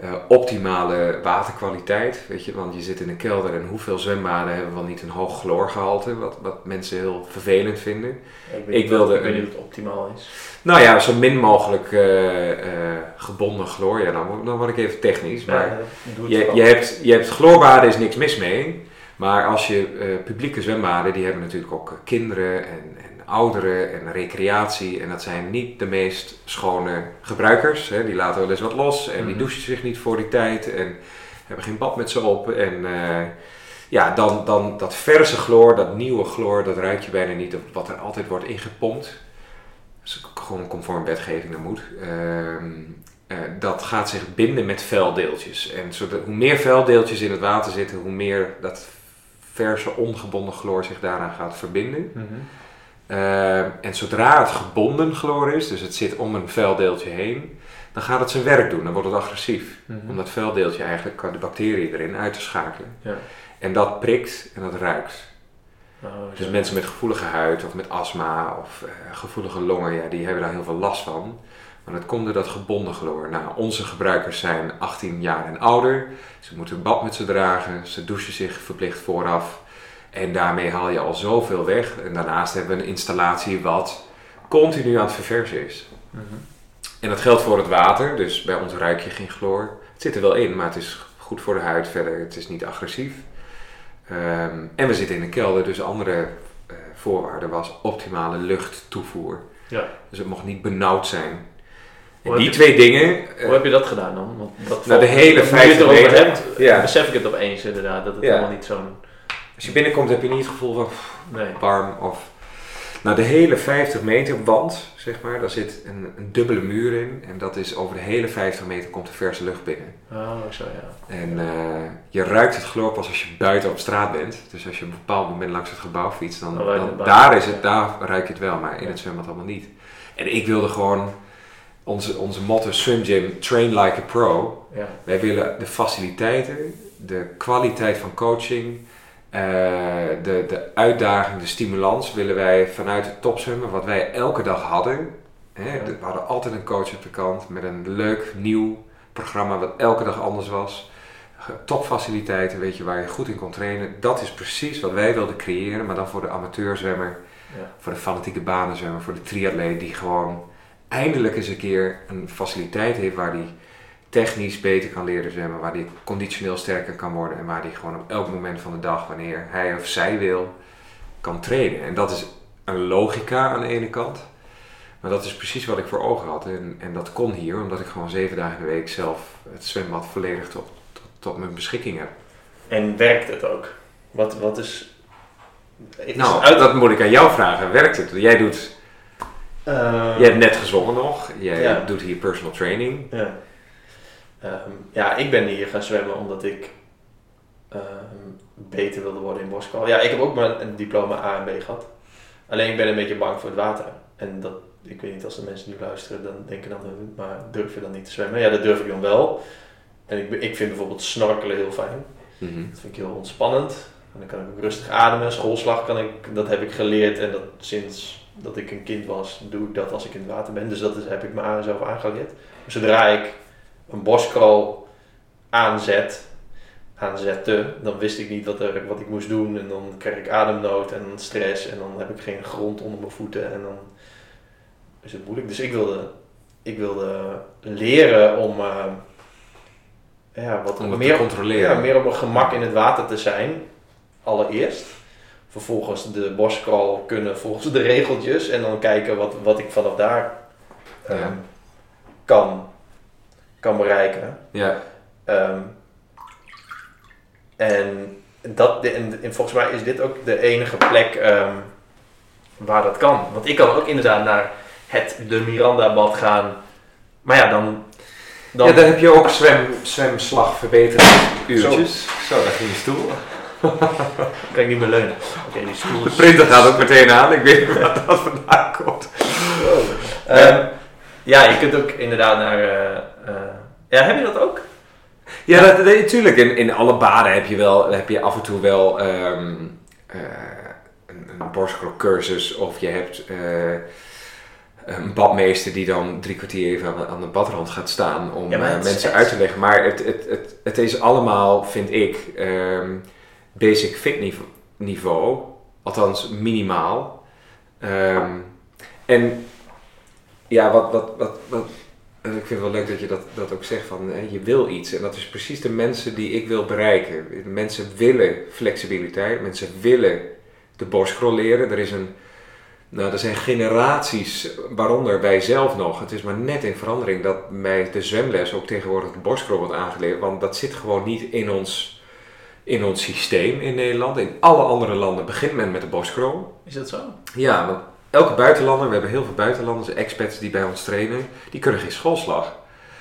eh, optimale waterkwaliteit. Weet je, want je zit in een kelder en hoeveel zwembaden hebben wel niet een hoog chloorgehalte? Wat, wat mensen heel vervelend vinden. Ik, weet Ik wilde of- Ik weet een- niet of het optimaal is. Nou ja, zo min mogelijk eh, eh, gebonden chloor. Ja, dan, word- dan word ik even technisch. Maar Ja, je, je, hebt, je hebt chloorbaden, is niks mis mee. Maar als je eh, publieke zwembaden, die hebben natuurlijk ook eh, kinderen en, en ouderen en recreatie. En dat zijn niet de meest schone gebruikers. Hè. Die laten wel eens wat los en die Mhm. douchen zich niet voor die tijd. En hebben geen bad met ze op. En eh, ja, dan, dan dat verse chloor, dat nieuwe chloor, dat ruik je bijna niet. Wat er altijd wordt ingepompt. Dat is ook gewoon conform wetgeving dat moet. Ehm, eh, dat gaat zich binden met vuildeeltjes. En zodat, hoe meer vuildeeltjes in het water zitten, hoe meer dat verse ongebonden chloor zich daaraan gaat verbinden. Mhm. Ehm, en zodra het gebonden chloor is, dus het zit om een vuildeeltje heen, dan gaat het zijn werk doen. Dan wordt het agressief. Mhm. Om dat vuildeeltje eigenlijk de bacteriën erin uit te schakelen. Ja. En dat prikt en dat ruikt. Oh, Dus mensen met gevoelige huid of met astma of eh, gevoelige longen, ja, die hebben daar heel veel last van. Maar dat komt door dat gebonden chloor. Nou, onze gebruikers zijn 18 jaar en ouder. Ze moeten een badmuts dragen. Ze douchen zich verplicht vooraf. En daarmee haal je al zoveel weg. En daarnaast hebben we een installatie wat continu aan het verversen is. Mhm. En dat geldt voor het water. Dus bij ons ruik je geen chloor. Het zit er wel in, maar het is goed voor de huid verder. Het is niet agressief. Ehm, en we zitten in een kelder, dus andere eh, voorwaarde was optimale luchttoevoer. Ja. Dus het mocht niet benauwd zijn. En die twee dingen, Hoe heb je dat gedaan dan? Want dat Nou, de hele nu je 50 het erover meter. hebt, Ja. besef ik het opeens inderdaad. Dat het Ja. helemaal niet zo'n... als je binnenkomt heb je niet het gevoel van pff, Nee. warm of... Nou, de hele 50 meter wand, zeg maar, daar zit een, een dubbele muur in. En dat is over de hele 50 meter komt de verse lucht binnen. Oh, zo ja. En eh, je ruikt het chloor pas als je buiten op straat bent. Dus als je op een bepaald moment langs het gebouw fietst, dan, Dan daar, is het, daar ruik je het wel, maar in het zwembad allemaal niet. En ik wilde gewoon onze, onze motto Swim Gym, train like a pro. Ja. Wij willen de faciliteiten, de kwaliteit van coaching, eh, de, de uitdaging, de stimulans willen wij vanuit het topzwemmen, wat wij elke dag hadden. Hè, Ja. We hadden altijd een coach op de kant met een leuk nieuw programma wat elke dag anders was. Topfaciliteiten, weet je, waar je goed in kon trainen. Dat is precies wat wij wilden creëren, maar dan voor de amateurzwemmer, Ja. voor de fanatieke banenzwemmer, voor de triatleet die gewoon eindelijk eens een keer een faciliteit heeft waar die technisch beter kan leren zwemmen, waar die conditioneel sterker kan worden en waar die gewoon op elk moment van de dag, wanneer hij of zij wil, kan trainen. En dat is een logica aan de ene kant, maar dat is precies wat ik voor ogen had. En, en dat kon hier, omdat ik gewoon zeven dagen in de week zelf het zwembad volledig tot, tot, tot mijn beschikking heb. En werkt het ook? Wat, wat is... is Nou, uit... dat moet ik aan jou vragen. Werkt het? Jij doet, Eh, jij hebt net gezongen nog, jij Ja. doet hier personal training. Ja. Ehm, ja, ik ben hier gaan zwemmen omdat ik ehm, beter wilde worden in boskwal. Ja, ik heb ook maar een diploma A en B gehad. Alleen ik ben een beetje bang voor het water. En dat, ik weet niet, als de mensen nu luisteren, dan denken dan, "Eh, maar durf je dan niet te zwemmen? Ja, dat durf ik dan wel. En ik, ik vind bijvoorbeeld snorkelen heel fijn. Mhm. Dat vind ik heel ontspannend. En dan kan ik ook rustig ademen. Schoolslag kan ik, dat heb ik geleerd. En dat sinds dat ik een kind was, doe ik dat als ik in het water ben. Dus dat is, heb ik me aan, zelf aangeleerd. Zodra ik een boskrol aanzet, aanzette, dan wist ik niet wat, er, wat ik moest doen. En dan kreeg ik ademnood en stress. En dan heb ik geen grond onder mijn voeten. En dan is het moeilijk. Dus ik wilde, ik wilde leren om... eh, ja, wat Om meer te controleren. ja, meer op mijn gemak in het water te zijn, allereerst. Vervolgens de borstcrawl kunnen volgens de regeltjes en dan kijken wat, wat ik vanaf daar ehm, Ja. kan, kan bereiken. Ja, Ehm, en, dat, en, en volgens mij is dit ook de enige plek ehm, waar dat kan. Want ik kan ook inderdaad naar het de Miranda-bad gaan. Maar ja, dan... dan ja, dan heb je ook zwem, zwemslag verbetering uurtjes. Zo. daar ging je stoel. kan ik niet meer leunen. Oké, die stoel De printer gaat ook meteen aan. Ik weet niet waar dat vandaan komt. Ehm, ja, je kunt ook inderdaad naar. eh, eh, ja, heb je dat ook? Ja, dat, dat- natuurlijk. In, in alle baden heb je, wel, heb je af en toe wel ehm, eh, een, een borstklokcursus. Of je hebt een badmeester die dan drie kwartier even aan, aan de badrand gaat staan om Ja, mensen echt- uit te leggen. Maar het, het, het, het is allemaal, vind ik, ehm, basic fit niveau. Althans, minimaal. Ehm, en ja, wat, wat, wat, wat, ik vind het wel leuk dat je dat, dat ook zegt van hè, je wil iets. En dat is precies de mensen die ik wil bereiken. Mensen willen flexibiliteit, mensen willen de borstcrawl leren. Er, is een, nou, er zijn generaties, waaronder wij zelf nog. Het is maar net in verandering dat bij de zwemles ook tegenwoordig de borstcrawl wordt aangeleerd. Want dat zit gewoon niet in ons, in ons systeem in Nederland. In alle andere landen begint men met de borstcrawl. Is dat zo? Ja, want elke buitenlander, we hebben heel veel buitenlanders, expats die bij ons trainen, die kunnen geen schoolslag.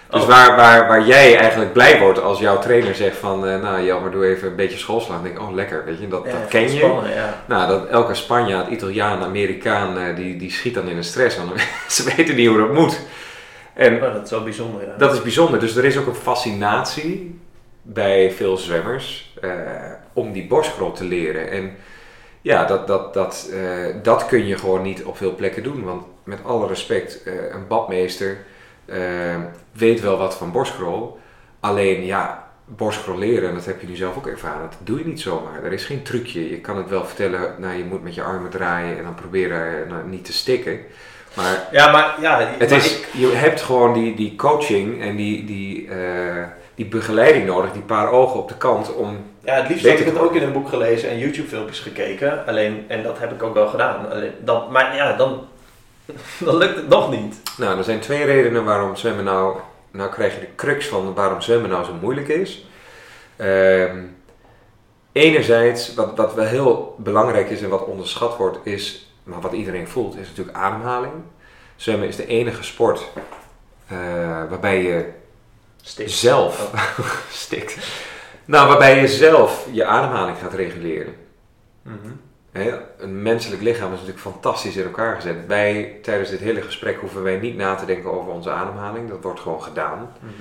Dus Oh. waar, waar, waar jij eigenlijk blij wordt als jouw trainer zegt van, eh, nou ja, maar doe even een beetje schoolslag. Dan denk ik, oh lekker, weet je, dat, Ja, dat ken je. Spannen, ja. Nou, dat elke Spanjaard, Italiaan, Amerikaan, eh, die, die schiet dan in een stress, want ze weten niet hoe dat moet. En Oh, dat is wel bijzonder, ja. dat is bijzonder. Dus er is ook een fascinatie bij veel zwemmers eh, om die borstcrawl te leren. En ja, dat, dat, dat, eh, dat kun je gewoon niet op veel plekken doen. Want met alle respect, eh, een badmeester weet wel wat van borstkrol. Alleen ja, borstkrol leren, en dat heb je nu zelf ook ervaren, dat doe je niet zomaar. Er is geen trucje. Je kan het wel vertellen, nou je moet met je armen draaien en dan proberen nou, niet te stikken. Maar Ja, maar ja, het maar is, ik- je hebt gewoon die, die coaching en die, die, die begeleiding nodig, die paar ogen op de kant om ja, het liefst had ik het ook in een boek gelezen en YouTube filmpjes gekeken. Alleen, en dat heb ik ook wel gedaan. Alleen, dan, maar ja, dan, dan lukt het nog niet. Nou, er zijn twee redenen waarom zwemmen nou... Nou krijg je de crux van waarom zwemmen nou zo moeilijk is. Ehm, enerzijds, wat, wat wel heel belangrijk is en wat onderschat wordt, is... Maar wat iedereen voelt, is natuurlijk ademhaling. Zwemmen is de enige sport eh, waarbij je Stik. zelf stikt. Nou, waarbij je zelf je ademhaling gaat reguleren. Mhm. Een menselijk lichaam is natuurlijk fantastisch in elkaar gezet. Wij, tijdens dit hele gesprek, hoeven wij niet na te denken over onze ademhaling. Dat wordt gewoon gedaan. Mhm.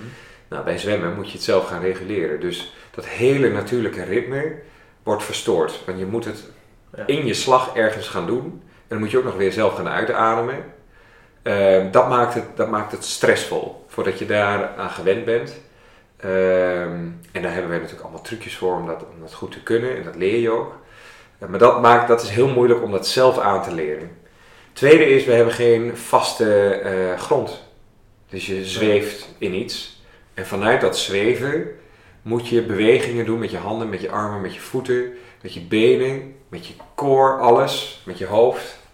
Nou, bij zwemmen moet je het zelf gaan reguleren. Dus dat hele natuurlijke ritme wordt verstoord. Want je moet het Ja. in je slag ergens gaan doen. En dan moet je ook nog weer zelf gaan uitademen. Ehm, dat, maakt het, dat maakt het stressvol. Voordat je daar aan gewend bent. Ehm, en daar hebben wij natuurlijk allemaal trucjes voor om dat, om dat goed te kunnen. En dat leer je ook. Eh, maar dat, maakt, dat is heel moeilijk om dat zelf aan te leren. Tweede is, we hebben geen vaste eh, grond. Dus je zweeft in iets. En vanuit dat zweven moet je bewegingen doen met je handen, met je armen, met je voeten, met je benen, met je core, alles, met je hoofd.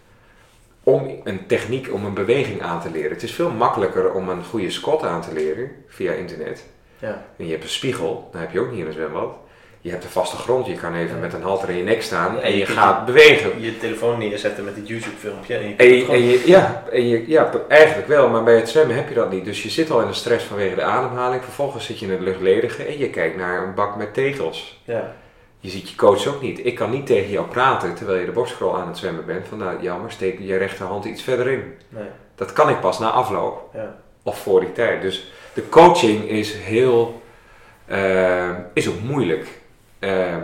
Om een techniek, om een beweging aan te leren. Het is veel makkelijker om een goede squat aan te leren via internet. Ja. En je hebt een spiegel, dat heb je ook niet in een zwembad. Je hebt een vaste grond, je kan even Ja. met een halter in je nek staan Ja, en je je gaat bewegen. Je telefoon neerzetten met het YouTube filmpje. En je En kunt je, het gewoon- en je- ja, en je, ja, eigenlijk wel, maar bij het zwemmen heb je dat niet. Dus je zit al in de stress vanwege de ademhaling. Vervolgens zit je in het luchtledige en je kijkt naar een bak met tegels. ja. Je ziet je coach ook niet. Ik kan niet tegen jou praten terwijl je de borstcrawl aan het zwemmen bent. Van nou, jammer, steek je rechterhand iets verder in. Nee. Dat kan ik pas na afloop Ja. of voor die tijd. Dus de coaching is heel, eh, is ook moeilijk. Eh,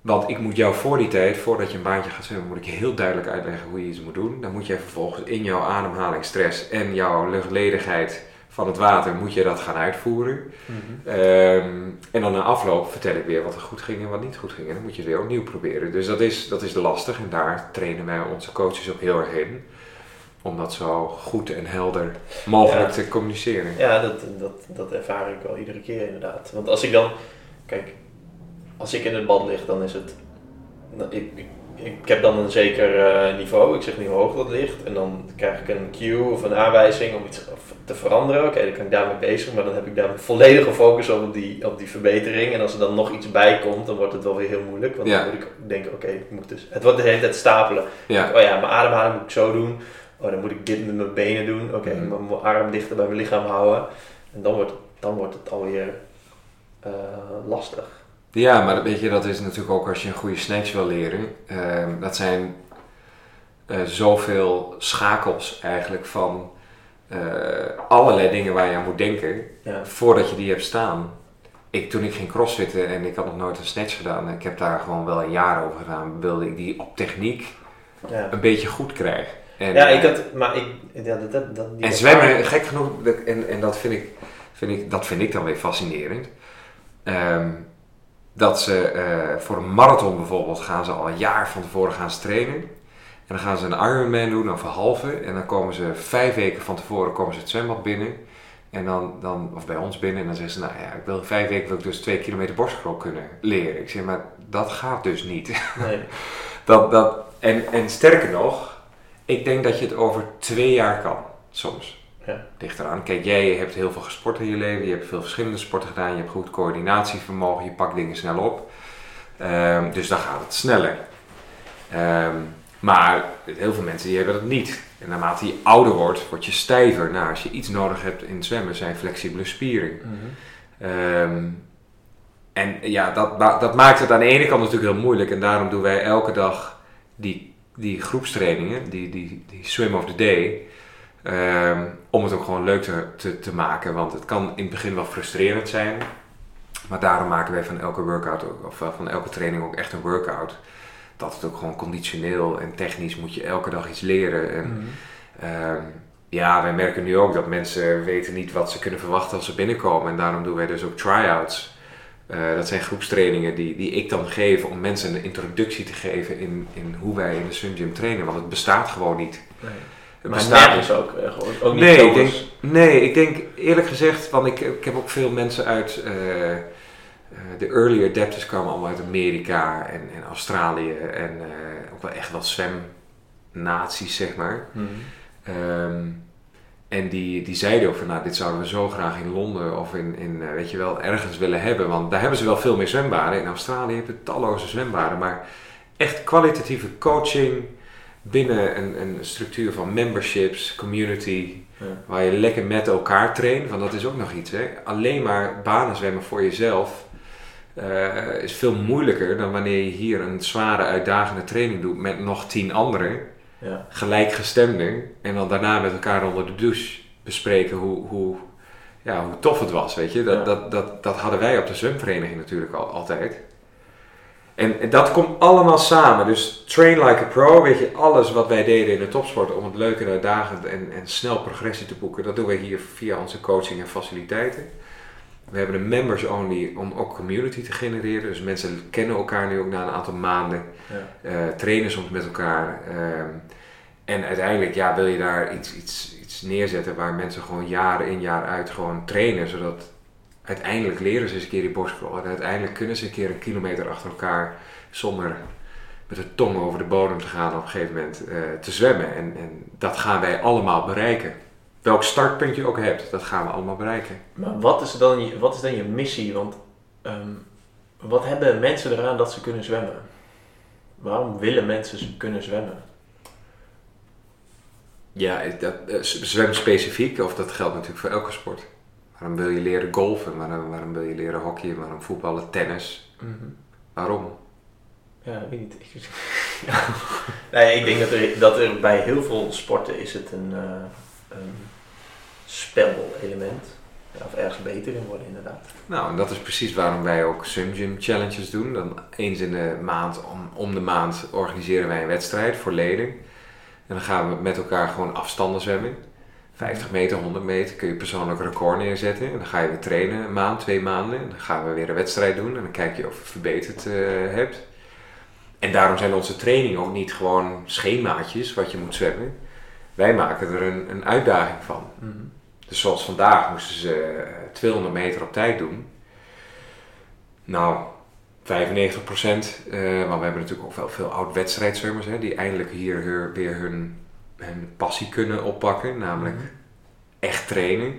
want ik moet jou voor die tijd, voordat je een baantje gaat zwemmen, moet ik je heel duidelijk uitleggen hoe je iets moet doen. Dan moet je vervolgens in jouw ademhaling, stress en jouw luchtledigheid van het water, moet je dat gaan uitvoeren. Mhm. Ehm, en dan na afloop vertel ik weer wat er goed ging en wat niet goed ging. En dan moet je het weer opnieuw proberen. Dus dat is, dat is lastig en daar trainen wij onze coaches ook heel erg in. Om dat zo goed en helder mogelijk Ja. te communiceren. Ja, dat, dat, dat ervaar ik wel iedere keer inderdaad. Want als ik dan, kijk, als ik in het bad lig, dan is het, ik, ik, ik heb dan een zeker eh, niveau, ik zeg niet hoe hoog dat ligt. En dan krijg ik een cue of een aanwijzing om iets te veranderen. Oké, dan kan ik daarmee bezig, maar dan heb ik daar mijn volledige focus op die, op die verbetering. En als er dan nog iets bij komt, dan wordt het wel weer heel moeilijk. Want Ja. dan moet ik denken, oké, ik moet dus, het wordt de hele tijd stapelen. Ja, Oh ja, mijn ademhaling moet ik zo doen. Oh, dan moet ik dit met mijn benen doen. Oké, Mhm. mijn mijn arm dichter bij mijn lichaam houden. En dan wordt, dan wordt het alweer eh, lastig. Ja maar weet je, dat is natuurlijk ook als je een goede snatch wil leren. Ehm, dat zijn eh, zoveel schakels eigenlijk van eh, allerlei dingen waar je aan moet denken. Ja. voordat je die hebt staan. Ik, toen ik ging crossfitten en ik had nog nooit een snatch gedaan, ik heb daar gewoon wel een jaar over gedaan, wilde ik die op techniek Ja. een beetje goed krijgen. En, ja, ik eh, had, maar ik, ja, dat, dat, dat, en zwemmen, gek genoeg, en, en dat, vind ik, vind ik, dat vind ik dan weer fascinerend. Ehm, dat ze eh, voor een marathon bijvoorbeeld gaan ze al een jaar van tevoren gaan ze trainen. En dan gaan ze een Ironman doen of een halve. En dan komen ze vijf weken van tevoren komen ze het zwembad binnen. En dan, dan, of bij ons binnen. En dan zeggen ze, nou ja, ik wil vijf weken wil ik dus twee kilometer borstkrol kunnen leren. Ik zeg, maar dat gaat dus niet. Nee. Dat, dat, en, en sterker nog, ik denk dat je het over twee jaar kan, soms. Ja. Ligt eraan. Kijk, jij hebt heel veel gesport in je leven, je hebt veel verschillende sporten gedaan, je hebt goed coördinatievermogen, je pakt dingen snel op. Ehm, dus dan gaat het sneller. Ehm, maar heel veel mensen die hebben dat niet. En naarmate je ouder wordt, word je stijver. Nou, als je iets nodig hebt in zwemmen, zijn flexibele spieren. Mhm. Ehm, en ja, dat, dat maakt het aan de ene kant natuurlijk heel moeilijk. En daarom doen wij elke dag die, die groepstrainingen, die, die, die swim of the day. Ehm, om het ook gewoon leuk te, te, te maken. Want het kan in het begin wel frustrerend zijn. Maar daarom maken wij van elke workout, ook- of van elke training ook echt een workout. dat het ook gewoon conditioneel en technisch moet je elke dag iets leren. En, Mhm. Ehm, ja, wij merken nu ook dat mensen weten niet wat ze kunnen verwachten als ze binnenkomen. En daarom doen wij dus ook try-outs. Eh, dat zijn groepstrainingen die, die ik dan geef om mensen een introductie te geven in, in hoe wij in de Swim Gym trainen. Want het bestaat gewoon niet. Nee. Het Maar bestaat nergens ook, eh, gewoon, ook niet Nee, ik zomers. Nee, ik denk eerlijk gezegd, want ik, ik heb ook veel mensen uit eh, eh, de early adapters kwamen allemaal uit Amerika en, en Australië en eh, ook wel echt wel zwemnaties, zeg maar. Mhm. Ehm, en die, die zeiden ook van, nou, dit zouden we zo graag in Londen of in, in weet je wel, ergens willen hebben. Want daar hebben ze wel veel meer zwembaden. In Australië heb je talloze zwembaden. Maar echt kwalitatieve coaching binnen een, een structuur van memberships, community, Ja. waar je lekker met elkaar traint. Want dat is ook nog iets, hè. Alleen maar banen zwemmen voor jezelf eh, is veel moeilijker dan wanneer je hier een zware, uitdagende training doet met nog tien anderen Ja. gelijkgestemden en dan daarna met elkaar onder de douche bespreken hoe, hoe, ja, hoe tof het was, weet je. Dat, Ja. dat, dat, dat hadden wij op de zwemvereniging natuurlijk al, altijd. En, en dat komt allemaal samen. Dus train like a pro, weet je, alles wat wij deden in de topsport om het leuk en uitdagend en, en snel progressie te boeken, dat doen wij hier via onze coaching en faciliteiten. We hebben een members only om ook community te genereren. Dus mensen kennen elkaar nu ook na een aantal maanden Ja. eh, trainen soms met elkaar. ehm, en uiteindelijk ja, wil je daar iets, iets, iets neerzetten waar mensen gewoon jaren in jaar uit gewoon trainen. Zodat uiteindelijk leren ze eens een keer die borstcrawl. En uiteindelijk kunnen ze een keer een kilometer achter elkaar zonder met de tong over de bodem te gaan op een gegeven moment eh, te zwemmen. En, en dat gaan wij allemaal bereiken. Welk startpunt je ook hebt, dat gaan we allemaal bereiken. Maar wat is, dan je, wat is dan je missie? Want ehm, wat hebben mensen eraan dat ze kunnen zwemmen? Waarom willen mensen kunnen zwemmen? Ja, dat, eh, zwem specifiek, of dat geldt natuurlijk voor elke sport. Waarom wil je leren golfen? Waarom, waarom wil je leren hockeyen? Waarom voetballen, tennis? Waarom? Ja, ik weet niet. Ja. nee, ik denk dat er, dat er bij heel veel sporten is het een, eh een spelelement. Ja, of ergens beter in worden inderdaad. Nou, en dat is precies waarom wij ook Swim Gym Challenges doen. Dan eens in de maand, om, om de maand, organiseren wij een wedstrijd voor leden. En dan gaan we met elkaar gewoon afstanden zwemmen. 50 meter, 100 meter kun je persoonlijk record neerzetten. En dan ga je weer trainen, een maand, twee maanden. En dan gaan we weer een wedstrijd doen. En dan kijk je of je verbeterd eh, hebt. En daarom zijn onze trainingen ook niet gewoon schemaatjes wat je moet zwemmen. Wij maken er een, een uitdaging van. Dus zoals vandaag moesten ze eh, 200 meter op tijd doen. Nou, 95 procent. eh, maar we hebben natuurlijk ook wel veel oud-wedstrijdzwemmers hè, die eindelijk hier weer- weer hun, passie kunnen oppakken. Namelijk echt trainen.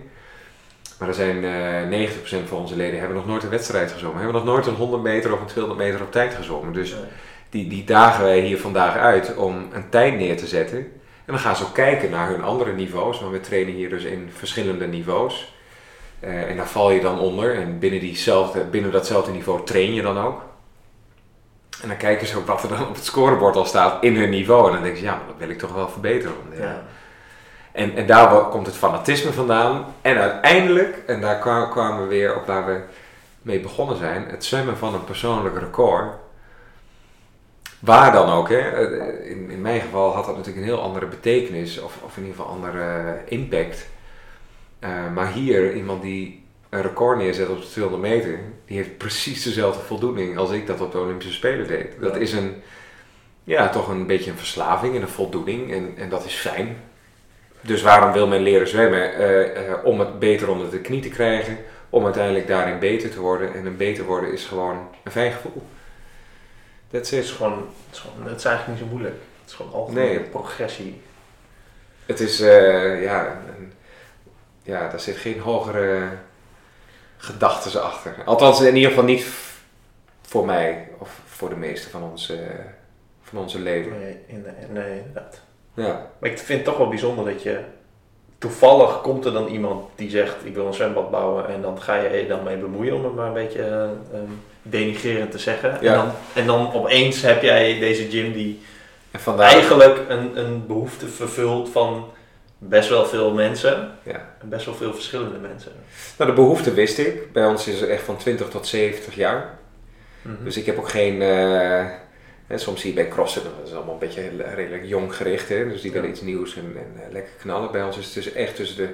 Maar er zijn eh 90% van onze leden hebben nog nooit een wedstrijd gezwommen. Hebben nog nooit een 100 meter of een 200 meter op tijd gezwommen. Dus die, die dagen wij hier vandaag uit om een tijd neer te zetten. En dan gaan ze ook kijken naar hun andere niveaus. Want we trainen hier dus in verschillende niveaus. Eh, en daar val je dan onder. En binnen, diezelfde, binnen datzelfde niveau train je dan ook. En dan kijken ze ook wat er dan op het scorebord al staat in hun niveau. En dan denken ze, ja, maar dat wil ik toch wel verbeteren. Ja, Ja. en, en daar komt het fanatisme vandaan. En uiteindelijk, en daar kwa- kwamen we weer op waar we mee begonnen zijn, het zwemmen van een persoonlijk record. Waar dan ook, hè? Eh, In, in mijn geval had dat natuurlijk een heel andere betekenis, of, of in ieder geval andere eh, impact. Eh, maar hier, iemand die een record neerzet op de 200 meter, die heeft precies dezelfde voldoening als ik dat op de Olympische Spelen deed. Dat Ja. is een, ja, toch een beetje een verslaving en een voldoening en, en dat is fijn. Dus waarom wil men leren zwemmen? Eh, eh, om het beter onder de knie te krijgen, om uiteindelijk daarin beter te worden. En een beter worden is gewoon een fijn gevoel. Het is gewoon, het is, gewoon, het is eigenlijk niet zo moeilijk. Het is gewoon algemene Nee. progressie. Het is, eh, ja, een- ja, daar zit geen hogere gedachten achter. Althans, in ieder geval niet voor mij of voor de meeste van onze, van onze leden. Nee, in- nee, inderdaad. Ja. Maar ik vind het toch wel bijzonder dat je... Toevallig komt er dan iemand die zegt, ik wil een zwembad bouwen. En dan ga je je dan mee bemoeien om het maar een beetje ehm, denigrerend te zeggen. Ja. En, dan, en dan opeens heb jij deze gym die eigenlijk een, een behoefte vervult van best wel veel mensen. ja. En best wel veel verschillende mensen. Nou, de behoefte wist ik. Bij ons is het echt van 20 tot 70 jaar. Mhm. Dus ik heb ook geen, eh, En soms zie je bij crossen, dat is allemaal een beetje heel- redelijk jong gericht, hè? dus die willen Ja. iets nieuws en, en eh, lekker knallen. Bij ons is het dus echt tussen de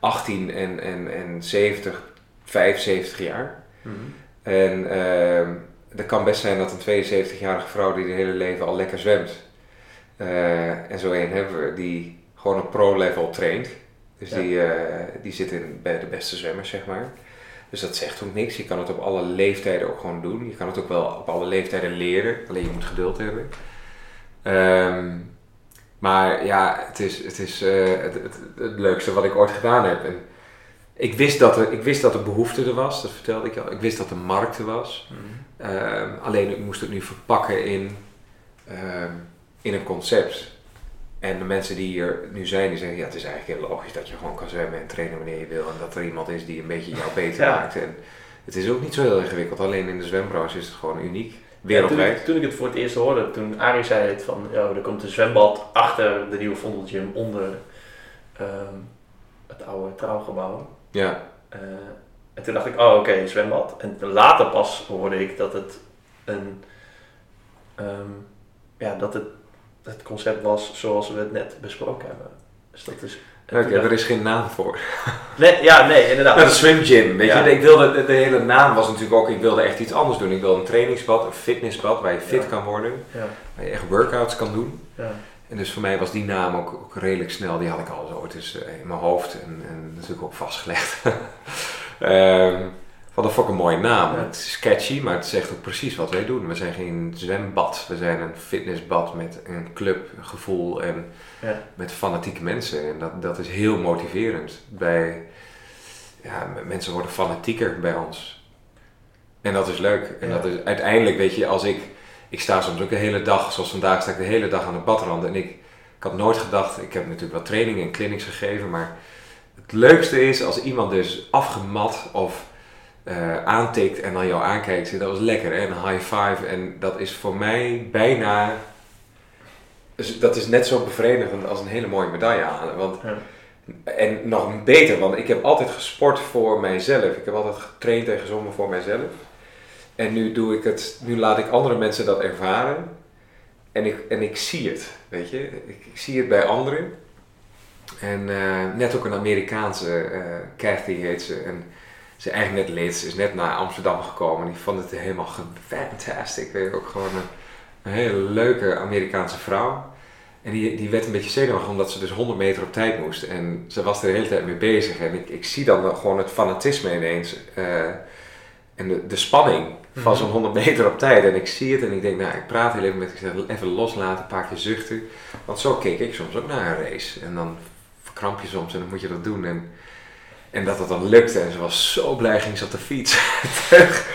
18 en, en, en 70, 75 jaar. Mhm. En het kan best zijn dat een 72-jarige vrouw die de hele leven al lekker zwemt. eh, en zo een hebben we die gewoon op pro-level traint. Dus Ja. die, eh, die zit in, bij de beste zwemmers, zeg maar. Dus dat zegt ook niks. Je kan het op alle leeftijden ook gewoon doen. Je kan het ook wel op alle leeftijden leren. Alleen je moet geduld hebben. Ehm, maar ja, het is, het, is eh, het, het, het leukste wat ik ooit gedaan heb. En ik, wist dat er, ik wist dat er behoefte er was, dat vertelde ik al. Ik wist dat er markt er was. Mhm. Ehm, alleen ik moest het nu verpakken in, ehm, in een concept. En de mensen die hier nu zijn, die zeggen, ja, het is eigenlijk heel logisch dat je gewoon kan zwemmen en trainen wanneer je wil. En dat er iemand is die een beetje jou beter Ja. maakt. En het is ook niet zo heel ingewikkeld, alleen in de zwembranche is het gewoon uniek. Ja, toen, Wereldwijd. ik, toen ik het voor het eerst hoorde, toen Arie zei het van, ja, er komt een zwembad achter de nieuwe Vondelgym onder ehm, het oude trouwgebouw. Ja, Eh, en toen dacht ik, oh oké, zwembad. En later pas hoorde ik dat het een, ehm, ja, dat het het concept was zoals we het net besproken hebben. Dus dat is... Oké, er is geen naam voor. nee, ja, nee, inderdaad. Nou, de swim gym, weet Ja. je. Ik wilde, de, de hele naam was natuurlijk ook, ik wilde echt iets anders doen. Ik wilde een trainingsbad, een fitnessbad waar je fit Ja. kan worden. Ja, Waar je echt workouts kan doen. ja. En dus voor mij was die naam ook, ook redelijk snel, die had ik al zo het is, eh, in mijn hoofd en, en natuurlijk ook vastgelegd. Ehm wat een fucking mooie naam. Ja. Het is catchy, maar het zegt ook precies wat wij doen. We zijn geen zwembad, we zijn een fitnessbad met een club, een gevoel en Ja. met fanatieke mensen. En dat, dat is heel motiverend. Bij, ja, mensen worden fanatieker bij ons. En dat is leuk. En Ja. dat is uiteindelijk, weet je, als ik, ik sta soms ook de hele dag, zoals vandaag sta ik de hele dag aan de badrand. En ik, ik had nooit gedacht, ik heb natuurlijk wat trainingen en clinics gegeven, maar het leukste is als iemand dus afgemat of eh, aantikt en dan jou aankijkt. Dat was lekker, hè? een high five. En dat is voor mij bijna, dus dat is net zo bevredigend als een hele mooie medaille halen. Want Ja. en nog beter, want ik heb altijd gesport voor mijzelf. Ik heb altijd getraind en gezongen voor mijzelf. En nu doe ik het, nu laat ik andere mensen dat ervaren. En ik, en ik zie het, weet je. Ik, ik zie het bij anderen. En eh, net ook een Amerikaanse, eh Kathy heet ze. En ze is eigenlijk net ze is net naar Amsterdam gekomen. Die vond het helemaal fantastic. Weet je, ook gewoon een, een hele leuke Amerikaanse vrouw. En die, die werd een beetje zenuwachtig omdat ze dus 100 meter op tijd moest. En ze was er de hele tijd mee bezig. En ik, ik zie dan gewoon het fanatisme ineens. eh, en de, de spanning van Mhm. zo'n 100 meter op tijd. En ik zie het en ik denk, nou, ik praat heel even met ik zeg, even loslaten, een paar keer zuchten. Want zo keek ik soms ook naar een race. En dan verkramp je soms en dan moet je dat doen. En, en dat het dan lukte. En ze was zo blij, ging ze op de fiets terug.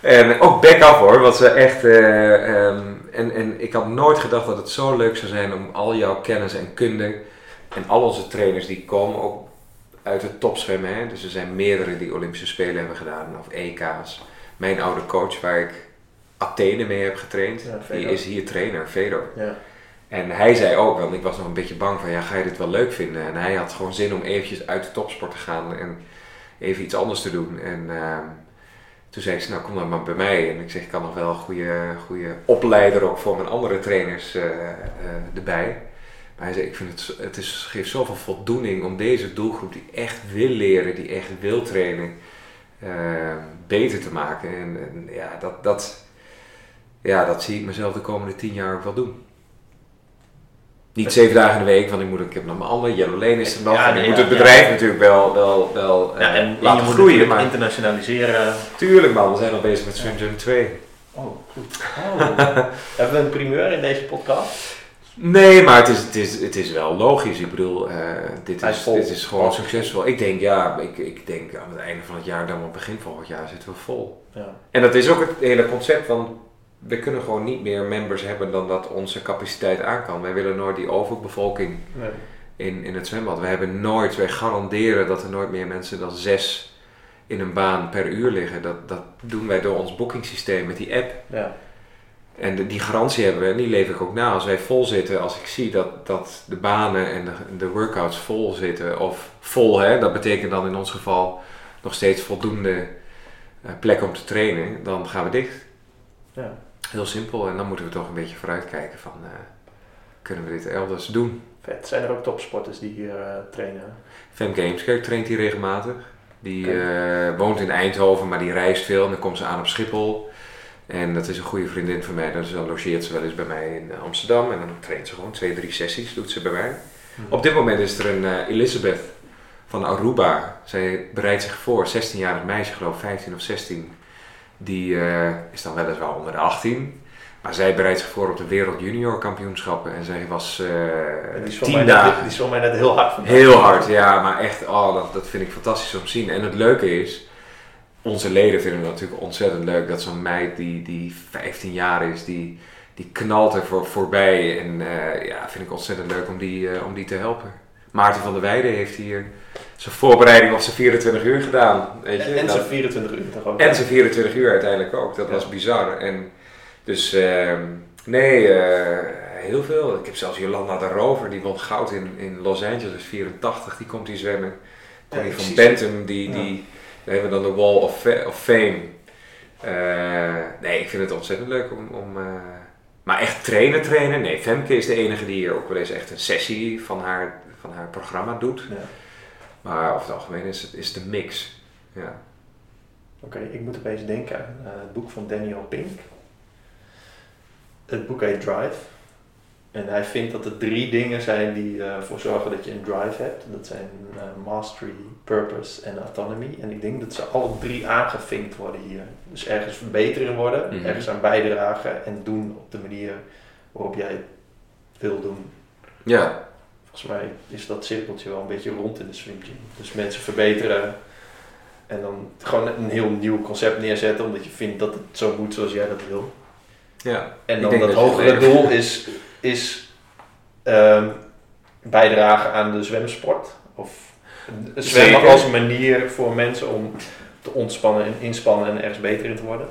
En ook back-up hoor, want ze echt... eh, ehm, en, en ik had nooit gedacht dat het zo leuk zou zijn om al jouw kennis en kunde... En al onze trainers die komen ook uit het topzwemmen. Hè? Dus er zijn meerdere die Olympische Spelen hebben gedaan of EK's. Mijn oude coach waar ik Athene mee heb getraind, Ja, die is hier trainer, Fedor. Ja. En hij zei ook, want ik was nog een beetje bang van, ja, ga je dit wel leuk vinden? En hij had gewoon zin om eventjes uit de topsport te gaan en even iets anders te doen. En ehm, toen zei ik, nou kom dan maar bij mij. En ik zeg, ik kan nog wel een goede, goede opleider ook voor mijn andere trainers eh, eh, erbij. Maar hij zei, ik vind het, het is, geeft zoveel voldoening om deze doelgroep die echt wil leren, die echt wil trainen, eh, beter te maken. En, en ja, dat, dat, ja, dat zie ik mezelf de komende tien jaar ook wel doen. Niet zeven dagen in de week, want ik, moet, ik heb nog mijn andere, Yellow Lane is er nog. Ja, en ik moet het bedrijf ja. natuurlijk wel, wel, wel eh, Ja, en laten groeien. natuurlijk Maar internationaliseren. tuurlijk man, we zijn al bezig met Swim Gym 2. Oh, goed. Oh. Hebben we een primeur in deze podcast? Nee, maar het is, het is, het is wel logisch. Ik bedoel, eh, dit, is, dit is gewoon succesvol. Ik denk, ja, ik, ik denk aan het einde van het jaar, dan op begin volgend jaar zitten we vol. Ja. En dat is ook het hele concept van, we kunnen gewoon niet meer members hebben dan dat onze capaciteit aan kan. Wij willen nooit die overbevolking Nee. in, in het zwembad. We hebben nooit, wij garanderen dat er nooit meer mensen dan zes in een baan per uur liggen. Dat, dat doen wij door ons boekingssysteem met die app. Ja. En de- die garantie hebben we en die leef ik ook na. Als wij vol zitten, als ik zie dat, dat de banen en de, de workouts vol zitten, of vol, hè, dat betekent dan in ons geval nog steeds voldoende eh, plek om te trainen, dan gaan we dicht. Ja. Heel simpel. En dan moeten we toch een beetje vooruitkijken van, eh, kunnen we dit elders doen? Vet. Zijn er ook topsporters die hier eh, trainen? Femke Heemskerk traint hier regelmatig. Die eh, woont in Eindhoven, maar die reist veel. En dan komt ze aan op Schiphol. En dat is een goede vriendin van mij. Dus dan logeert ze wel eens bij mij in Amsterdam. En dan traint ze gewoon twee, drie sessies, doet ze bij mij. Op dit moment is er een eh, Elizabeth van Aruba. Zij bereidt zich voor, 16-jarig meisje geloof ik, 15 of 16. Die eh, is dan weliswaar onder de 18. Maar zij bereidt zich voor op de Wereld Junior Kampioenschappen. En zij was die voor tien dagen... net, die voor mij net heel hard vandaag. Heel hard, ja, maar echt, oh, dat, dat vind ik fantastisch om te zien. En het leuke is, onze leden vinden het natuurlijk ontzettend leuk dat zo'n meid die, die 15 jaar is, die, die knalt er voor, voorbij. En eh, ja, vind ik ontzettend leuk om die, om die te helpen. Maarten van der Weijden heeft hier zijn voorbereiding op zijn 24 uur gedaan. Weet je? En, en zijn 24 uur toch ook? en zijn 24 uur uiteindelijk ook. Dat Ja. was bizar. En dus ehm, nee, eh, heel veel. Ik heb zelfs Jolanda de Rover, die won goud in, in Los Angeles 84. Die komt hier zwemmen. Tony Ja, van. Bentum, die, Ja. die daar hebben we dan de Wall of, of Fame. Eh, nee, ik vind het ontzettend leuk om... om eh, maar echt trainen, trainen? Nee, Femke is de enige die hier ook wel eens echt een sessie van haar, van haar programma doet. Ja. Maar over het algemeen is het is de mix. Ja. Oké, ik moet opeens denken aan eh, het boek van Daniel Pink. Het boek heet Drive. En hij vindt dat er drie dingen zijn die eh, ervoor zorgen dat je een drive hebt. Dat zijn eh, mastery, purpose en autonomy. En ik denk dat ze alle drie aangevinkt worden hier. Dus ergens verbeteren worden, Mhm. ergens aan bijdragen en doen op de manier waarop jij het wil doen. Ja, Volgens mij is dat cirkeltje wel een beetje rond in de swim gym. Dus mensen verbeteren en dan gewoon een heel nieuw concept neerzetten omdat je vindt dat het zo moet zoals jij dat wil. ja. En dan dat hogere doel is, is ehm, bijdragen aan de zwemsport. Of zwemmen Zeker. als een manier voor mensen om te ontspannen en inspannen en ergens beter in te worden.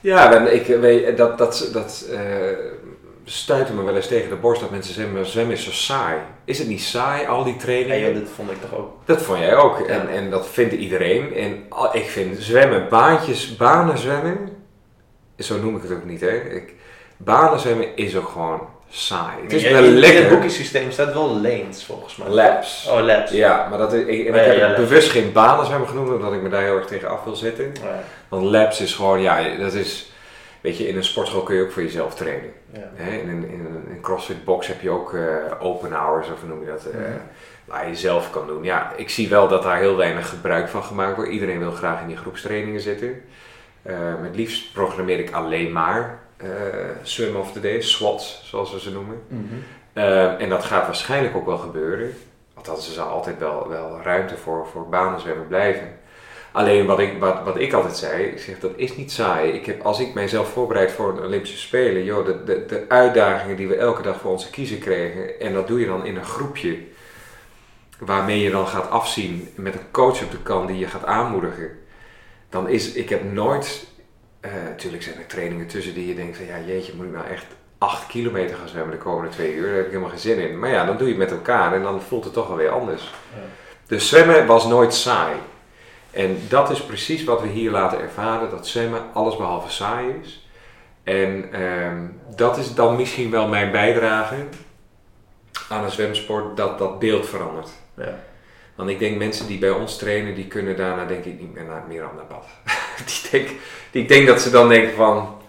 Ja, ik weet, dat, dat, dat eh, stuitte me wel eens tegen de borst dat mensen zeggen, maar zwemmen is zo saai. Is het niet saai, al die Ja, trainingen? joh, dit vond ik toch ook. Dat vond jij ook. Ja. En, en dat vindt iedereen. En al- ik vind zwemmen, baantjes, banen zwemmen, zo noem ik het ook niet hè. Ik, banen zwemmen is ook gewoon saai. Het is wel in het lekker. boekiesysteem staat wel lanes volgens mij. Laps. Oh, laps. Ja, maar dat, is- ik, Ja, heb ja, ja. bewust geen banen zwemmen genoemd, omdat ik me daar heel erg tegen af wil zetten. Ja, Want laps is gewoon, ja, dat is, weet je, in een sportschool kun je ook voor jezelf trainen. ja. Hè, in, een, in een CrossFit box heb je ook eh, open hours, of hoe noem je dat, eh, Mhm. waar je zelf kan doen. Ja, ik zie wel dat daar heel weinig gebruik van gemaakt wordt. Iedereen wil graag in die groepstrainingen zitten. Eh het liefst programmeer ik alleen maar swim of the day, SWATs, zoals we ze noemen. Mhm. Eh, en dat gaat waarschijnlijk ook wel gebeuren. Althans, er zal altijd wel, wel ruimte voor, voor banenzwemmen blijven. Alleen wat ik, wat, wat ik altijd zei, ik zeg dat is niet saai. Ik heb, als ik mijzelf voorbereid voor een Olympische Spelen, joh, de, de, de uitdagingen die we elke dag voor onze kiezen kregen, en dat doe je dan in een groepje, waarmee je dan gaat afzien met een coach op de kant die je gaat aanmoedigen. Dan is, ik heb nooit, natuurlijk zijn er trainingen tussen die je denkt van ja jeetje, moet ik nou echt 8 kilometer gaan zwemmen de komende twee uur? Daar heb ik helemaal geen zin in. Maar ja, dan doe je het met elkaar en dan voelt het toch wel weer anders. Ja. Dus zwemmen was nooit saai. En dat is precies wat we hier laten ervaren, dat zwemmen allesbehalve saai is. En ehm, dat is dan misschien wel mijn bijdrage aan een zwemsport, dat dat beeld verandert. Ja. Want ik denk mensen die bij ons trainen, die kunnen daarna denk ik niet meer naar Miranda Bad. die denk, die, ik denk dat ze dan denken van,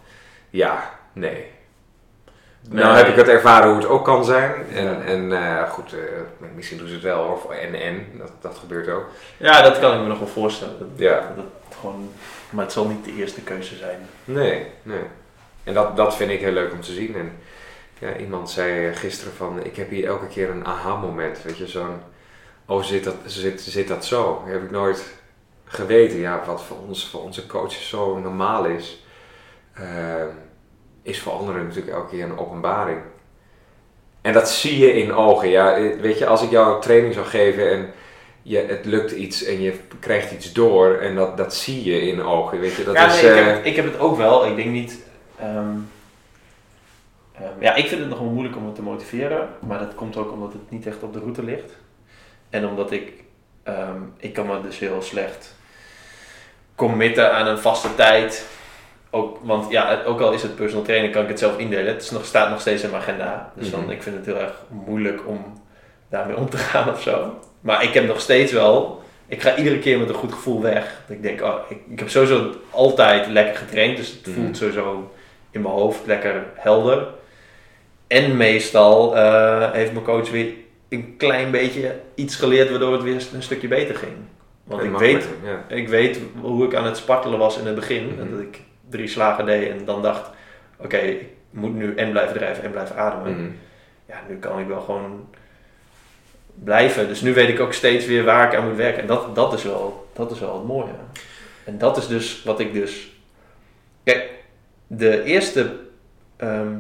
ja, nee. Nou heb ik het ervaren hoe het ook kan zijn. En, Ja. en eh, goed, eh, misschien doen ze het wel. Of en en, dat, dat gebeurt ook. ja, dat kan ik me nog wel voorstellen. Dat, Ja. dat gewoon, maar het zal niet de eerste keuze zijn. Nee, nee. En dat, dat vind ik heel leuk om te zien. En ja, iemand zei gisteren van, ik heb hier elke keer een aha-moment. Weet je, zo'n, oh zit dat, zit, zit dat zo? heb ik nooit geweten. Ja, wat voor, ons, voor onze coaches zo normaal is, eh, is voor anderen natuurlijk elke keer een openbaring. En dat zie je in ogen. Ja, Eh, weet je, als ik jou een training zou geven en je, het lukt iets en je krijgt iets door en dat, dat zie je in ogen. Weet je, dat ja, is, nee, ik, eh, heb, ik heb het ook wel. Ik denk niet. ehm, ehm, ja, ik vind het nog wel moeilijk om het te motiveren. Maar dat komt ook omdat het niet echt op de route ligt. En omdat ik. ehm, ik kan me dus heel slecht committen aan een vaste tijd. Ook, want ja, ook al is het personal trainer, kan ik het zelf indelen. Het is nog, staat nog steeds in mijn agenda. Dus dan, Mhm. ik vind het heel erg moeilijk om daarmee om te gaan of zo. Maar ik heb nog steeds wel, ik ga iedere keer met een goed gevoel weg. Dat ik denk, oh, ik, ik heb sowieso altijd lekker getraind, dus het Mhm. voelt sowieso in mijn hoofd lekker helder. En meestal eh, heeft mijn coach weer een klein beetje iets geleerd waardoor het weer een stukje beter ging. Want ik weet, Ja. ik weet hoe ik aan het spartelen was in het begin. Mhm. En dat ik drie slagen deed en dan dacht, oké, ik moet nu en blijven drijven en blijven ademen. Mhm. Ja, nu kan ik wel gewoon blijven. Dus nu weet ik ook steeds weer waar ik aan moet werken. En dat, dat, is, wel, dat is wel het mooie. En dat is dus wat ik dus... Kijk, de eerste... ehm,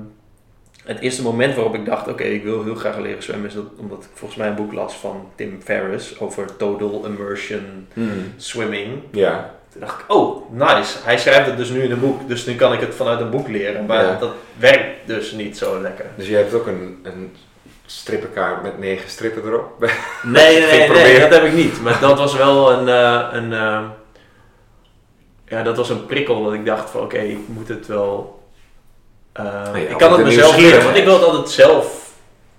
het eerste moment waarop ik dacht, oké, ik wil heel graag leren zwemmen, is dat, omdat ik volgens mij een boek las van Tim Ferriss over total immersion Mhm. swimming. Ja. Toen dacht ik, oh, nice. Hij schrijft het dus nu in een boek, dus nu kan ik het vanuit een boek leren. Maar Ja. dat werkt dus niet zo lekker. Dus je hebt ook een, een strippenkaart met negen strippen erop? Nee, nee, nee, dat heb ik niet. Maar dat was wel een, eh, een eh, ja, dat was een prikkel dat ik dacht van, oké, ik moet het wel, ja, ik kan het mezelf leren, want ik wil het altijd zelf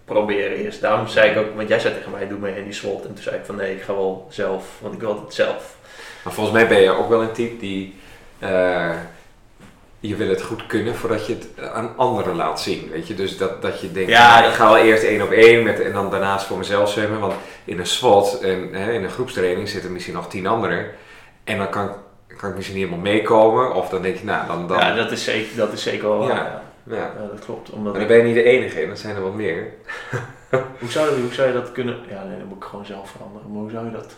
proberen eerst. Daarom zei ik ook, want jij zei tegen mij, doe mee in die SWOT. En toen zei ik van, nee, ik ga wel zelf, want ik wil het zelf. Maar volgens mij ben je ook wel een type die... eh, je wil het goed kunnen voordat je het aan anderen laat zien, weet je. Dus dat, dat je denkt, Ja, nou, ik ga wel eerst één op één met, en dan daarnaast voor mezelf zwemmen. Want in een SWAT en hè, in een groepstraining zitten misschien nog tien anderen. En dan kan, ik- kan ik misschien niet helemaal meekomen. Of dan denk je, nou, dan... dan Ja, dat is zeker, dat is zeker wel waar. Ja. Ja. dat klopt. Omdat Maar dan ben je niet de enige in, dat zijn er wat meer. hoe, zou, hoe zou je dat kunnen... Ja, nee, dan moet ik gewoon zelf veranderen. Maar hoe zou je dat...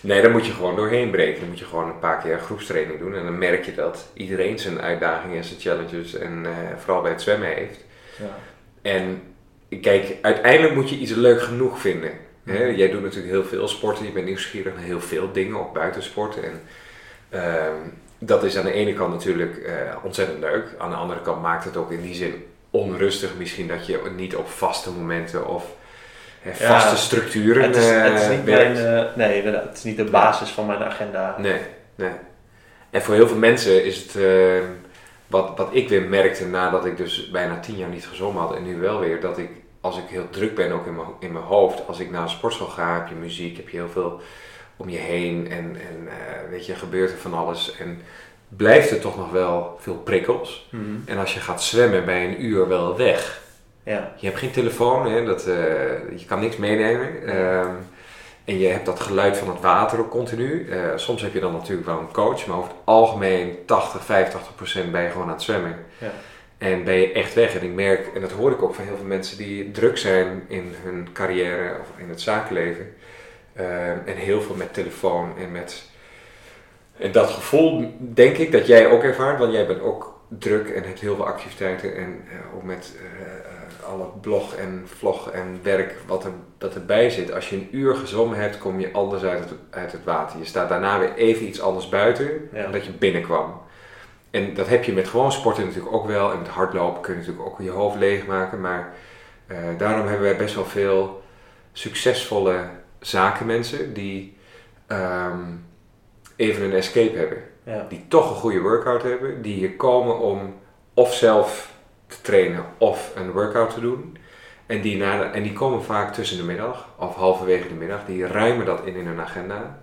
Nee, daar moet je gewoon doorheen breken. Dan moet je gewoon een paar keer groepstraining doen. En dan merk je dat iedereen zijn uitdagingen en zijn challenges en eh, vooral bij het zwemmen heeft. Ja. En kijk, uiteindelijk moet je iets leuk genoeg vinden. Hè? Jij doet natuurlijk heel veel sporten, je bent nieuwsgierig naar heel veel dingen, ook buitensporten. En ehm, dat is aan de ene kant natuurlijk eh, ontzettend leuk. Aan de andere kant maakt het ook in die zin onrustig misschien dat je niet op vaste momenten of vaste structuren Het is, het is eh, niet werkt. eh, nee, inderdaad. Het is niet de basis van mijn agenda. Nee, nee. En voor heel veel mensen is het, eh, wat, wat ik weer merkte nadat ik dus bijna tien jaar niet gezongen had en nu wel weer, dat ik als ik heel druk ben ook in mijn, in mijn hoofd, als ik naar een sportschool ga, heb je muziek, heb je heel veel om je heen en, en eh, weet je, gebeurt er van alles en blijft er toch nog wel veel prikkels. Mhm. En als je gaat zwemmen bij een uur wel weg, Ja. je hebt geen telefoon, hè, dat, eh, je kan niks meenemen. Ehm, en je hebt dat geluid van het water ook continu. Eh, soms heb je dan natuurlijk wel een coach, maar over het algemeen 80, 85 procent ben je gewoon aan het zwemmen. Ja. En ben je echt weg. En ik merk, en dat hoor ik ook van heel veel mensen die druk zijn in hun carrière of in het zakenleven. Ehm, en heel veel met telefoon en met. En dat gevoel denk ik dat jij ook ervaart, want jij bent ook druk en hebt heel veel activiteiten. En eh, ook met alle blog en vlog en werk wat er, dat erbij zit. Als je een uur gezwommen hebt, kom je anders uit het, uit het water. Je staat daarna weer even iets anders buiten Ja. dan dat je binnenkwam. En dat heb je met gewoon sporten natuurlijk ook wel. En met hardlopen kun je natuurlijk ook je hoofd leegmaken. Maar eh, daarom hebben wij best wel veel succesvolle zakenmensen die ehm, even een escape hebben. Ja. Die toch een goede workout hebben. Die hier komen om of zelf te trainen of een workout te doen. En die, na de- en die komen vaak tussen de middag of halverwege de middag. Die ruimen dat in in hun agenda.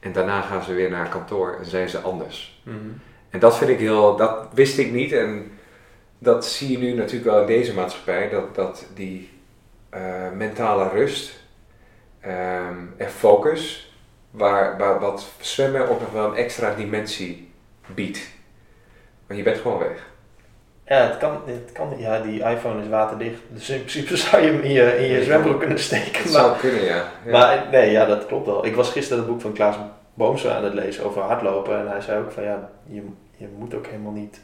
En daarna gaan ze weer naar kantoor en zijn ze anders. Mhm. En dat vind ik heel, dat wist ik niet. En dat zie je nu natuurlijk wel in deze maatschappij. Dat, dat die eh, mentale rust ehm, en focus, waar, waar wat zwemmen ook nog wel een extra dimensie biedt. Maar je bent gewoon weg. Ja, het kan, het kan, ja, die iPhone is waterdicht. Dus in principe zou je hem in je, in je zwembroek kunnen steken. Dat Maar, zou kunnen, ja. ja. maar nee, ja, dat klopt wel. Ik was gisteren het boek van Klaas Boomsma aan het lezen over hardlopen. En hij zei ook van ja, je, je moet ook helemaal niet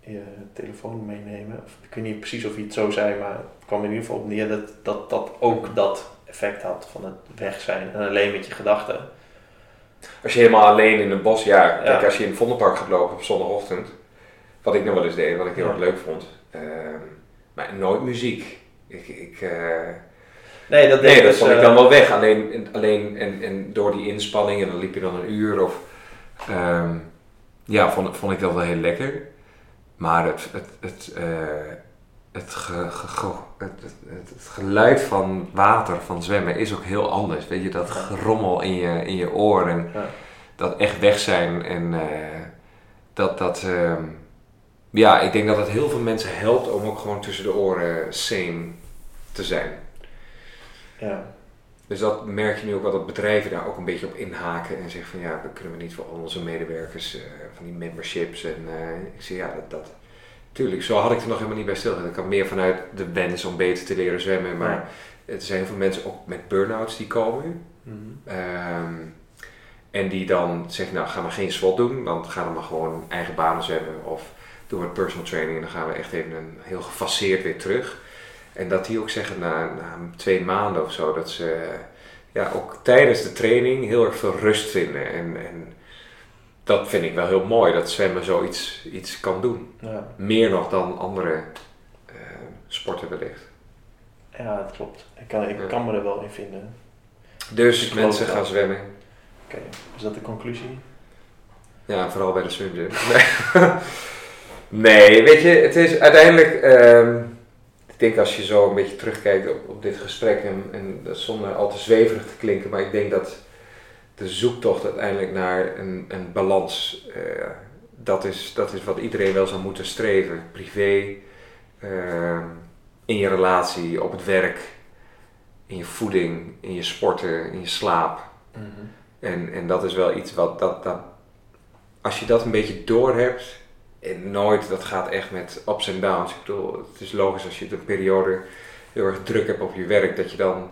je telefoon meenemen. Of, ik weet niet precies of hij het zo zei, maar het kwam in ieder geval op neer dat dat, dat ook dat effect had van het weg zijn. En alleen met je gedachten. Als je helemaal alleen in een bos, ja. Kijk, Ja. als je in het Vondelpark gaat lopen op zondagochtend, wat ik nog wel eens deed, wat ik heel erg leuk vond. ehm, maar nooit muziek. Ik, ik, eh, Nee, dat, deed Nee, dat dus, vond ik eh, dan wel weg. Alleen, alleen en, en door die inspanning, en dan liep je dan een uur of... ehm, ja, vond, vond ik dat wel heel lekker. Maar het, het, het, eh, het, ge- ge- ge- het, het, het- geluid van water, van zwemmen, is ook heel anders. Weet je, dat gerommel in je, in je oor en Ja. dat echt weg zijn. En dat, dat, ehm, ja, ik denk dat het heel veel mensen helpt om ook gewoon tussen de oren sane te zijn. Ja. Dus dat merk je nu ook wel dat bedrijven daar ook een beetje op inhaken en zeggen van ja, dan kunnen we niet voor al onze medewerkers eh, van die memberships en eh, ik zeg ja, dat, dat, tuurlijk, zo had ik er nog helemaal niet bij stilgestaan. Ik kan meer vanuit de wens om beter te leren zwemmen, maar Ja. er zijn heel veel mensen ook met burn-outs die komen Mhm. Ehm, en die dan zeggen, nou ga maar geen SWOT doen, dan ga dan maar gewoon eigen banen zwemmen of doe wat personal training en dan gaan we echt even een, heel gefaseerd weer terug. En dat die ook zeggen na, na twee maanden of zo, dat ze ja, ook tijdens de training heel erg veel rust vinden. En, en dat vind ik wel heel mooi, dat zwemmen zoiets iets kan doen. Ja. Meer nog dan andere eh, sporten wellicht. ja, dat klopt. Ik kan, ik Ja. kan me er wel in vinden. Dus Ik mensen gaan zwemmen. Oké, is dat de conclusie? Ja, vooral bij de swimgym. Nee. nee, weet je, het is uiteindelijk... ehm, ik denk als je zo een beetje terugkijkt op, op dit gesprek... En, en dat zonder al te zweverig te klinken... maar ik denk dat de zoektocht uiteindelijk naar een, een balans... eh, dat, is, dat is wat iedereen wel zou moeten streven. Privé, ehm, in je relatie, op het werk... in je voeding, in je sporten, in je slaap... Mhm. En, en dat is wel iets wat, dat, dat, als je dat een beetje doorhebt, en nooit, dat gaat echt met ups en downs. Ik bedoel, het is logisch als je een periode heel erg druk hebt op je werk, dat je dan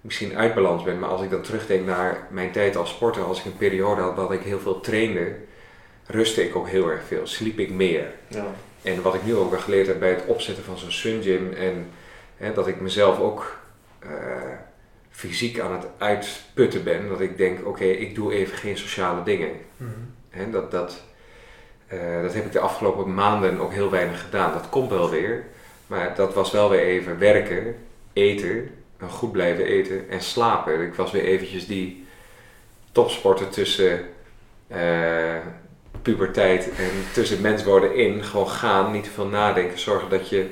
misschien uit balans bent. Maar als ik dan terugdenk naar mijn tijd als sporter, als ik een periode had dat ik heel veel trainde, rustte ik ook heel erg veel, sliep ik meer. Ja. En wat ik nu ook wel geleerd heb bij het opzetten van zo'n Sun Gym en hè, dat ik mezelf ook eh, fysiek aan het uitputten ben, dat ik denk, oké, ik doe even geen sociale dingen. Mhm. Hè, dat, dat, eh, dat heb ik de afgelopen maanden ook heel weinig gedaan. Dat komt wel weer, maar dat was wel weer even werken, eten, en goed blijven eten en slapen. Ik was weer eventjes die topsporter tussen eh, puberteit en tussen mens worden in. Gewoon gaan, niet te veel nadenken, zorgen dat je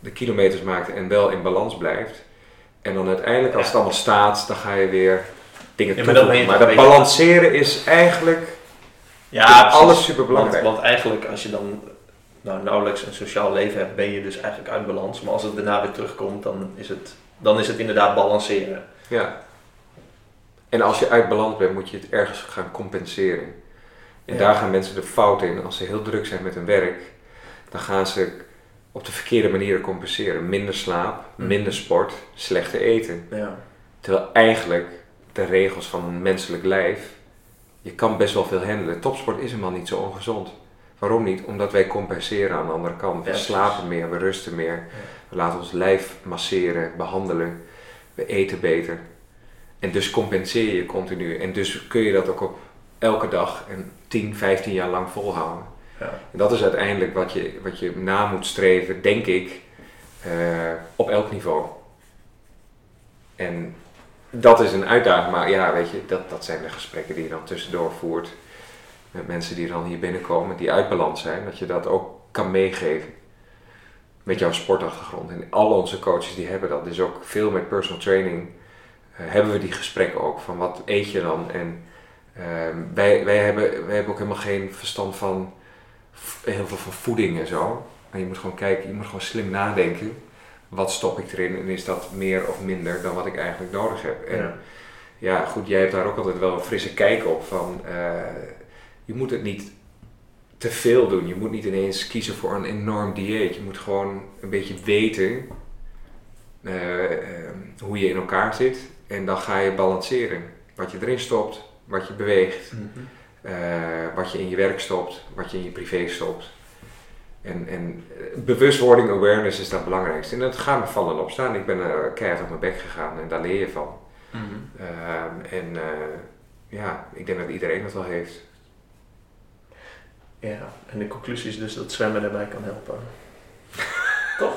de kilometers maakt en wel in balans blijft. En dan uiteindelijk, als het allemaal staat, dan ga je weer dingen Ja, maar Maar dat balanceren is eigenlijk Ja, alles super belangrijk. Want, want eigenlijk als je dan nou, nauwelijks een sociaal leven hebt, ben je dus eigenlijk uit balans. Maar als het daarna weer terugkomt, dan is het, dan is het inderdaad balanceren. Ja. En als je uit balans bent, moet je het ergens gaan compenseren. En Ja. daar gaan mensen de fout in. Als ze heel druk zijn met hun werk, dan gaan ze op de verkeerde manieren compenseren. Minder slaap, Mhm. minder sport, slechter eten. Ja. Terwijl eigenlijk de regels van een menselijk lijf, je kan best wel veel handelen. Topsport is helemaal niet zo ongezond. Waarom niet? Omdat wij compenseren aan de andere kant. We Ja, slapen meer, we rusten meer. We laten ons lijf masseren, behandelen. We eten beter. En dus compenseer je continu. En dus kun je dat ook op elke dag en 10, 15 jaar lang volhouden. Ja. En dat is uiteindelijk wat je, wat je na moet streven, denk ik, eh, op elk niveau. En dat is een uitdaging, maar ja, weet je, dat, dat zijn de gesprekken die je dan tussendoor voert met mensen die dan hier binnenkomen, die uit balans zijn, dat je dat ook kan meegeven met jouw sportachtergrond. En al onze coaches die hebben dat, dus ook veel met personal training eh, hebben we die gesprekken ook, van wat eet je dan? En ehm, wij, wij, hebben, wij hebben ook helemaal geen verstand van heel veel van voeding en zo. Maar je moet gewoon kijken, je moet gewoon slim nadenken. Wat stop ik erin en is dat meer of minder dan wat ik eigenlijk nodig heb? En Ja. ja, goed, jij hebt daar ook altijd wel een frisse kijk op van eh, je moet het niet te veel doen. Je moet niet ineens kiezen voor een enorm dieet. Je moet gewoon een beetje weten eh, eh, hoe je in elkaar zit en dan ga je balanceren. Wat je erin stopt, wat je beweegt, Mhm. eh, wat je in je werk stopt, wat je in je privé stopt. En, en eh, bewustwording, awareness is dat belangrijkste. En dat gaat me vallen en opstaan. Ik ben er keihard op mijn bek gegaan en daar leer je van. Mhm. Ehm, en eh, ja, ik denk dat iedereen dat wel heeft. Ja, en de conclusie is dus dat zwemmen daarbij kan helpen. Toch?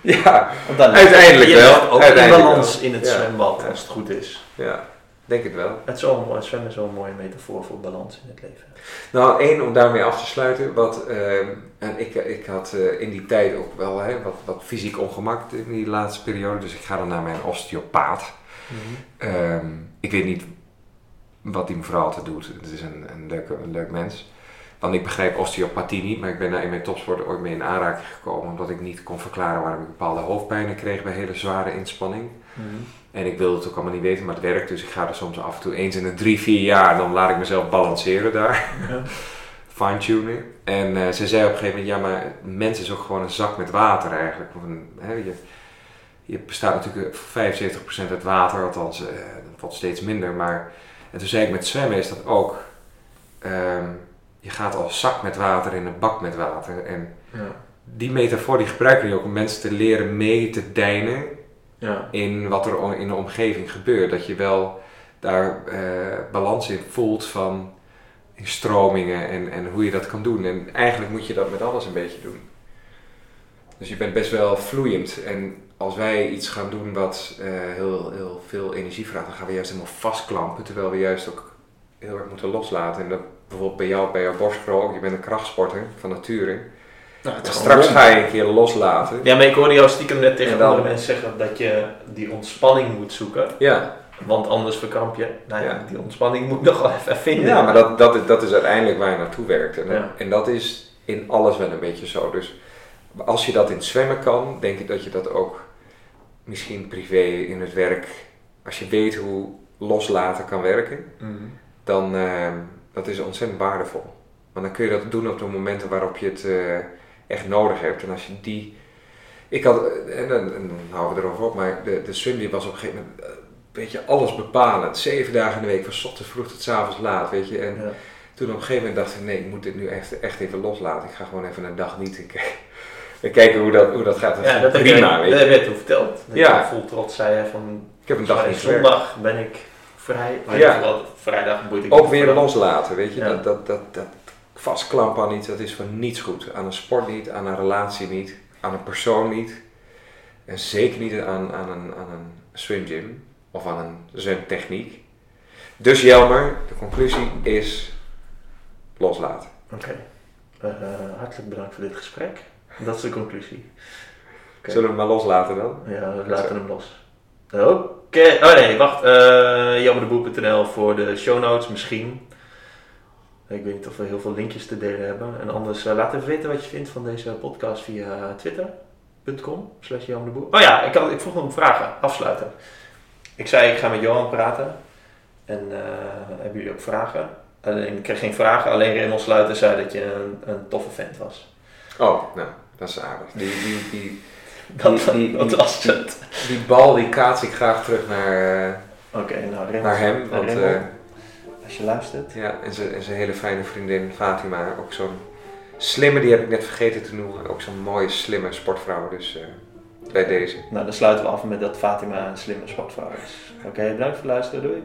Ja, Uiteindelijk je wel, ook uiteindelijk balans wel. in het Ja. zwembad Ja. als het goed is. ja. Denk het wel. Het, is wel een mooi, zwemmen is wel een mooie metafoor voor balans in het leven. Nou, één, om daarmee af te sluiten. Wat, ehm, en ik, ik had eh, in die tijd ook wel hè, wat, wat fysiek ongemak in die laatste periode. Dus ik ga dan naar mijn osteopaat. Ehm, ik weet niet wat die mevrouw altijd doet. Het is een, een, leuk, een leuk mens. Want ik begrijp osteopathie niet, maar ik ben daar in mijn topsport ooit mee in aanraking gekomen. Omdat ik niet kon verklaren waarom ik bepaalde hoofdpijnen kreeg bij hele zware inspanning. En ik wilde het ook allemaal niet weten, maar het werkt. Dus ik ga er soms af en toe eens in de drie, vier jaar. Dan laat ik mezelf balanceren daar. Ja. Fine-tuning. En eh, ze zei op een gegeven moment, ja maar mens is ook gewoon een zak met water eigenlijk. Een, hè, je, je bestaat natuurlijk voor 75% uit water, althans eh, dat valt steeds minder. Maar, en toen zei ik met zwemmen is dat ook. ehm, je gaat als zak met water in een bak met water. En Ja. die metafoor die gebruiken we ook om mensen te leren mee te deinen Ja. in wat er in de omgeving gebeurt. Dat je wel daar eh, balans in voelt van in stromingen en, en hoe je dat kan doen. En eigenlijk moet je dat met alles een beetje doen. Dus je bent best wel vloeiend. En als wij iets gaan doen wat eh, heel, heel veel energie vraagt, dan gaan we juist helemaal vastklampen. Terwijl we juist ook heel erg moeten loslaten. En dat bijvoorbeeld bij jou, bij jouw borstcrawl, je bent een krachtsporter van nature. Nou, straks ga je een keer loslaten. Ja, maar ik hoorde jou stiekem net tegen andere mensen zeggen dat je die ontspanning moet zoeken. Ja, Want anders verkramp je. Nou ja, Ja. die ontspanning moet ik nog wel even vinden. Ja, maar dat, dat, is, dat is uiteindelijk waar je naartoe werkt. En, Ja. en dat is in alles wel een beetje zo. Dus als je dat in het zwemmen kan, denk ik dat je dat ook misschien privé in het werk, als je weet hoe loslaten kan werken, Mhm. dan uh, dat is ontzettend waardevol. Want dan kun je dat doen op de momenten waarop je het eh, echt nodig hebt. En als je die. Ik had, en dan, en dan houden we erover op, maar de, de swim die was op een gegeven moment, eh, weet je, alles bepalend. Zeven dagen in de week, van ochtends vroeg tot 's avonds laat, weet je. En Ja. toen op een gegeven moment dacht ik, nee, ik moet dit nu echt, echt even loslaten. Ik ga gewoon even een dag niet en kijken, en kijken hoe, dat, hoe dat gaat. Dat Ja, dat heb je, prima, dat weet je. heb je toen verteld. Dat Ja. je vol trots zei je van Ik heb een dag niet zondag ben ik vrij. Maar Ja. vrijdag boeit ik Ook weer loslaten, weet je. Ja. Dat, dat, dat, dat vastklampen aan iets, dat is voor niets goed. Aan een sport niet, aan een relatie niet, aan een persoon niet. En zeker niet aan, aan, een, aan een swimgym of aan een zwemtechniek. Dus Jelmer, de conclusie is loslaten. Oké. Eh, hartelijk bedankt voor dit gesprek. Dat is de conclusie. Zullen we hem maar loslaten dan? Ja, we laten hem los. Oké. Oh nee, wacht. eh jammerdeboek.nl voor de show notes misschien. Ik weet niet of we heel veel linkjes te delen hebben. En anders eh, laat even weten wat je vindt van deze podcast via twitter.com slash. Oh ja, ik, had, ik vroeg nog vragen. Afsluiten. Ik zei ik ga met Johan praten. En eh, hebben jullie ook vragen? Alleen, ik kreeg geen vragen. Alleen Raymond Sluiter zei dat je een, een toffe vent was. Oh, nou, dat is aardig. Die, die, die, Dat, Die- die- dat die- was het. die bal die kaats ik graag terug naar, eh, Oké, nou Raymond. naar hem. naar Want, Raymond, eh, als je luistert. Ja, en zijn, en zijn hele fijne vriendin Fatima, ook zo'n slimme, die heb ik net vergeten te noemen. Ook zo'n mooie, slimme sportvrouw, dus eh, bij deze. Nou, dan sluiten we af met dat Fatima een slimme sportvrouw is. Oké, bedankt voor het luisteren. Doei.